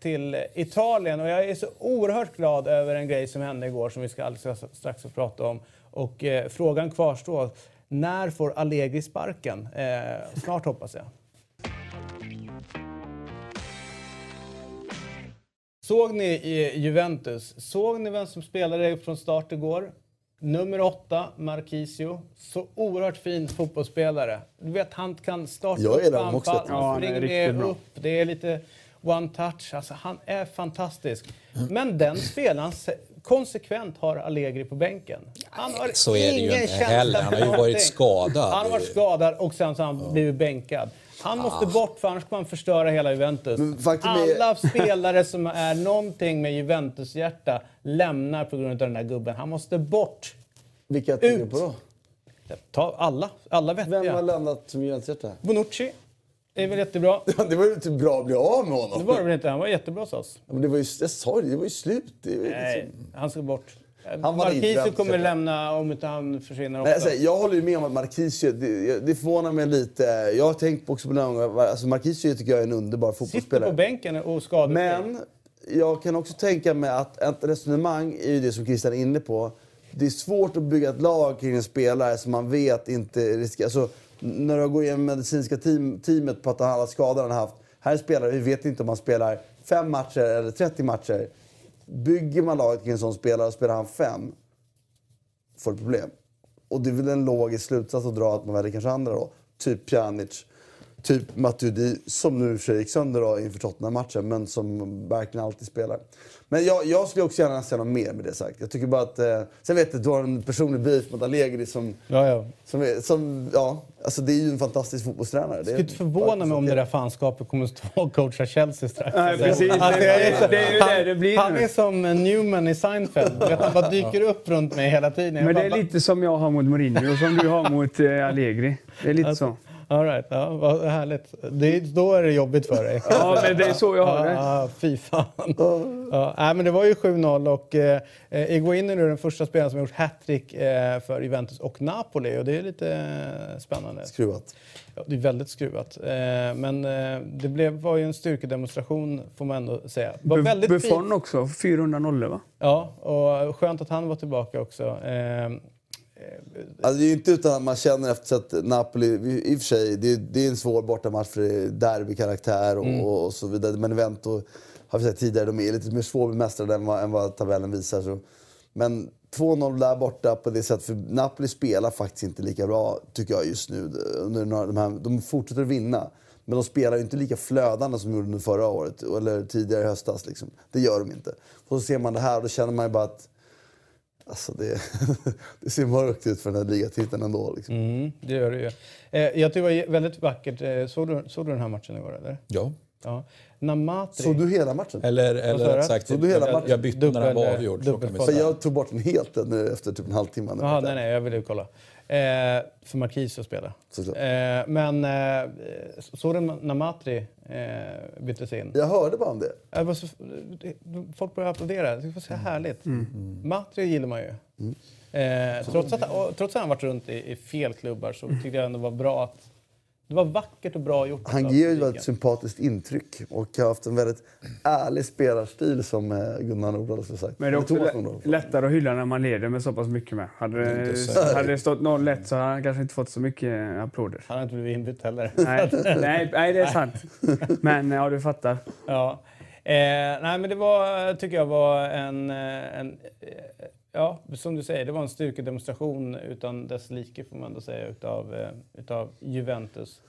Speaker 1: till Italien och jag är så oerhört glad över en grej som hände igår som vi ska alldeles strax få prata om. Och frågan kvarstår, när får Allegri sparken? Snart hoppas jag. Såg ni i Juventus? Såg ni vem som spelade från start igår? Nummer åtta, Marquisio. Så oerhört fin fotbollsspelare. Du vet, han kan starta
Speaker 3: Jag gillar
Speaker 1: upp
Speaker 3: också.
Speaker 1: anfall,
Speaker 4: Ja, han är
Speaker 1: springer
Speaker 4: riktigt
Speaker 1: ner
Speaker 4: bra.
Speaker 1: upp. Det är lite one touch. Alltså, han är fantastisk. Men den spelaren se- konsekvent har Allegri på bänken. Han har
Speaker 2: Så är det ju
Speaker 1: ingen
Speaker 2: inte
Speaker 1: känsla
Speaker 2: heller. Han har ju varit skadad.
Speaker 1: Han har varit skadad och sen så har han blivit bänkad. Han måste bort för annars kommer han förstöra hela Juventus.
Speaker 3: Är-
Speaker 1: Alla spelare som är någonting med Juventus-hjärta lämnar på grund av den där gubben. Han måste bort.
Speaker 3: Vilka tänker du på då?
Speaker 1: Ta alla. Alla
Speaker 3: Vem har
Speaker 1: vettiga.
Speaker 3: lämnat som Juventus-hjärta?
Speaker 1: Bonucci är väl jättebra. (laughs)
Speaker 3: Det var ju inte bra att bli av med honom.
Speaker 1: Det var det väl inte. Han var jättebra hos oss.
Speaker 3: Ja, Men det var ju, jag sa ju det, det var ju slut. Det var ju
Speaker 1: Nej,
Speaker 3: liksom,
Speaker 1: han ska bort.
Speaker 3: Han
Speaker 1: Marquisio kommer lämna om inte han försvinner också.
Speaker 3: Nej, alltså, jag håller ju med om att Marquisio, det, det förvånar mig lite. Jag har tänkt också på några gånger, alltså Marquisio tycker jag är en underbar
Speaker 1: Sitter
Speaker 3: fotbollsspelare.
Speaker 1: på bänken och skadefri.
Speaker 3: Men jag kan också tänka mig att ett resonemang är ju det som Christian är inne på. Det är svårt att bygga ett lag kring en spelare som man vet inte riskerar... Alltså, när du går igenom medicinska team, teamet på att alla skador han haft. Här är spelare, vi vet inte om han spelar fem matcher eller 30 matcher. Bygger man laget kring en sån spelare och spelar han fem, får du problem. Och det är väl en logisk slutsats att dra att man väljer kanske andra då. Typ Pjanic, typ Matuidi, som nu för sig gick sönder då inför Tottenham-matchen, men som verkligen alltid spelar. Men jag, jag skulle också gärna se något mer med det sagt. Jag tycker bara att... Eh, sen vet jag att du har en personlig beef mot Allegri som...
Speaker 1: Ja, ja.
Speaker 3: Som, är, som ja, alltså det är ju en fantastisk fotbollstränare.
Speaker 1: Det skulle inte förvåna mig om det där fanskapet kommer att stå och coacha Chelsea strax.
Speaker 4: Nej, precis.
Speaker 1: Alltså, jag är
Speaker 4: Det är ju det det blir
Speaker 1: Han är som Newman i Seinfeld. Vet, han bara dyker upp runt mig hela tiden.
Speaker 4: Men det är lite som jag har mot Mourinho och som du har mot eh, Allegri. Det är lite så.
Speaker 1: All right, ja, vad härligt. Det, är- då är det jobbigt för dig.
Speaker 4: Ja, men det är så jag har det.
Speaker 1: Ja, fy fan. Ja, nej, men det var ju 7-0 och eh, Iguain är nu den första spelaren som har gjort hattrick eh, för Juventus och Napoli och det är lite eh, spännande.
Speaker 3: Skruvat.
Speaker 1: Ja, det är väldigt skruvat. Eh, men eh, det blev, var ju en styrkedemonstration får man ändå säga. Det var väldigt
Speaker 4: Buffon
Speaker 1: fint.
Speaker 4: också, 400 nollor va?
Speaker 1: Ja, och skönt att han var tillbaka också.
Speaker 3: Alltså, det är ju inte utan att man känner efter att Napoli, i och för sig, det är, det är en svår bortamatch för det är derbykaraktär och, och så vidare. Men Evento, har vi sagt tidigare, de är lite mer svårbemästrade än vad, än vad tabellen visar. Så. Men 2-0 där borta på det sättet, för Napoli spelar faktiskt inte lika bra tycker jag just nu. Under de, här, de fortsätter vinna. Men de spelar inte lika flödande som de gjorde under förra året, eller tidigare i höstas. Liksom. Det gör de inte. Och så ser man det här och då känner man ju bara att Alltså det, (laughs) det ser mörkt ut för den här ligatiteln ändå. Liksom.
Speaker 1: mm, det gör det ju. Eh, jag tycker det var väldigt vackert. Eh, såg, du, såg du den här matchen igår eller?
Speaker 2: Ja.
Speaker 1: Ja. Namatri.
Speaker 3: Såg du hela matchen?
Speaker 2: Eller, eller sagt,
Speaker 3: Så du hela
Speaker 2: jag,
Speaker 3: matchen?
Speaker 2: jag bytte när den var avgjord.
Speaker 3: Jag tog bort den helt efter typ en halvtimme.
Speaker 1: Jaha, nej, nej, jag ville kolla. Eh, för Marquis att spela. Eh, men eh, såg du när Namatri eh, byttes in?
Speaker 3: Jag hörde bara om det.
Speaker 1: Det var så, det- folk började applådera. Det var så härligt. Matri gillar man ju. Eh, trots, att, och, trots att han varit runt i, i fel klubbar så tyckte jag ändå var bra att... Det var vackert och bra gjort.
Speaker 3: Han ger ju ett sympatiskt intryck och har haft en väldigt ärlig spelarstil som eh, Gunnar Nordahl skulle sagt.
Speaker 4: Men det är också lä- lättare att hylla när man leder med så pass mycket med. Hade det, hade det stått 0-1 så hade han kanske inte fått så mycket applåder.
Speaker 1: Han har inte blivit inbytt heller.
Speaker 4: Nej, nej, nej, det är sant. Men ja, du fattar.
Speaker 1: Ja. Eh, nej, men det var, tycker jag var en, eh, en eh, ja, som du säger, det var en styrkedemonstration utan dess like får man ändå säga utav, eh, utav Juventus.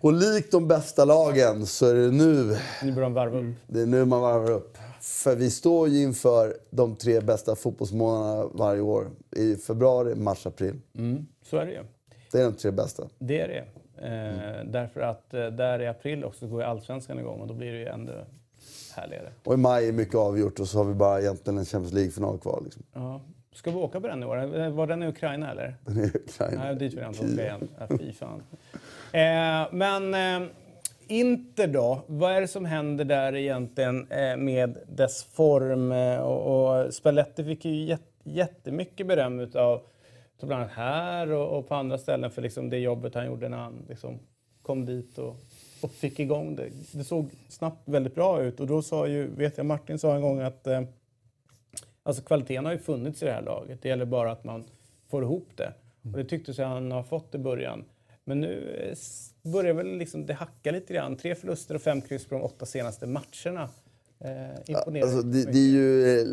Speaker 3: Och likt de bästa lagen så är det nu,
Speaker 1: Nu börjar de varva upp.
Speaker 3: det är nu man varvar upp. För vi står ju inför de tre bästa fotbollsmånaderna varje år. I februari, mars, april.
Speaker 1: Mm, så är det ju.
Speaker 3: Det är de tre bästa.
Speaker 1: Det är det. Eh, Därför att eh, där i april också går ju allsvenskan igång och då blir det ju ännu härligare.
Speaker 3: Och i maj är mycket avgjort och så har vi bara egentligen en Champions League-final kvar. Liksom.
Speaker 1: Ja. Ska vi åka på den i år? Var den i Ukraina eller?
Speaker 3: Den är Ukraina.
Speaker 1: Nej, dit vill jag inte åka igen. Ja, fy fan. Eh, men eh, Inter då? Vad är det som händer där egentligen eh, med dess form? Eh, och, och Spalletti fick ju jät, jättemycket beröm utav bland annat här och, och på andra ställen för liksom det jobbet han gjorde när han liksom kom dit och, och fick igång det. Det såg snabbt väldigt bra ut och då sa ju, vet jag, Martin sa en gång att eh, Alltså kvaliteten har ju funnits i det här laget. Det gäller bara att man får ihop det. Och det tyckte sig han ha fått i början. Men nu eh, börjar väl liksom det hacka lite grann. Tre förluster och fem kryss på de åtta senaste matcherna. Eh,
Speaker 3: Alltså, det, det är ju... eh,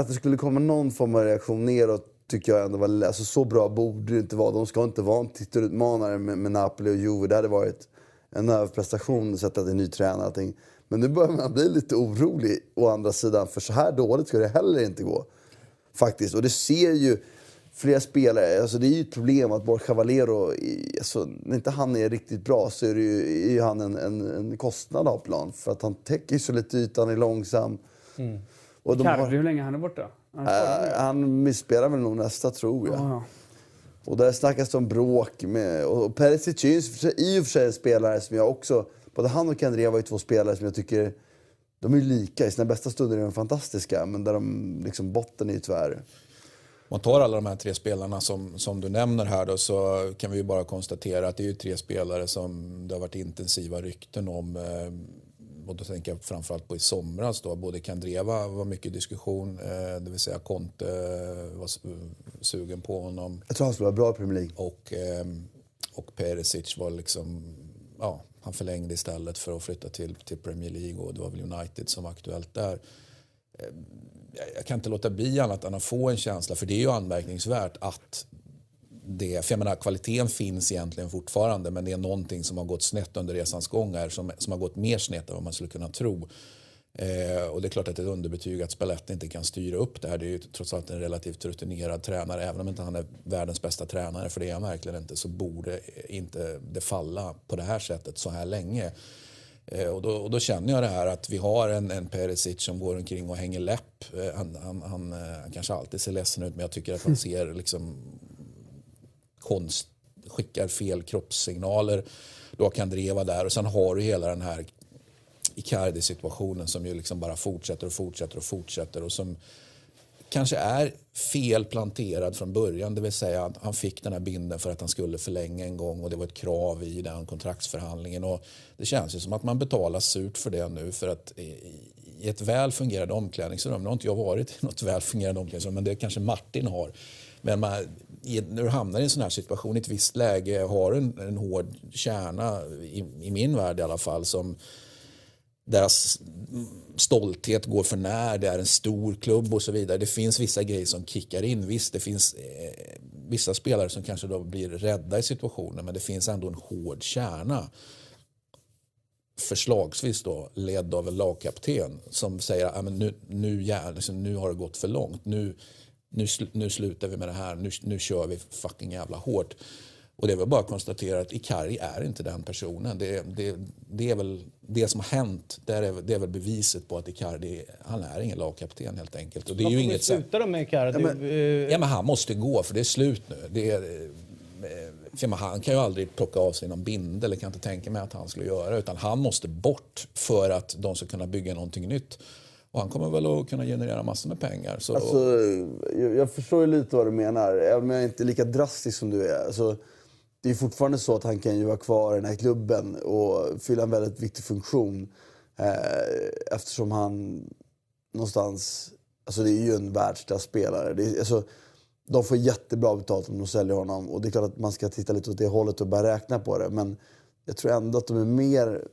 Speaker 3: Att det skulle komma någon form av reaktion neråt tycker jag ändå var... Alltså, så bra borde det inte vara. De ska inte vara en titelutmanare med, med Napoli och Juve. Det hade varit en överprestation sett att det är ny tränare allting. Men nu börjar man bli lite orolig å andra sidan. För så här dåligt ska det heller inte gå. Faktiskt. Och det ser ju flera spelare. Alltså det är ju ett problem att Borja Valero, alltså, när inte han är riktigt bra så är, det ju, är ju han en, en, en kostnad av plan. För att han täcker så lite yta, han är långsam. Och de har,
Speaker 4: hur länge han är borta? Han är
Speaker 3: äh, han misspelar väl nog nästa tror jag.
Speaker 4: Ja, ja.
Speaker 3: Och där snackas det om bråk med... Och Perisic är ju i och för sig- en spelare som jag också... Både han och Kandreva var ju två spelare som jag tycker... de är lika. I sina bästa stunder är de fantastiska, men där de, liksom, botten är ju tyvärr...
Speaker 2: Om man tar alla de här tre spelarna som, som du nämner här då, så kan vi ju bara konstatera att det är ju tre spelare som det har varit intensiva rykten om. Eh, och då tänker jag framförallt på i somras då. Både Kandreva var mycket diskussion, eh, det vill säga Conte var sugen på honom.
Speaker 3: Jag tror han skulle vara bra i Premier League.
Speaker 2: Och, eh, och Perisic var liksom, ja, han förlängde istället för att flytta till, till Premier League och det var väl United som var aktuellt där. Eh, jag kan inte låta bli annat än att få en känsla, för det är ju anmärkningsvärt att det, för jag menar, kvaliteten finns egentligen fortfarande men det är någonting som har gått snett under resans gång här, som, som har gått mer snett än vad man skulle kunna tro. Eh, och det är klart att det är ett underbetyg att Spalletti inte kan styra upp det här. Det är ju trots allt en relativt rutinerad tränare. Även om inte han är världens bästa tränare, för det är han verkligen inte, så borde inte det falla på det här sättet så här länge. Eh, och, då, och då känner jag det här att vi har en, en Perisic som går omkring och hänger läpp. Eh, han, han, han, han, kanske alltid ser ledsen ut, men jag tycker att han ser liksom konst, skickar fel kroppssignaler. Då kan Dreva där och sen har du hela den här Icardi-situationen som ju liksom bara fortsätter och fortsätter och fortsätter och som kanske är fel planterad från början. Det vill säga att han fick den här binden för att han skulle förlänga en gång och det var ett krav i den kontraktsförhandlingen. Och det känns ju som att man betalar surt för det nu för att i ett väl fungerande omklädningsrum, nu har inte jag varit i något väl fungerande omklädningsrum men det kanske Martin har. Men man, när du hamnar i en sån här situation i ett visst läge, har en, en hård kärna, i, i min värld i alla fall, som deras stolthet går för när, det är en stor klubb och så vidare. Det finns vissa grejer som kickar in. Visst, det finns eh, vissa spelare som kanske då blir rädda i situationen men det finns ändå en hård kärna. Förslagsvis då ledd av en lagkapten som säger att nu, nu, ja, liksom, nu har det gått för långt. Nu, nu, nu slutar vi med det här. Nu, nu kör vi fucking jävla hårt. Och det är väl bara att konstatera att Ikari är inte den personen. Det, det, det är väl det som har hänt. Det är, det är väl beviset på att Icardi, han är ingen lagkapten helt enkelt. Och det är ju inget
Speaker 1: sluta då med Icardi?
Speaker 2: Ja men, ja men, han måste gå för det är slut nu. Det är, eh, för han kan ju aldrig plocka av sig någon bindel, det kan jag inte tänka mig att han skulle göra. Utan han måste bort för att de ska kunna bygga någonting nytt. Och han kommer väl att kunna generera massor med pengar. Så...
Speaker 3: Alltså, jag, jag förstår ju lite vad du menar, även om jag inte är lika drastisk som du är. Alltså, det är fortfarande så att han kan ju vara kvar i den här klubben och fylla en väldigt viktig funktion. Eh, eftersom han någonstans... Alltså det är ju en världsklass-spelare. alltså, de får jättebra betalt om de säljer honom. Och det är klart att man ska titta lite åt det hållet och börja räkna på det. Men jag tror ändå att de är mer...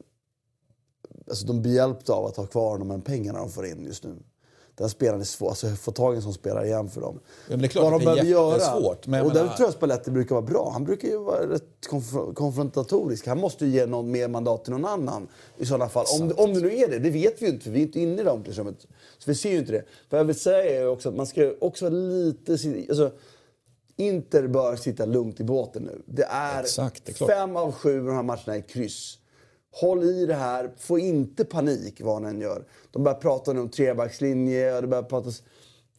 Speaker 3: Alltså de blir hjälpta av att ha kvar honom än pengarna de får in just nu den spelaren är svår. Alltså få tag i en sån spelare igen för dem.
Speaker 2: Ja, det är klart Vad de jättesvårt.
Speaker 3: Men och där tror jag Spalletti brukar vara bra. Han brukar ju vara rätt konf konfrontatorisk. Han måste ju ge någon mer mandat till någon annan i sådana fall. Om, om det nu är det. Det vet vi ju inte för vi är inte inne i det omklädningsrummet. Så vi ser ju inte det. Vad jag vill säga är också att man ska också vara lite... Alltså, Inter bör sitta lugnt i båten nu. Det är,
Speaker 2: Exakt, det
Speaker 3: är fem av sju av de här matcherna är kryss. Håll i det här, få inte panik vad han än gör. De börjar prata om trebackslinje och det börjar pratas...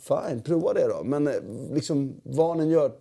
Speaker 3: Fine, prova det då. Men eh, liksom, vad han än gör,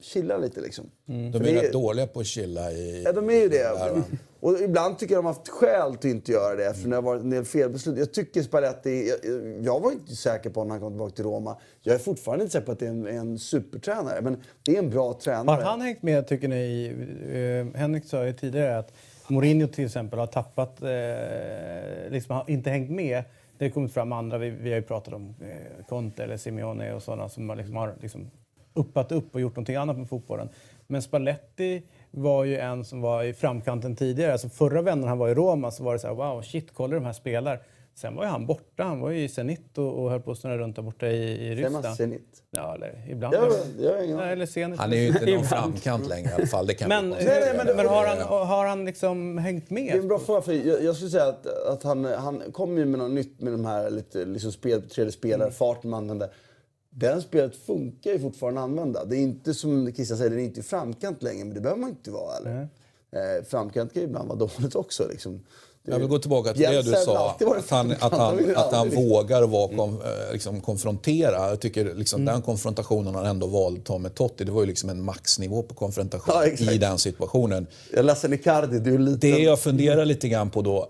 Speaker 3: chilla lite liksom.
Speaker 2: Mm. De är rätt dåliga på att chilla i...
Speaker 3: Ja, de är ju det. Och ibland tycker jag de har haft skäl till att inte göra det, för det har varit en del felbeslut. Jag tycker Spalletti... Jag, jag var inte säker på när han kom tillbaka till Roma. Jag är fortfarande inte säker på att det är en, en supertränare, men det är en bra tränare.
Speaker 1: Har han hängt med, tycker ni? Uh, Henrik sa ju tidigare att Mourinho till exempel har tappat, eh, liksom har inte hängt med. Det har kommit fram andra, vi, vi har ju pratat om eh, Conte eller Simeone och sådana som liksom har liksom uppat upp och gjort någonting annat med fotbollen. Men Spalletti var ju en som var i framkanten tidigare. Alltså förra vändan han var i Roma så var det så här, wow, shit, kolla de här spelar. Sen var ju han borta. Han var ju i Zenit och, och höll på att snurra runt där borta i, i Ryssland. Säger
Speaker 3: Zenit?
Speaker 1: Ja, eller ibland.
Speaker 3: Ja, jag ingen
Speaker 1: Nej, eller Zenit.
Speaker 2: Han är ju inte någon framkant längre i alla fall. Det kan
Speaker 1: men, nej, nej, men, men har, han, har han liksom hängt med?
Speaker 3: Det är en bra fråga. För jag, jag skulle säga att, att han, han kom ju med något nytt med de här lite, liksom spel, tredje spelare, mm. farten man använder. Den spelet funkar ju fortfarande att använda. Det är inte som Christian säger, det är inte i framkant längre, men det behöver man inte vara. Eller? Eh, framkant kan ju ibland vara dåligt också. Liksom.
Speaker 2: Jag vill gå tillbaka till det du sa, att han, att han, att han vågar vara kom, eh, liksom, konfrontera. Jag tycker liksom, mm. den konfrontationen han ändå valde att ta med Totti, det var ju liksom en maxnivå på konfrontation ja, i den situationen.
Speaker 3: Jag läser Icardi, du är liten.
Speaker 2: Det jag funderar lite grann på då,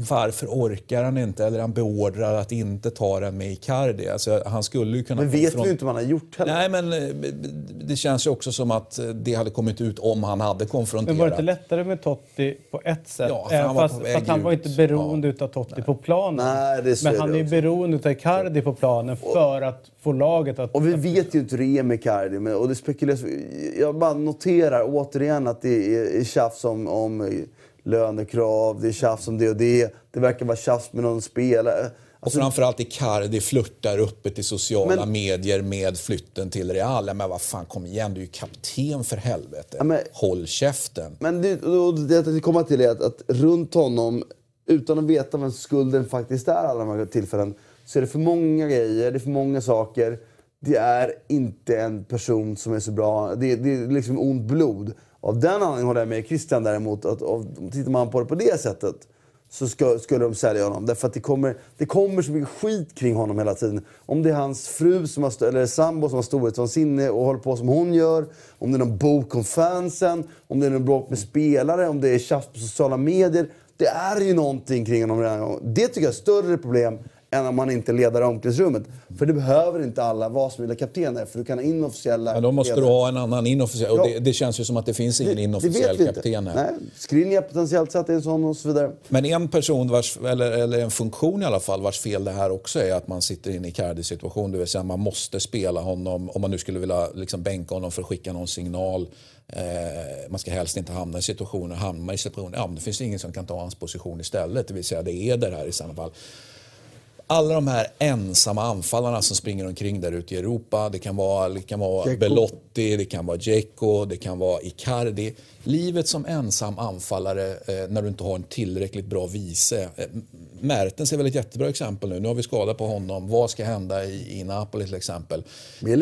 Speaker 2: varför orkar han inte? Eller han beordrad att inte ta den med Icardi? Alltså, han skulle ju kunna
Speaker 3: Men vet
Speaker 2: konfront-
Speaker 3: vi ju inte vad han har gjort heller.
Speaker 2: Nej, men eh, det känns ju också som att eh, det hade kommit ut om han hade konfronterat.
Speaker 1: Men var det inte lättare med Totti på ett sätt?
Speaker 2: Ja, för han var
Speaker 1: fast,
Speaker 2: på väg
Speaker 1: fast han var
Speaker 2: ut.
Speaker 1: inte beroende utav Totti på planen.
Speaker 3: Nej,
Speaker 1: Men han
Speaker 3: det
Speaker 1: är beroende utav Icardi på planen för att få laget att...
Speaker 3: Och vi vet ju inte hur det är med Icardi. men- Och det spekuleras. Jag bara noterar återigen att det är, är tjafs om, om lönekrav, det är tjafs om det och det. Det verkar vara tjafs med någon spelare.
Speaker 2: Och
Speaker 3: Alltså,
Speaker 2: framförallt Icardi flörtar öppet i sociala
Speaker 3: Men-
Speaker 2: medier med flytten till Real. Men vad fan, kom igen, du är ju kapten för helvete.
Speaker 3: Men-
Speaker 2: Håll käften.
Speaker 3: men det, och det jag tänkte komma till är att, att runt honom, utan att veta vem skulden faktiskt är alla de här tillfällen, så är det för många grejer, det är för många saker. Det är inte en person som är så bra. Det, det är liksom ont blod. Av den anledningen håller jag med Christian däremot. Att, av, tittar man på det på det sättet så ska, skulle de sälja honom. Därför att det kommer, det kommer så mycket skit kring honom hela tiden. Om det är hans fru som har, eller sambo som har storhetsvansinne och håller på som hon gör. Om det är någon bok om fansen. Om det är någon bråk med spelare. Om det är tjafs på sociala medier. Det är ju någonting kring honom redan. Det tycker jag är ett större problem än om man inte leder omklädningsrummet. För det behöver inte alla vara som kaptener. För du kan ha inofficiella
Speaker 2: Men då måste du
Speaker 3: ledare.
Speaker 2: ha en annan inofficiell. Och
Speaker 3: Ja.
Speaker 2: det, det känns ju som att det finns ingen inofficiell
Speaker 3: vi inte.
Speaker 2: kapten här.
Speaker 3: Nej, Skriniar potentiellt sett är en sån och så vidare.
Speaker 2: Men en person, vars, eller, eller en funktion i alla fall, vars fel det här också är att man sitter in i Cardis situation. Det vill säga man måste spela honom, om man nu skulle vilja liksom bänka honom för att skicka någon signal. Eh, man ska helst inte hamna i situationer, hamna i situationer, ja men det finns ingen som kan ta hans position istället. Det vill säga det är det här i sådana fall. Alla de här ensamma anfallarna som springer omkring där ute i Europa. Det kan vara, det kan vara. Belotti, det kan vara Dzeko, det kan vara Icardi. Livet som ensam anfallare eh, när du inte har en tillräckligt bra vice. Eh, Mertens är väl ett jättebra exempel nu. Nu har vi skada på honom. Vad ska hända i, i Napoli till exempel?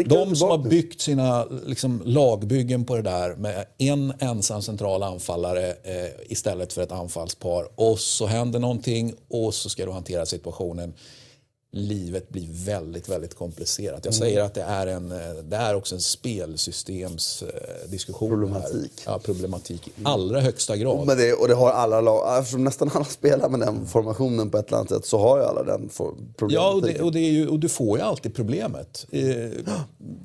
Speaker 2: De som har byggt sina liksom, lagbyggen på det där med en ensam central anfallare eh, istället för ett anfallspar. Och så händer någonting och så ska du hantera situationen. Livet blir väldigt, väldigt komplicerat. Jag säger att det är, en, eh, det är också en spelsystemsdiskussion.
Speaker 3: Problematik.
Speaker 2: Ja, problematik i allra högsta grad.
Speaker 3: Men det, och det har alla lag. Eftersom nästan alla spelar med den formationen på ett eller annat sätt så har ju alla den for,
Speaker 2: Ja, och, det,
Speaker 3: problematiken.
Speaker 2: och, det är ju, och du får ju alltid problemet. Eh,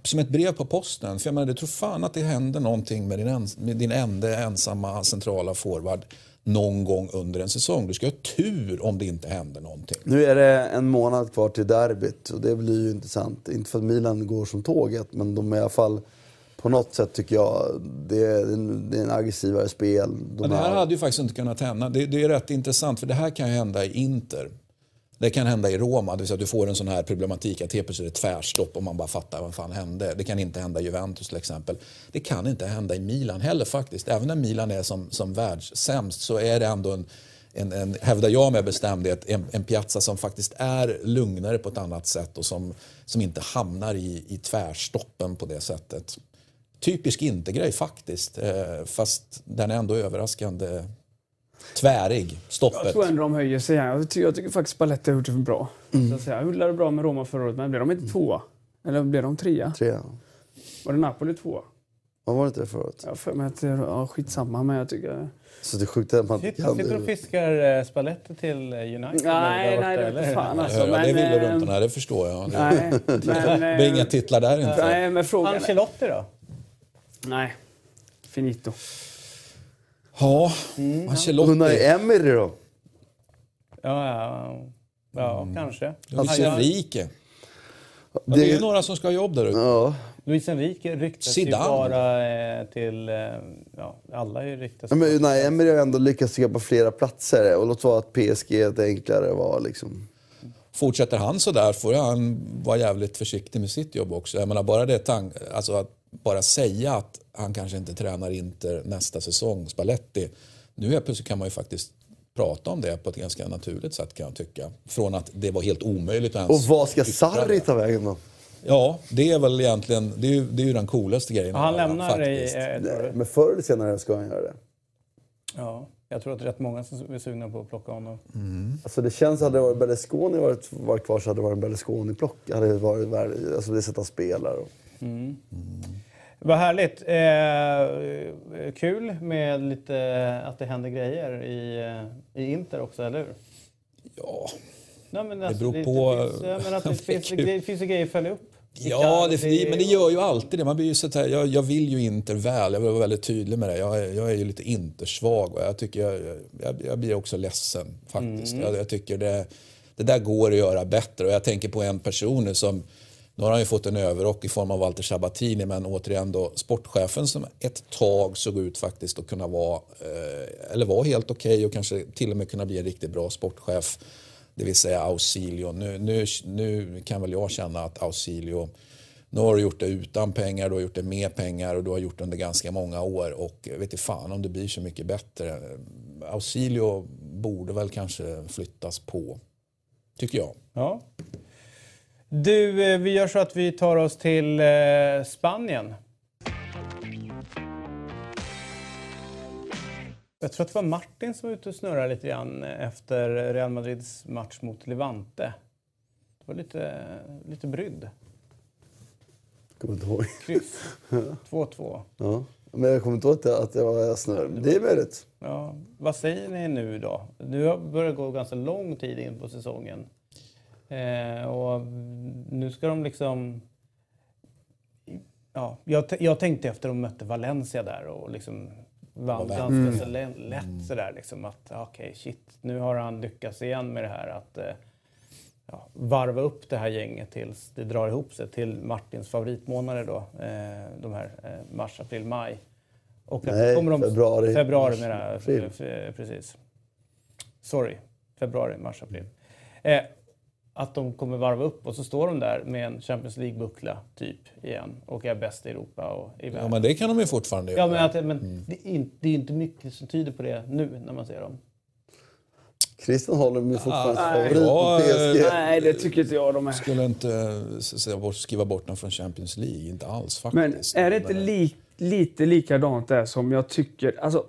Speaker 2: som ett brev på posten. För jag menar, du tror fan att det händer någonting med din, ens, med din enda ensamma centrala forward någon gång under en säsong. Du ska ha tur om det inte händer någonting.
Speaker 3: Nu är det en månad kvar till derbyt och det blir ju intressant. Inte för att Milan går som tåget, men de är i alla fall på något sätt tycker jag, det är en, det är en aggressivare spel. De
Speaker 2: Men det här
Speaker 3: har-
Speaker 2: hade ju faktiskt inte kunnat hända. Det, det är rätt intressant för det här kan ju hända i Inter. Det kan hända i Roma, det vill säga att du får en sån här problematik att helt plötsligt är det tvärstopp och man bara fattar vad fan hände. Det kan inte hända i Juventus till exempel. Det kan inte hända i Milan heller faktiskt. Även när Milan är som, som världssämst så är det ändå en, en, en, hävdar jag med bestämdhet, en, en piazza som faktiskt är lugnare på ett annat sätt och som, som inte hamnar i, i tvärstoppen på det sättet. Typisk inte-grej faktiskt, eh, fast den är ändå överraskande tvärig, stoppet.
Speaker 4: Jag tror ändå de höjer sig. här. Jag tycker, jag tycker faktiskt Spalletti har gjort det bra.
Speaker 3: Mm.
Speaker 4: Så att säga. Jag bra med Roma förra året, men blev de inte tvåa? Eller blev de trea?
Speaker 3: Tre.
Speaker 4: Var det Napoli tvåa?
Speaker 3: Vad var det där förut?
Speaker 4: Jag har för mig att det ja, skitsamma, men jag tycker...
Speaker 3: Så det är sjukt att man inte
Speaker 1: Sitter,
Speaker 3: kan
Speaker 1: sitter och
Speaker 3: det.
Speaker 1: fiskar eh, Spalletti till eh, United?
Speaker 4: Nej, nej, det inte fan alltså.
Speaker 2: ja, det
Speaker 4: men,
Speaker 2: vill du runt det förstår jag. Det
Speaker 4: Nej, men... (laughs)
Speaker 2: det blir inga titlar där inte.
Speaker 4: Nej, men frågan...
Speaker 1: Ancelotti då?
Speaker 4: Nej. Finito.
Speaker 2: Ja,
Speaker 3: Unai
Speaker 2: Ancelotti.
Speaker 3: Emery då?
Speaker 1: Ja, ja, ja
Speaker 2: Mm.
Speaker 1: kanske.
Speaker 2: Luis Enrique. Ja, det är ju
Speaker 3: Det,
Speaker 2: några som ska ha jobb där ute.
Speaker 3: ja.
Speaker 1: Luis Enrique ryktas ju bara eh, till... Eh, ja, alla är ju ryktas.
Speaker 3: Men Unai Emery har ändå lyckats på flera platser. Och låt vara att PSG är ett enklare val. Liksom.
Speaker 2: Fortsätter han så där får han vara jävligt försiktig med sitt jobb också. Jag menar bara det tank, alltså att bara säga att han kanske inte tränar Inter nästa säsong, Spalletti. Nu helt plötsligt kan man ju faktiskt prata om det på ett ganska naturligt sätt kan jag tycka. Från att det var helt omöjligt att
Speaker 3: Och
Speaker 2: ens
Speaker 3: vad ska Sarri ta vägen då?
Speaker 2: Ja, det är väl egentligen, det är ju, det är ju den coolaste grejen.
Speaker 1: Han lämnar i...
Speaker 2: faktiskt.
Speaker 1: Eh, tror du?
Speaker 3: Men förr eller senare ska han göra det.
Speaker 1: ja, jag tror att det är rätt många som är sugna på att plocka honom.
Speaker 3: Alltså det känns, hade det varit Berlusconi varit, varit kvar så hade det varit en Berlusconi-plock. Hade det varit värd- alltså det sätt han spelar. Och.
Speaker 1: Vad härligt. Eh, kul med lite att det händer grejer i, i Inter också, eller hur?
Speaker 2: Ja,
Speaker 1: Nej, men
Speaker 2: beror
Speaker 1: det,
Speaker 2: på-
Speaker 1: Det finns, jag menar att det, (laughs) finns, det finns ju grejer att följa upp.
Speaker 2: Ja, det, men det gör ju alltid det. Man blir ju så här, jag, jag vill ju Inter väl, jag vill vara väldigt tydlig med det. Jag, är- jag är ju lite Intersvag och jag, tycker jag, jag, blir också ledsen faktiskt. Jag, jag tycker det, det där går att göra bättre och jag tänker på en person nu som nu har han ju fått en överrock i form av Walter Sabatini men återigen då sportchefen som ett tag såg ut faktiskt att kunna vara, eh, eller var helt okej och kanske till och med kunna bli en riktigt bra sportchef. Det vill säga Ausilio. Nu, nu, nu kan väl jag känna att Ausilio, nu har du gjort det utan pengar, du har gjort det med pengar och du har gjort det under ganska många år och vet inte fan om det blir så mycket bättre. Ausilio borde väl kanske flyttas på, tycker jag.
Speaker 1: Ja. Du, eh, vi gör så att vi tar oss till eh, Spanien. Jag tror att det var Martin som var ute och snurrade lite grann efter Real Madrids match mot Levante. Det var lite, lite brydd.
Speaker 3: Kommer inte ihåg.
Speaker 1: Kryss. (laughs) 2-2.
Speaker 3: Ja. Men jag kommer inte ihåg att jag, var snurrig. Det är möjligt.
Speaker 1: Ja, vad säger ni nu då? Nu har börjat gå ganska lång tid in på säsongen. Eh, och nu ska de liksom... Ja, jag, jag tänkte efter de mötte Valencia där och liksom vann ganska så lä- lätt sådär liksom att okej shit, nu har han lyckats igen med det här att eh, ja, varva upp det här gänget tills det drar ihop sig till Martins favoritmånader då, eh, de här eh, mars, april, maj. Och att
Speaker 3: Nej,
Speaker 1: kommer de,
Speaker 3: februari,
Speaker 1: Februari
Speaker 3: mars, april.
Speaker 1: F- f- Precis. Sorry. Februari, mars, april. Eh, att de kommer varva upp och så står de där med en Champions League-buckla typ igen och är bäst i Europa och i
Speaker 2: Ja,
Speaker 1: världen.
Speaker 2: men det kan de ju fortfarande
Speaker 1: Ja,
Speaker 2: göra.
Speaker 1: men, att, men det, är inte, det är inte mycket som tyder på det nu när man ser dem.
Speaker 3: Christian håller mig fortfarande
Speaker 4: Ah, nej.
Speaker 3: favorit på
Speaker 2: Ja,
Speaker 3: PSG.
Speaker 4: Nej, det tycker inte jag de är.
Speaker 2: skulle inte eh, bort- skriva bort dem från Champions League, inte alls
Speaker 4: Men
Speaker 2: faktiskt.
Speaker 4: är det inte
Speaker 2: Men,
Speaker 4: li, lite likadant där som jag tycker, alltså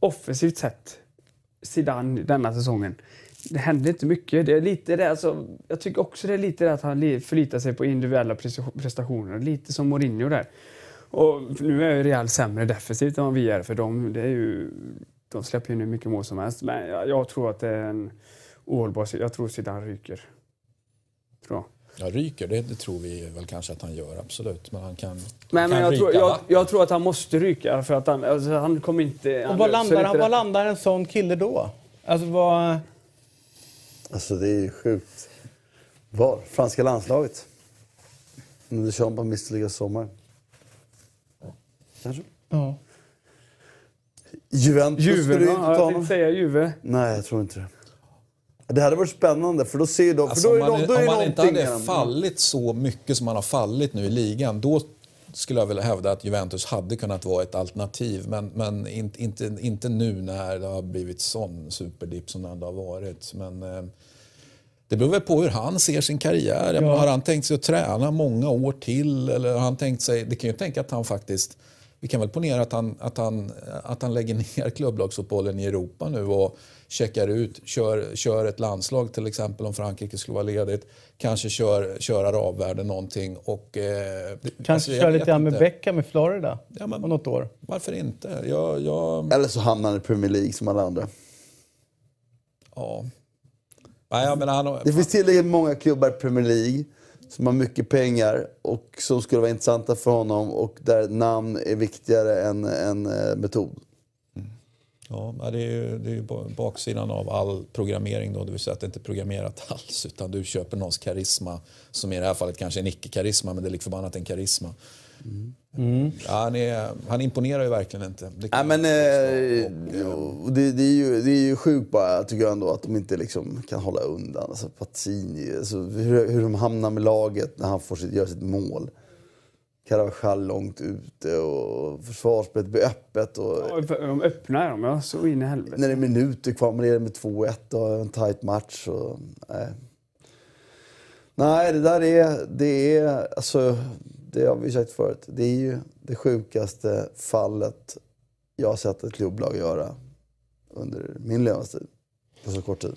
Speaker 4: offensivt sett, Zidane denna säsongen. Det hände inte mycket. Det är lite det, alltså, jag tycker också det är lite det att han li- förlitar sig på individuella presta- prestationer. Lite som Mourinho där. Och nu är ju Real sämre defensivt än vad vi är för de, det är ju, de släpper ju nu mycket mål som helst. Men jag, jag tror att det är en ohållbar... Jag tror Zidane ryker. Tror jag.
Speaker 2: Ja, ryker, det, det tror vi väl kanske att han gör, absolut. Men han kan,
Speaker 4: Men,
Speaker 2: kan
Speaker 4: men jag, tror,
Speaker 2: ryka,
Speaker 4: jag,
Speaker 2: va?
Speaker 4: jag tror att han måste ryka för att han, alltså, han kommer inte...
Speaker 1: Och
Speaker 4: han
Speaker 1: var landar,
Speaker 4: inte
Speaker 1: han, var landar en sån kille då? Alltså vad...
Speaker 3: Alltså det är ju sjukt. Var? Franska landslaget. Under Champa misslyckades sommar. Kanske?
Speaker 1: Ja.
Speaker 3: Juventus skulle
Speaker 4: Juve,
Speaker 3: ju
Speaker 4: ja,
Speaker 3: inte ta
Speaker 4: jag
Speaker 3: honom.
Speaker 4: tänkte säga Juve.
Speaker 3: Nej, jag tror inte det. Det hade varit spännande för då ser ju de...
Speaker 2: Alltså,
Speaker 3: då är,
Speaker 2: man,
Speaker 3: de, då är
Speaker 2: om man inte hade fallit så mycket som man har fallit nu i ligan, då skulle jag vilja hävda att Juventus hade kunnat vara ett alternativ. Men, men inte, inte, inte nu när det har blivit sån superdipp som det ändå har varit. Men, eh, det beror väl på hur han ser sin karriär. Menar, Har han tänkt sig att träna många år till? Eller har han tänkt sig, det kan ju tänka att han faktiskt... Vi kan väl ponera att han, att han, att han lägger ner klubblagsfotbollen i Europa nu och checkar ut, kör, kör ett landslag till exempel om Frankrike skulle vara ledigt. Kanske kör, kör arabvärlden någonting och... Eh,
Speaker 1: Kanske
Speaker 2: alltså, vet
Speaker 1: lite grann med. Beckham i Florida
Speaker 2: Ja, men-
Speaker 1: om något år.
Speaker 2: Varför inte? Jag, jag,
Speaker 3: Eller så hamnar han i Premier League som alla andra.
Speaker 2: ja. Nej, jag menar, han,
Speaker 3: Det finns tillräckligt många klubbar i Premier League som har mycket pengar och som skulle vara intressanta för honom och där namn är viktigare än, än eh, metod.
Speaker 2: Ja, det är ju, det är ju baksidan av all programmering då, det vill säga att det inte är programmerat (laughs) alls utan du köper någons karisma som i det här fallet kanske är en icke-karisma men det är liksom lik förbannat en karisma. Ja, han, är, han imponerar ju verkligen inte. Det kan
Speaker 3: men, eh,
Speaker 2: påstå. Och,
Speaker 3: det, det, är ju, det är ju sjukt bara, tycker jag ändå, att de inte liksom kan hålla undan. Alltså, Pazzini, alltså, hur, hur de hamnar med laget när han får sitt, gör sitt mål. Carvajal långt ute och försvarsspelet blir öppet. Och,
Speaker 4: Ja, De öppnar dem, ja. Så in i helvete.
Speaker 3: När det är minuter kvar, man leder med 2-1 och en tight match. Och, nej. nej, det där är, det är, alltså, det har vi sagt förut, det är ju det sjukaste fallet jag har sett ett klubblag göra under min levnadstid. På så kort tid.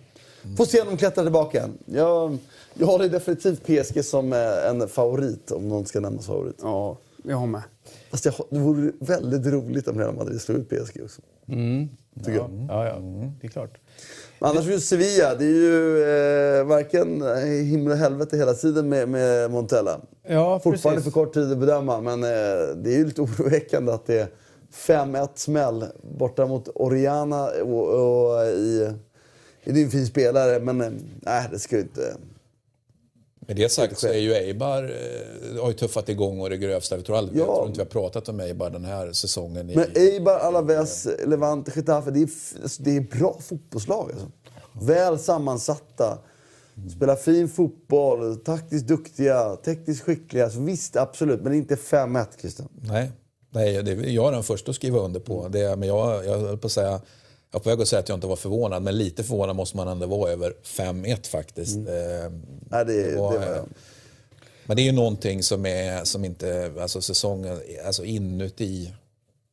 Speaker 3: Får se om de klättrar tillbaka. Jag, jag håller definitivt PSG som eh, en favorit, om någon ska nämna favorit.
Speaker 4: Ja, jag har med.
Speaker 3: Fast det, det vore väldigt roligt om Real Madrid slog ut PSG också. Tycker jag.
Speaker 1: Ja, ja, det är klart.
Speaker 3: Annars är ju Sevilla, det är ju eh, varken himmel och helvete hela tiden med, med Montella.
Speaker 1: Ja,
Speaker 3: Fortfarande
Speaker 1: precis.
Speaker 3: för kort tid att bedöma, men eh, det är ju lite (laughs) oroväckande att det är 5-1 smäll borta mot Oriana och, och i... Det är ju en fin spelare, men eh, nej, det ska ju inte...
Speaker 2: Med det sagt så är ju Eibar, eh, har ju tuffat igång och det grövsta. Vi tror aldrig,
Speaker 3: Ja.
Speaker 2: Jag tror inte vi har pratat om Eibar den här säsongen. I,
Speaker 3: Men Eibar, Alaves, Levante, Getafe, det är, alltså, det är bra fotbollslag. Alltså. Väl sammansatta. Spelar fin fotboll, taktiskt duktiga, tekniskt skickliga. Så visst, absolut. Men inte 5-1, Christian.
Speaker 2: Nej, nej det, jag är den första att skriva under på. Det, men jag, jag höll på att säga, jag var på väg att säga att jag inte var förvånad, men lite förvånad måste man ändå vara över 5-1 faktiskt. Eh,
Speaker 3: Nej, det, det
Speaker 2: var,
Speaker 3: var,
Speaker 2: eh, Men det är ju någonting som är, som inte, alltså säsongen, alltså inuti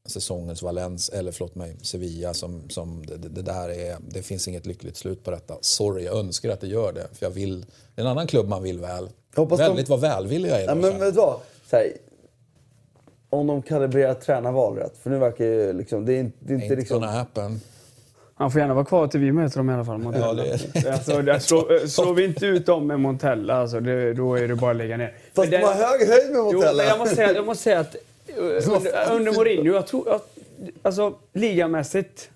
Speaker 2: säsongens Valens, eller förlåt mig, Sevilla som, som det, det där är, det finns inget lyckligt slut på detta. Sorry, jag önskar att det gör det. För jag vill, det är en annan klubb man vill väl.
Speaker 3: Jag hoppas de-
Speaker 2: Väldigt vad välvilliga är
Speaker 3: Ja, men vet vad? Så här, om de kalibrerar tränarval rätt. För nu verkar ju liksom... Det är inte, det är inte
Speaker 2: Inte
Speaker 3: liksom...
Speaker 2: gonna happen.
Speaker 4: Han får gärna vara kvar till vi möter dem i alla fall. Montella.
Speaker 2: Ja, det-
Speaker 4: alltså, där slår, slår vi inte ut dem med Montella, alltså, det, då är det bara att lägga ner.
Speaker 3: Fast
Speaker 4: Men
Speaker 3: de har hög höjd med
Speaker 4: Jo,
Speaker 3: Montella.
Speaker 4: men jag måste säga, jag måste säga att uh, under, under Mourinho, jag tror... Jag, alltså, ligamässigt...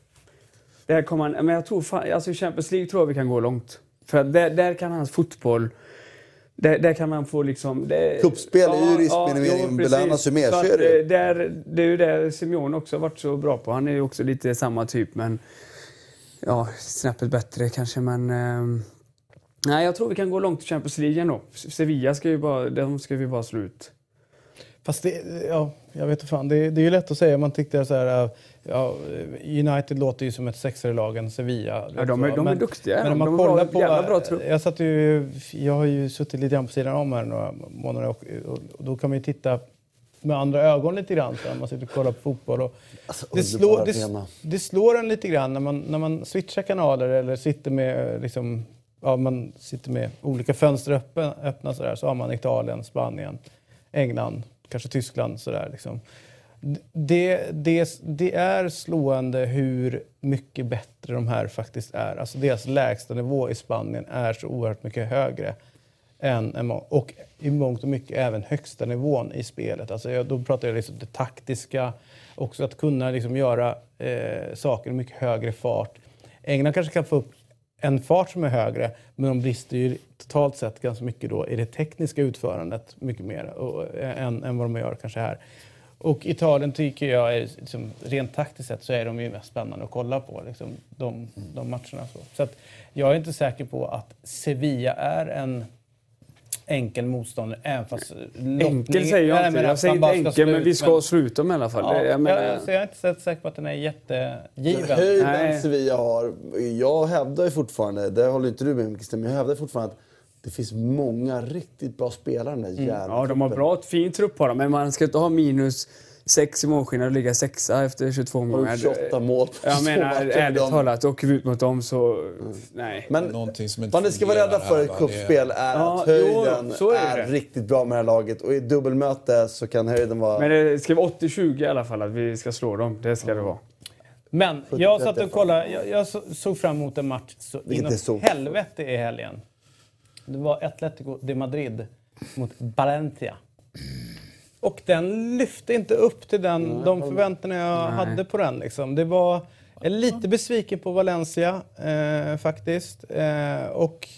Speaker 4: Där kommer han, men jag tror fan, alltså i Champions League tror jag vi kan gå långt. För där, där kan hans fotboll... Där, där kan man få liksom... Det,
Speaker 3: är ju riskminimering,
Speaker 4: jo,
Speaker 3: belönas ju mer,
Speaker 4: Så att,
Speaker 3: är det
Speaker 4: eh, där, det är ju det Simeone också varit så bra på. Han är ju också lite samma typ, men... Ja, snäppet bättre kanske, men... ehm, nej, jag tror vi kan gå långt i Champions League ändå. Sevilla ska ju bara, de ska vi bara slå ut.
Speaker 1: Fast det, ja, jag vet inte fan. Det, det är ju lätt att säga. Man tyckte så här, äh, ja, United låter ju som ett sexare lag än Sevilla.
Speaker 4: Ja, de är- de är duktiga,
Speaker 1: Men om
Speaker 4: de
Speaker 1: man
Speaker 4: har
Speaker 1: kollar på...
Speaker 4: bra trupp.
Speaker 1: jag, satt ju, jag har ju suttit lite grann på sidan om här några månader och, och, och då kan man ju titta med andra ögon lite grann så när man sitter och kollar på fotboll. Och
Speaker 3: Alltså,
Speaker 1: det, slår, det, det slår en lite grann när man, när man switchar kanaler eller sitter med eh, liksom, ja, man sitter med olika fönster öppna, öppna så, där, så har man Italien, Spanien, England, kanske Tyskland. Så där, liksom. det, det, det är slående hur mycket bättre de här faktiskt är. Alltså deras lägsta nivå i Spanien är så oerhört mycket högre än, och i mångt och mycket även högsta nivån i spelet. Alltså jag, då pratar jag liksom det taktiska, också att kunna liksom göra eh, saker i mycket högre fart. England kanske kan få upp en fart som är högre, men de brister ju totalt sett ganska mycket då i det tekniska utförandet mycket mer och, eh, än, än vad de gör kanske här. Och Italien tycker jag, är, liksom, rent taktiskt sett, så är de ju mest spännande att kolla på. Liksom, de, de matcherna. Så, så att jag är inte säker på att Sevilla är en enkel motståndare, även fast
Speaker 4: Enkel säger jag inte. Jag säger inte enkel, men vi ska slå ut dem i alla fall.
Speaker 1: Ja,
Speaker 4: jag menar,
Speaker 1: jag, så jag är inte så säker på att den är jättegiven.
Speaker 3: Höjden. Sevilla har... Jag hävdar ju fortfarande, det håller inte du med om Christian, men jag hävdar fortfarande att det finns många riktigt bra spelare i den där jävla
Speaker 4: Mm. ja, de har bra, fin trupp på dem, men man ska inte ha minus sex i målskillnad och ligga sexa efter 22
Speaker 3: Har
Speaker 4: omgångar.
Speaker 3: gjort 28 mål
Speaker 4: Jag (laughs) menar, ärligt
Speaker 3: De-
Speaker 4: talat, åker vi ut mot dem så... Nej.
Speaker 3: Men
Speaker 2: Någonting som inte
Speaker 3: vad ni ska vara rädda för i
Speaker 2: va?
Speaker 3: cupspel är
Speaker 4: Ja,
Speaker 3: att höjden
Speaker 4: jo, är
Speaker 3: är, riktigt bra med det här laget. Och i dubbelmöte så kan höjden vara...
Speaker 4: Men det ska vara 80-20 i alla fall, att vi ska slå dem. Det ska det vara.
Speaker 1: Men jag satt och kollade, jag, jag så- såg fram emot en match så inåt
Speaker 3: så-
Speaker 1: helvete i helgen. Det var Atletico de Madrid mot Valencia. Och den lyfte inte upp till den, de förväntningar jag
Speaker 4: Nej.
Speaker 1: hade på den. Liksom. Det var, jag är lite besviken på Valencia eh, faktiskt. Eh, och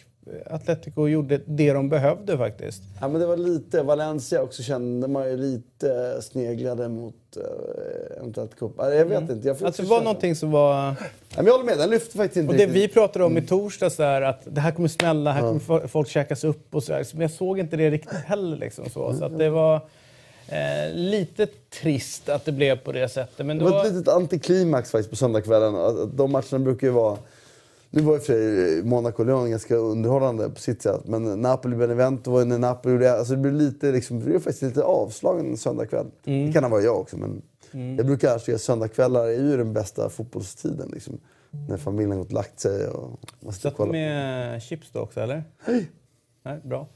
Speaker 1: Atletico gjorde det de behövde faktiskt.
Speaker 3: Ja, men det var lite... Valencia också kände man ju lite sneglade mot eh. Ja, Jag vet inte. Jag
Speaker 1: Alltså, det var någonting som var...
Speaker 3: Ja, men jag håller med, den lyfte faktiskt inte
Speaker 1: Och det
Speaker 3: riktigt.
Speaker 1: vi pratade om i torsdags där, att det här kommer smälla, här kommer fo- folk käkas upp och så där. Men jag såg inte det riktigt heller. Liksom så. så att det var eh, lite trist att det blev på det sättet. Men
Speaker 3: Det
Speaker 1: det
Speaker 3: var ett litet antiklimax faktiskt på söndagskvällen. Att De matcherna brukar ju vara... Nu var och för sig Monaco-Lyon ganska underhållande på sitt sätt. Men Napoli-Benevento var ju när Napoli gjorde... Alltså det blev lite, liksom, det blev faktiskt lite avslagen en söndagkväll.
Speaker 1: Mm.
Speaker 3: Det kan ha varit jag också, men jag brukar se söndagskvällar är ju den bästa fotbollstiden. Liksom, när familjen har gått och lagt sig och man
Speaker 1: satt med chips då också, eller?
Speaker 3: Hej!
Speaker 1: Nej, bra.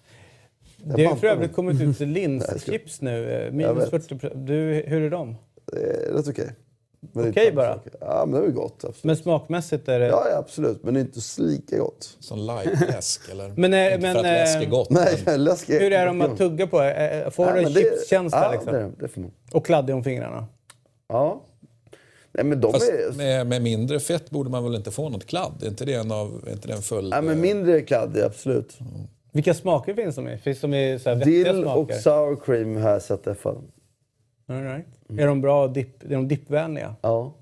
Speaker 1: Det har för övrigt kommit ut (laughs) linschips nu. eh, Minus
Speaker 3: vet.
Speaker 1: 40 procent. Du, hur är de?
Speaker 3: Det är rätt okej. Är
Speaker 1: Okej
Speaker 3: inte
Speaker 1: bara?
Speaker 3: sak. Ja, men det är gott. Absolut.
Speaker 1: Men smakmässigt är det...
Speaker 3: Ja, ja, absolut. Men det är inte lika gott.
Speaker 2: Som light-läsk (laughs) eller?
Speaker 1: Men, eh,
Speaker 2: Inte
Speaker 1: men,
Speaker 2: för att läsk är
Speaker 1: eh,
Speaker 2: gott.
Speaker 3: Nej,
Speaker 2: men (laughs)
Speaker 3: läsk är...
Speaker 1: Hur är de att tugga på? Eh, Får
Speaker 3: Ja,
Speaker 1: du chipskänsla
Speaker 3: ja,
Speaker 1: liksom?
Speaker 3: det, det får man.
Speaker 1: Och kladdig om fingrarna?
Speaker 3: Ja. Nej, men de
Speaker 2: Fast
Speaker 3: är...
Speaker 2: med, med mindre fett borde man väl inte få något kladd? Är inte det en, av, är inte det en full...
Speaker 3: Ja, men mindre kladdig, absolut.
Speaker 1: Vilka smaker finns de i? Finns de i så här
Speaker 3: Dill och sour cream har jag sett i alla fall.
Speaker 1: All right. Är de bra dipp, är de dippvänliga?
Speaker 3: Ja,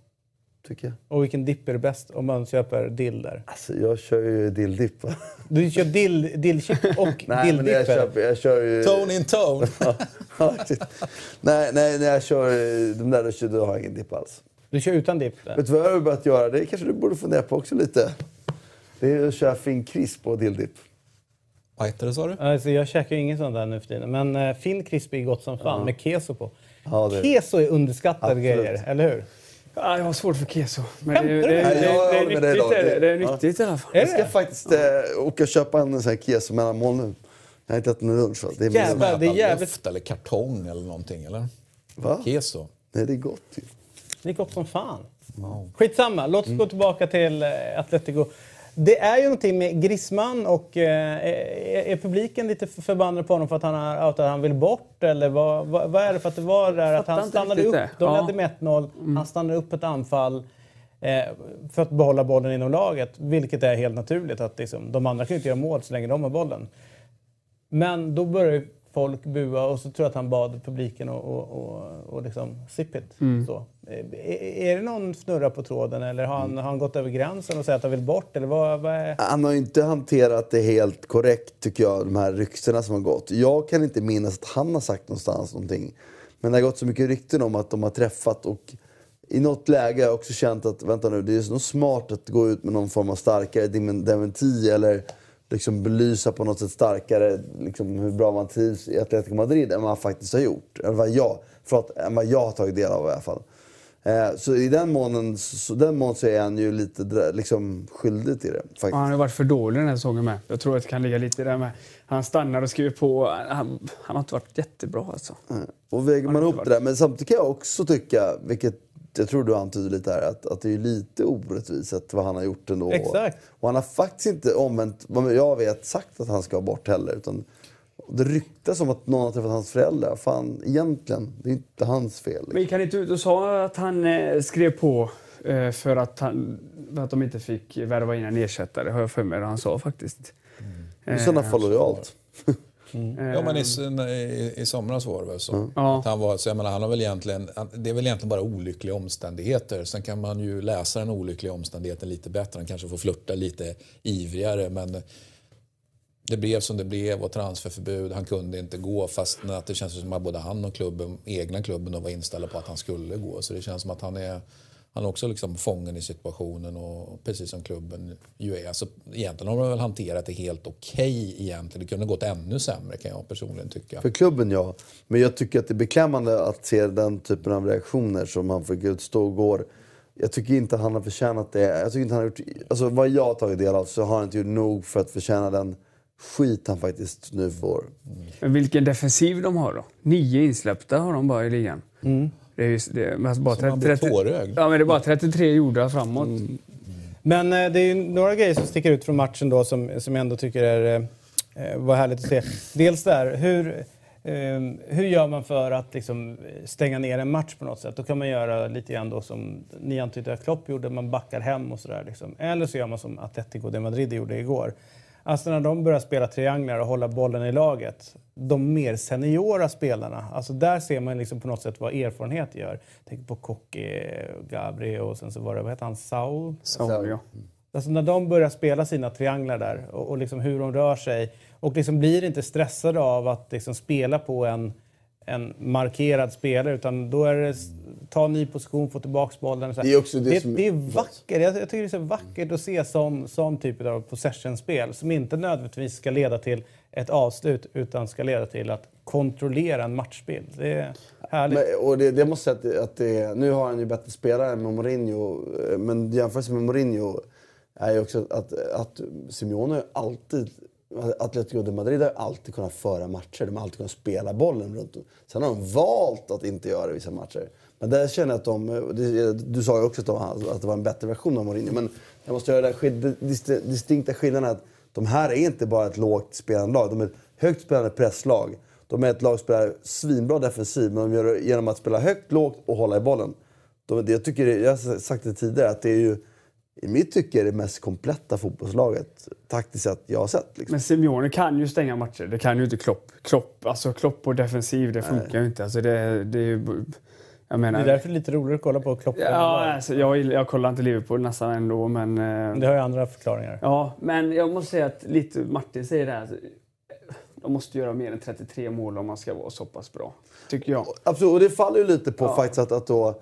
Speaker 3: tycker jag.
Speaker 1: Och vilken dipp är det bäst om man köper dill där?
Speaker 3: Alltså, jag kör ju dilldipp.
Speaker 1: Du kör dill, dillchip (laughs) och
Speaker 3: Nej, men
Speaker 1: dilldipp?
Speaker 3: jag, köper, jag kör ju...
Speaker 2: Tone in tone! (laughs)
Speaker 3: Ja, shit. nej, nej, när jag kör de där, då, kör- då har jag ingen dipp alls.
Speaker 1: Du kör utan dipp?
Speaker 3: Vet du vad jag har börjat göra? Det kanske du borde fundera på också lite. Det är att köra fin crisp och dilldipp.
Speaker 2: Vad heter det sa du?
Speaker 1: Alltså, jag käkar ju inget sånt där nu för tiden. Men uh, Finn Crispy är gott som fan med keso på.
Speaker 3: Ja, det-
Speaker 1: Keso är underskattade
Speaker 3: Absolut.
Speaker 1: grejer, eller hur?
Speaker 4: Ja, jag har svårt för keso. Men det, det,
Speaker 1: Skämtar
Speaker 4: det,
Speaker 1: du?
Speaker 4: det,
Speaker 3: Nej, jag
Speaker 4: det, är
Speaker 3: håller med dig
Speaker 4: nyttigt. är det. Det är
Speaker 3: Ja.
Speaker 4: nyttigt i alla fall.
Speaker 1: Är
Speaker 3: Jag ska
Speaker 1: det?
Speaker 3: faktiskt eh, åka och köpa en sån här keso mellanmål nu. Jag har inte ätit någon lunch. Det är
Speaker 1: Jävlar.
Speaker 3: min-
Speaker 1: det är jävligt-
Speaker 2: Luft eller kartong eller någonting eller?
Speaker 3: Va?
Speaker 2: Keso?
Speaker 3: Nej, det är gott ju.
Speaker 1: Det är gott som fan. Skitsamma, låt oss gå tillbaka till eh, Atletico. Det är ju någonting med Griezmann och eh, är, är publiken lite förbannad på honom för att han, har, att han vill bort? Eller vad, vad, vad är det för att det var där att han stannade upp? De ledde med 1-0, han stannade upp ett anfall eh, för att behålla bollen inom laget. Vilket är helt naturligt. att liksom, De andra kan ju inte göra mål så länge de har bollen. Men då började folk bua och så tror jag att han bad publiken och, och, och, och liksom sip it. Så. Är, är det någon snurra på tråden eller har han, har han gått över gränsen och säger att han vill bort? Eller vad, vad är...
Speaker 3: Han har inte hanterat det helt korrekt tycker jag, de här ryktena som har gått. Jag kan inte minnas att han har sagt någonstans någonting. Men det har gått så mycket rykten om att de har träffat och i något läge har jag också känt att, vänta nu, det är nog smart att gå ut med någon form av starkare dementi eller liksom belysa på något sätt starkare liksom, hur bra man trivs i Atletico Madrid än vad han faktiskt har gjort. Än vad jag, förlåt, än vad jag har tagit del av i alla fall. Eh, så i den månen så, den mån så är han ju lite liksom, skyldig till det. Faktiskt.
Speaker 4: Ja, han har varit för dålig den här säsongen med. Jag tror att det kan ligga lite i det med. Han stannar och skriver på. Han, han har inte varit jättebra alltså.
Speaker 3: Och väger man ihop
Speaker 4: varit.
Speaker 3: det där. Men samtidigt kan jag också tycka, vilket jag tror du antyder lite här, att, att det är lite orättvist vad han har gjort ändå.
Speaker 1: Exakt.
Speaker 3: Och han har faktiskt inte omvänt, vad jag vet, sagt att han ska bort heller. Utan det ryktas om att någon har träffat hans föräldrar. Fan, egentligen, det är inte hans fel. Liksom.
Speaker 4: Men gick han inte ut och sa att han eh, skrev på eh, för att, han, för att de inte fick värva in en ersättare? Har jag för mig han sa faktiskt.
Speaker 3: I sådana fall lojalt.
Speaker 4: Eh,
Speaker 2: Ja, men i, i, i somras var det väl så.
Speaker 4: Ja.
Speaker 2: Att han, var, så jag menar, han har väl egentligen, det är väl egentligen bara olyckliga omständigheter. Sen kan man ju läsa den olyckliga omständigheten lite bättre. Han kanske får flirta lite ivrigare. Men det blev som det blev och transferförbud. Han kunde inte gå fast att det känns som att både han och klubben, egna klubben var inställda på att han skulle gå. Så det känns som att han är han är också liksom fången i situationen och precis som klubben ju är. Så egentligen har de väl hanterat det helt okej egentligen. Det kunde gått ännu sämre kan jag personligen tycka.
Speaker 3: För klubben ja. Men jag tycker att det är beklämmande att se den typen av reaktioner som han fick utstå igår. Jag tycker inte han har förtjänat det. Jag tycker inte han har gjort, alltså vad jag har tagit del av så har han inte gjort nog för att förtjäna den skit han faktiskt nu får.
Speaker 4: Men vilken defensiv de har då. Nio insläppta har de bara i ligan. Det är ju, det alltså bara
Speaker 2: Så man blir tårögd.
Speaker 4: Ja, men det är bara 33 gjorda framåt.
Speaker 1: Men eh, det är ju några grejer som sticker ut från matchen då som, som jag ändå tycker är, eh, var härligt att se. Dels där, hur, eh, hur gör man för att liksom, stänga ner en match på något sätt? Då kan man göra lite grann då som ni antydde att Klopp gjorde, man backar hem och sådär. Liksom. Eller så gör man som Atletico de Madrid gjorde igår. Alltså när de börjar spela trianglar och hålla bollen i laget, de mer seniora spelarna, alltså där ser man liksom på något sätt vad erfarenhet gör. Tänk på Koke, Gabri och sen så var det, vad heter han, Saul?
Speaker 4: Så, ja.
Speaker 1: Alltså när de börjar spela sina trianglar där och, och liksom hur de rör sig och liksom blir inte stressade av att liksom spela på en, en markerad spelare utan då är det ta en ny position, få tillbaka bollen.
Speaker 3: Det är också det
Speaker 1: det,
Speaker 3: som-
Speaker 1: det är vackert. Jag, jag tycker det är så vackert att se som, som typ av possession-spel som inte nödvändigtvis ska leda till ett avslut utan ska leda till att kontrollera en matchbild. Det är härligt.
Speaker 3: Men, och det, det måste jag att, att det, nu har han ju bättre spelare med Mourinho. eh, Men jämfört med Mourinho är ju också att, att Simeone alltid Atletico de Madrid har alltid kunnat föra matcher. De har alltid kunnat spela bollen runt. om. Sen har de valt att inte göra det vissa matcher. Men där känner jag att de... Du sa ju också att, de, att det var en bättre version av Mourinho. Men jag måste göra den distinkta skillnaden att de här är inte bara ett lågt spelande lag. De är ett högt spelande presslag. De är ett lag som spelar svinbra defensiv, men de gör det genom att spela högt, lågt och hålla i bollen. De, jag, tycker, jag har sagt det tidigare, att det är ju i mitt tycke det mest kompletta fotbollslaget taktiskt sett jag har sett. Liksom.
Speaker 4: Men Simeone kan ju stänga matcher. Det kan ju inte Klopp. Klopp, alltså Klopp och defensiv, det funkar ju inte. Alltså det, det är
Speaker 1: jag menar, det är därför det är lite roligare att kolla på Klopp.
Speaker 4: Ja, alltså, jag, jag kollar inte Liverpool nästan ändå, men... Eh,
Speaker 1: det har ju andra förklaringar.
Speaker 4: Ja, men jag måste säga att lite Martin säger det här. De måste göra mer än 33 mål om man ska vara så pass bra. Tycker jag.
Speaker 3: Absolut, och det faller ju lite på ja. faktiskt att, att då,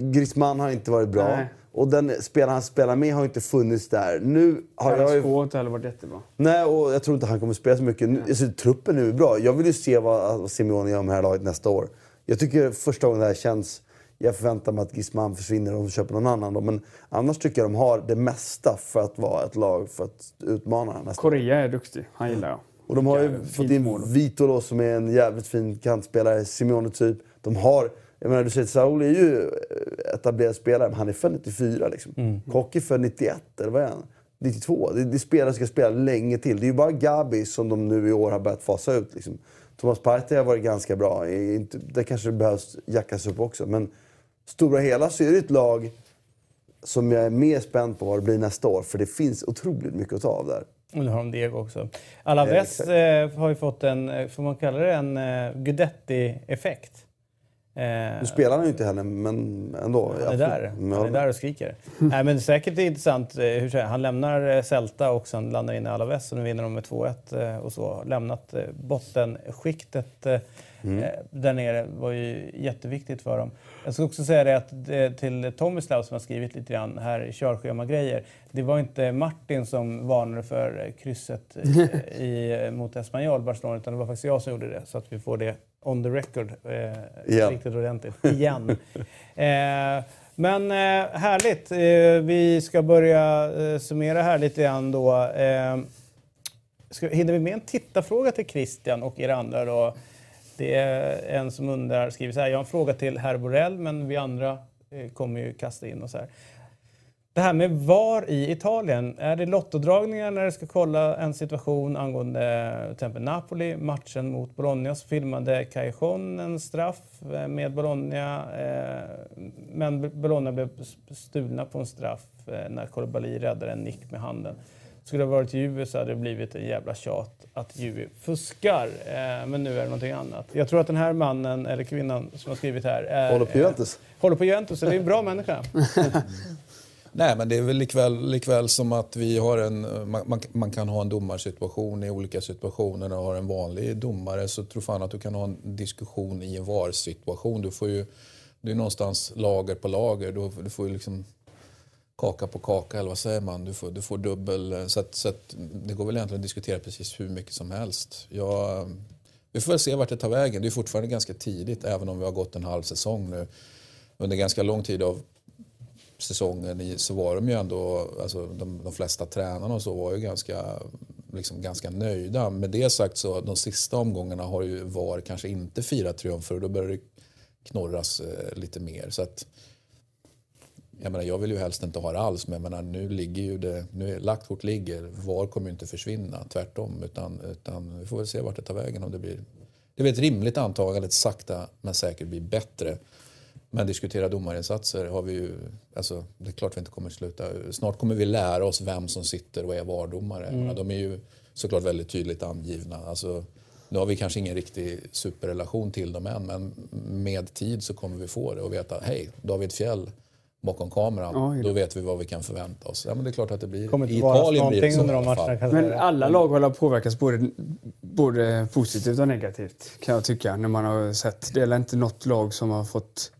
Speaker 3: Griezmann har inte varit bra. Nej. Och den spelare han spelar med har inte funnits där. Nu har
Speaker 4: jag har inte heller varit jättebra.
Speaker 3: Nej, och jag tror inte han kommer spela så mycket. Nu, alltså, truppen nu är bra. Jag vill ju se vad, vad Simeone gör med det här laget nästa år. Jag tycker första gången det här känns... Jag förväntar mig att Griezmann försvinner och de köper någon annan. Då. Men annars tycker jag de har det mesta för att vara ett lag för att utmana. Nästa.
Speaker 4: Korea är duktig. Han gillar jag.
Speaker 3: Och de har ju fått in Vito då, som är en jävligt fin kantspelare. Simeone typ. De har... Jag menar, du säger Saul är ju etablerad spelare, men han är född 94. Liksom. Mm. Kock är född 91, eller vad är han? 92. Det, det är spelare som ska spela länge till. Det är ju bara Gabi som de nu i år har börjat fasa ut. Liksom. Thomas Partey har varit ganska bra. Det kanske behövs jackas upp också. Men stora hela så är det ett lag som jag är mer spänd på vad det blir nästa år. För det finns otroligt mycket att ta av där.
Speaker 1: Och nu har de Diego också. Alaves eh, har ju fått en, eh, får man kalla det en eh, Gudetti-effekt.
Speaker 3: Eh, nu spelar han ju inte heller, men ändå.
Speaker 1: Han är där, han är där och skriker. (laughs) Nej, men säkert intressant. Eh, hur han lämnar eh, Celta och sen landar in i Alaves och nu vinner de med 2-1 och så. Lämnat bottenskiktet mm. där nere var ju jätteviktigt för dem. Jag ska också säga det att till Tomislav som har skrivit lite grann här körschema-grejer. Det var inte Martin som varnade för krysset (laughs) i, mot Espanyol, Barcelona, utan det var faktiskt jag som gjorde det. Så att vi får det on the record eh, yeah. riktigt ordentligt. (laughs) Igen. eh, men eh, härligt. Eh, vi ska börja eh, summera här lite grann då. Eh, ska, hinner vi med en tittarfråga till Christian och er andra då? Det är en som undrar, skriver så här, jag har en fråga till herr Borell men vi andra eh, kommer ju kasta in oss här. Det här med VAR i Italien, är det lottodragningar när det ska kolla en situation angående till exempel Napoli, matchen mot Bologna, så filmade Callejon en straff eh, med Bologna, eh, men Bologna blev stulna på en straff eh, när Koulibaly räddade en nick med handen. Skulle det ha varit Juve så hade det blivit en jävla tjat att Juve fuskar. men nu är det någonting annat. Jag tror att den här mannen, eller kvinnan som har skrivit här... Är,
Speaker 3: håller på Juventus.
Speaker 1: håller på Juventus, så det är en bra människa. (laughs) (laughs)
Speaker 2: Nej, men det är väl likväl, likväl som att vi har en, man, man, kan ha en domarsituation i olika situationer och har en vanlig domare så tror fan att du kan ha en diskussion i en VAR-situation. Du får ju, det är någonstans lager på lager. Du, du får ju liksom kaka på kaka, eller vad säger man? Du får, du får dubbel... Så, att, så att det går väl egentligen att diskutera precis hur mycket som helst. Jag, vi får väl se vart det tar vägen. Det är fortfarande ganska tidigt, även om vi har gått en halv säsong nu. Under ganska lång tid av säsongen så var de ju ändå, alltså de, de flesta tränarna och så var ju ganska, liksom ganska nöjda. Med det sagt så de sista omgångarna har ju VAR kanske inte firat triumfer och då börjar det knorras eh, lite mer. Så att, jag, menar, jag vill ju helst inte ha det alls, men jag menar, nu ligger ju det, nu, är, lagt kort ligger. VAR kommer ju inte försvinna, tvärtom. Utan, utan vi får väl se vart det tar vägen. Om det blir, det blir ett rimligt antagande, sakta men säkert blir bättre. Men diskutera domarinsatser har vi ju, alltså, det är klart vi inte kommer sluta. Snart kommer vi lära oss vem som sitter och är VAR-domare. Mm. De är ju såklart väldigt tydligt angivna. Alltså, nu har vi kanske ingen riktig superrelation till dem än men med tid så kommer vi få det och veta, hej, David Fjell bakom kameran. Oj, då vet vi vad vi kan förvänta oss. Ja, men det är klart att det blir...
Speaker 1: Kommer I Italien blir det så under de matcherna.
Speaker 4: Men alla lag har påverkats både, både positivt och negativt kan jag tycka. När man har sett. Det är inte något lag som har fått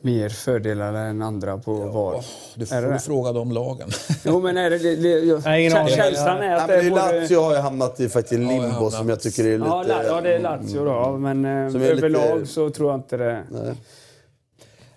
Speaker 4: mer fördelar än andra på ja, VAR?
Speaker 2: Du får det fråga de lagen. (laughs)
Speaker 4: jo, men är det, det, det jag, Nej, känslan är att
Speaker 3: ja, det är både... Lazio har ju hamnat i faktiskt limbo ja, som jag tycker är lite...
Speaker 4: Ja, ja det är Lazio då. Men eh, överlag lite... så tror jag inte det... Nej.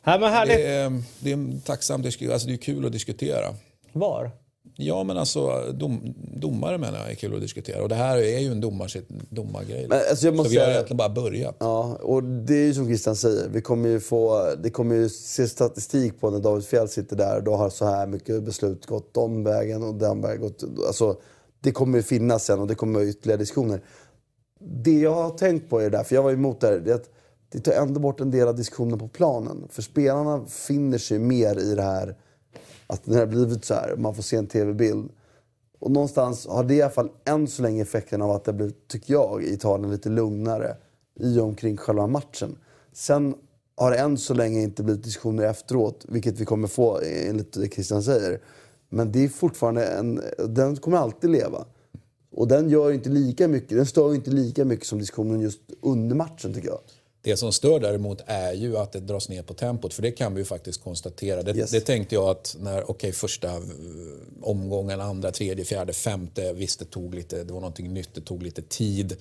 Speaker 1: Ja, men härligt.
Speaker 2: Det är, det är en tacksam diskussion. Alltså, det är kul att diskutera.
Speaker 1: VAR?
Speaker 2: Ja, men alltså dom, domare menar jag är kul att diskutera. Och det här är ju en domars, domargrej.
Speaker 3: Men, alltså, jag måste
Speaker 2: så vi har
Speaker 3: säga-
Speaker 2: egentligen bara börjat.
Speaker 3: Ja, och det är ju som Christian säger. Vi kommer ju få, det kommer ju se statistik på när David Fjell sitter där. Då har så här mycket beslut gått de vägen och den vägen. Gått, alltså, det kommer ju finnas sen och det kommer ytterligare diskussioner. Det jag har tänkt på är det där, för jag var emot det här, det det tar ändå bort en del av diskussionen på planen. För spelarna finner sig mer i det här att det har blivit så här, man får se en tv-bild. Och någonstans har det i alla fall än så länge effekten av att det blivit, tycker jag, i Italien lite lugnare i och omkring själva matchen. Sen har det än så länge inte blivit diskussioner efteråt, vilket vi kommer få enligt det Christian säger. Men det är fortfarande en, den kommer alltid leva. Och den gör inte lika mycket, den stör inte lika mycket som diskussionen just under matchen tycker jag.
Speaker 2: Det som stör däremot är ju att det dras ner på tempot. För det kan vi ju faktiskt konstatera. Det,
Speaker 3: Yes.
Speaker 2: det tänkte jag att när, okej första eh, omgången, andra, tredje, fjärde, femte. Visst det tog lite, det var någonting nytt, det tog lite tid.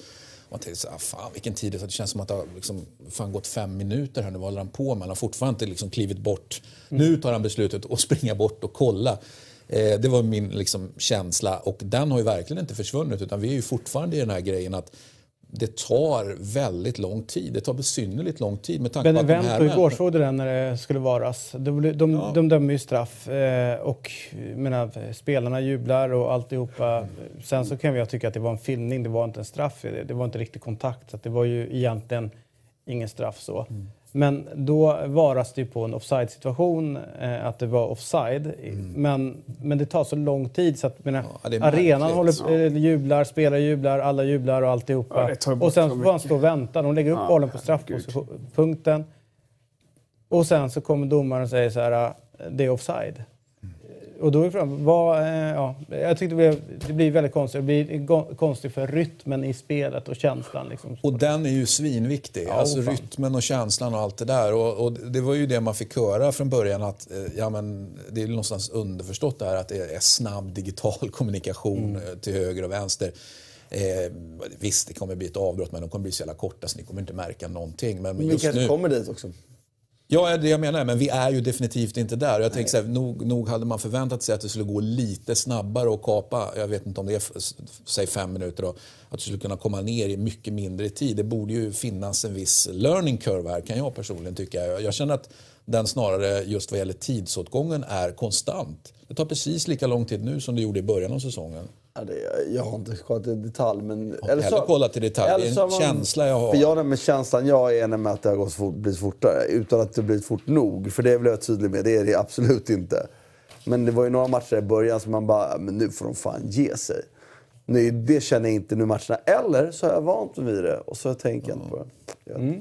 Speaker 2: Man tänkte så här, fan vilken tid det tar. Det känns som att det har liksom, fan gått fem minuter här nu. Vad håller han på med? Han har fortfarande inte liksom klivit bort. Nu tar han beslutet att springa bort och kolla. Eh, det var min liksom, känsla och den har ju verkligen inte försvunnit utan vi är ju fortfarande i den här grejen att det tar väldigt lång tid. Det tar besynnerligt lång tid med tanke på att de här
Speaker 1: Benevento igår,
Speaker 2: människorna-
Speaker 1: såg du den när det skulle varas? De, de, de, de dömer ju straff eh, och menar, spelarna jublar och alltihopa. Sen så kan jag tycka att det var en filmning, det var inte en straff. Det, var inte riktig kontakt. Så det var ju egentligen ingen straff så. Men då varas det ju på en offside-situation, eh, att det var offside. Men, men det tar så lång tid så att menar,
Speaker 2: Ja,
Speaker 1: arenan håller, eh, jublar, spelare jublar, alla jublar och alltihopa.
Speaker 4: Ja,
Speaker 1: och sen
Speaker 4: så
Speaker 1: får han stå och vänta. De lägger upp
Speaker 4: Ja,
Speaker 1: bollen på straffpunkten. Och sen så kommer domaren och säger så här, "Ah, det är offside. Och då är frågan, vad, eh, ja, jag tyckte det, blev, det blir väldigt konstigt. Det blir konstigt för rytmen i spelet och känslan. Liksom.
Speaker 2: Och den är ju svinviktig.
Speaker 1: Ja,
Speaker 2: alltså
Speaker 1: fan.
Speaker 2: rytmen och känslan och allt det där. Och, och det var ju det man fick höra från början att eh, ja, men det är någonstans underförstått där att det är snabb digital (laughs) kommunikation
Speaker 1: Mm.
Speaker 2: eh, till höger och vänster. Eh, visst, det kommer bli ett avbrott men de kommer bli så jävla korta så ni kommer inte märka någonting. Men
Speaker 3: Vi
Speaker 2: just
Speaker 3: kanske
Speaker 2: nu...
Speaker 3: kommer dit också.
Speaker 2: Ja, det jag menar. Men vi är ju definitivt inte där. Jag tänker så här, nog, nog hade man förväntat sig att det skulle gå lite snabbare att kapa, jag vet inte om det är, säg fem minuter då, att du skulle kunna komma ner i mycket mindre tid. Det borde ju finnas en viss learning curve här, kan jag personligen tycka. Jag, jag känner att den snarare, just vad gäller tidsåtgången, är konstant. Det tar precis lika lång tid nu som det gjorde i början av säsongen.
Speaker 3: Ja, det, jag har inte kollat i detalj. Men,
Speaker 2: har inte heller kollat i detalj. Det är en
Speaker 3: eller så man-
Speaker 2: känsla jag har.
Speaker 3: För jag, med känslan jag är enig med att det har gått fort, blivit fortare. Utan att det blivit fort nog. För det vill jag vara tydlig med. Det är det absolut inte. Men det var ju några matcher i början som man bara, men nu får de fan ge sig. Nu, det känner jag inte nu matcherna. Eller så har jag vant mig vid det och så tänker jag inte på det. Ja.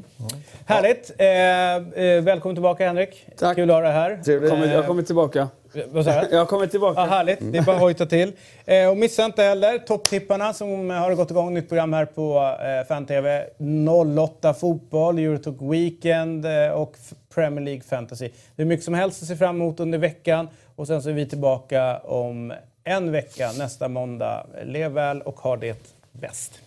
Speaker 1: Härligt! Eh, eh, välkommen tillbaka Henrik.
Speaker 4: Tack.
Speaker 1: Kul att ha dig här.
Speaker 3: Trevligt.
Speaker 4: Kommer, jag kommer tillbaka.
Speaker 1: Eh, vad sa du?
Speaker 4: Jag kommer tillbaka.
Speaker 1: Ja, härligt, det är bara att hojta till. Eh, och missa inte heller topptipparna som har gått igång. Nytt program här på eh, Fan-TV. 08 fotboll, Eurotalk Weekend eh, och Premier League Fantasy. Det är mycket som helst att se fram emot under veckan. Och sen så är vi tillbaka om en vecka, nästa måndag. Lev väl och ha det bäst.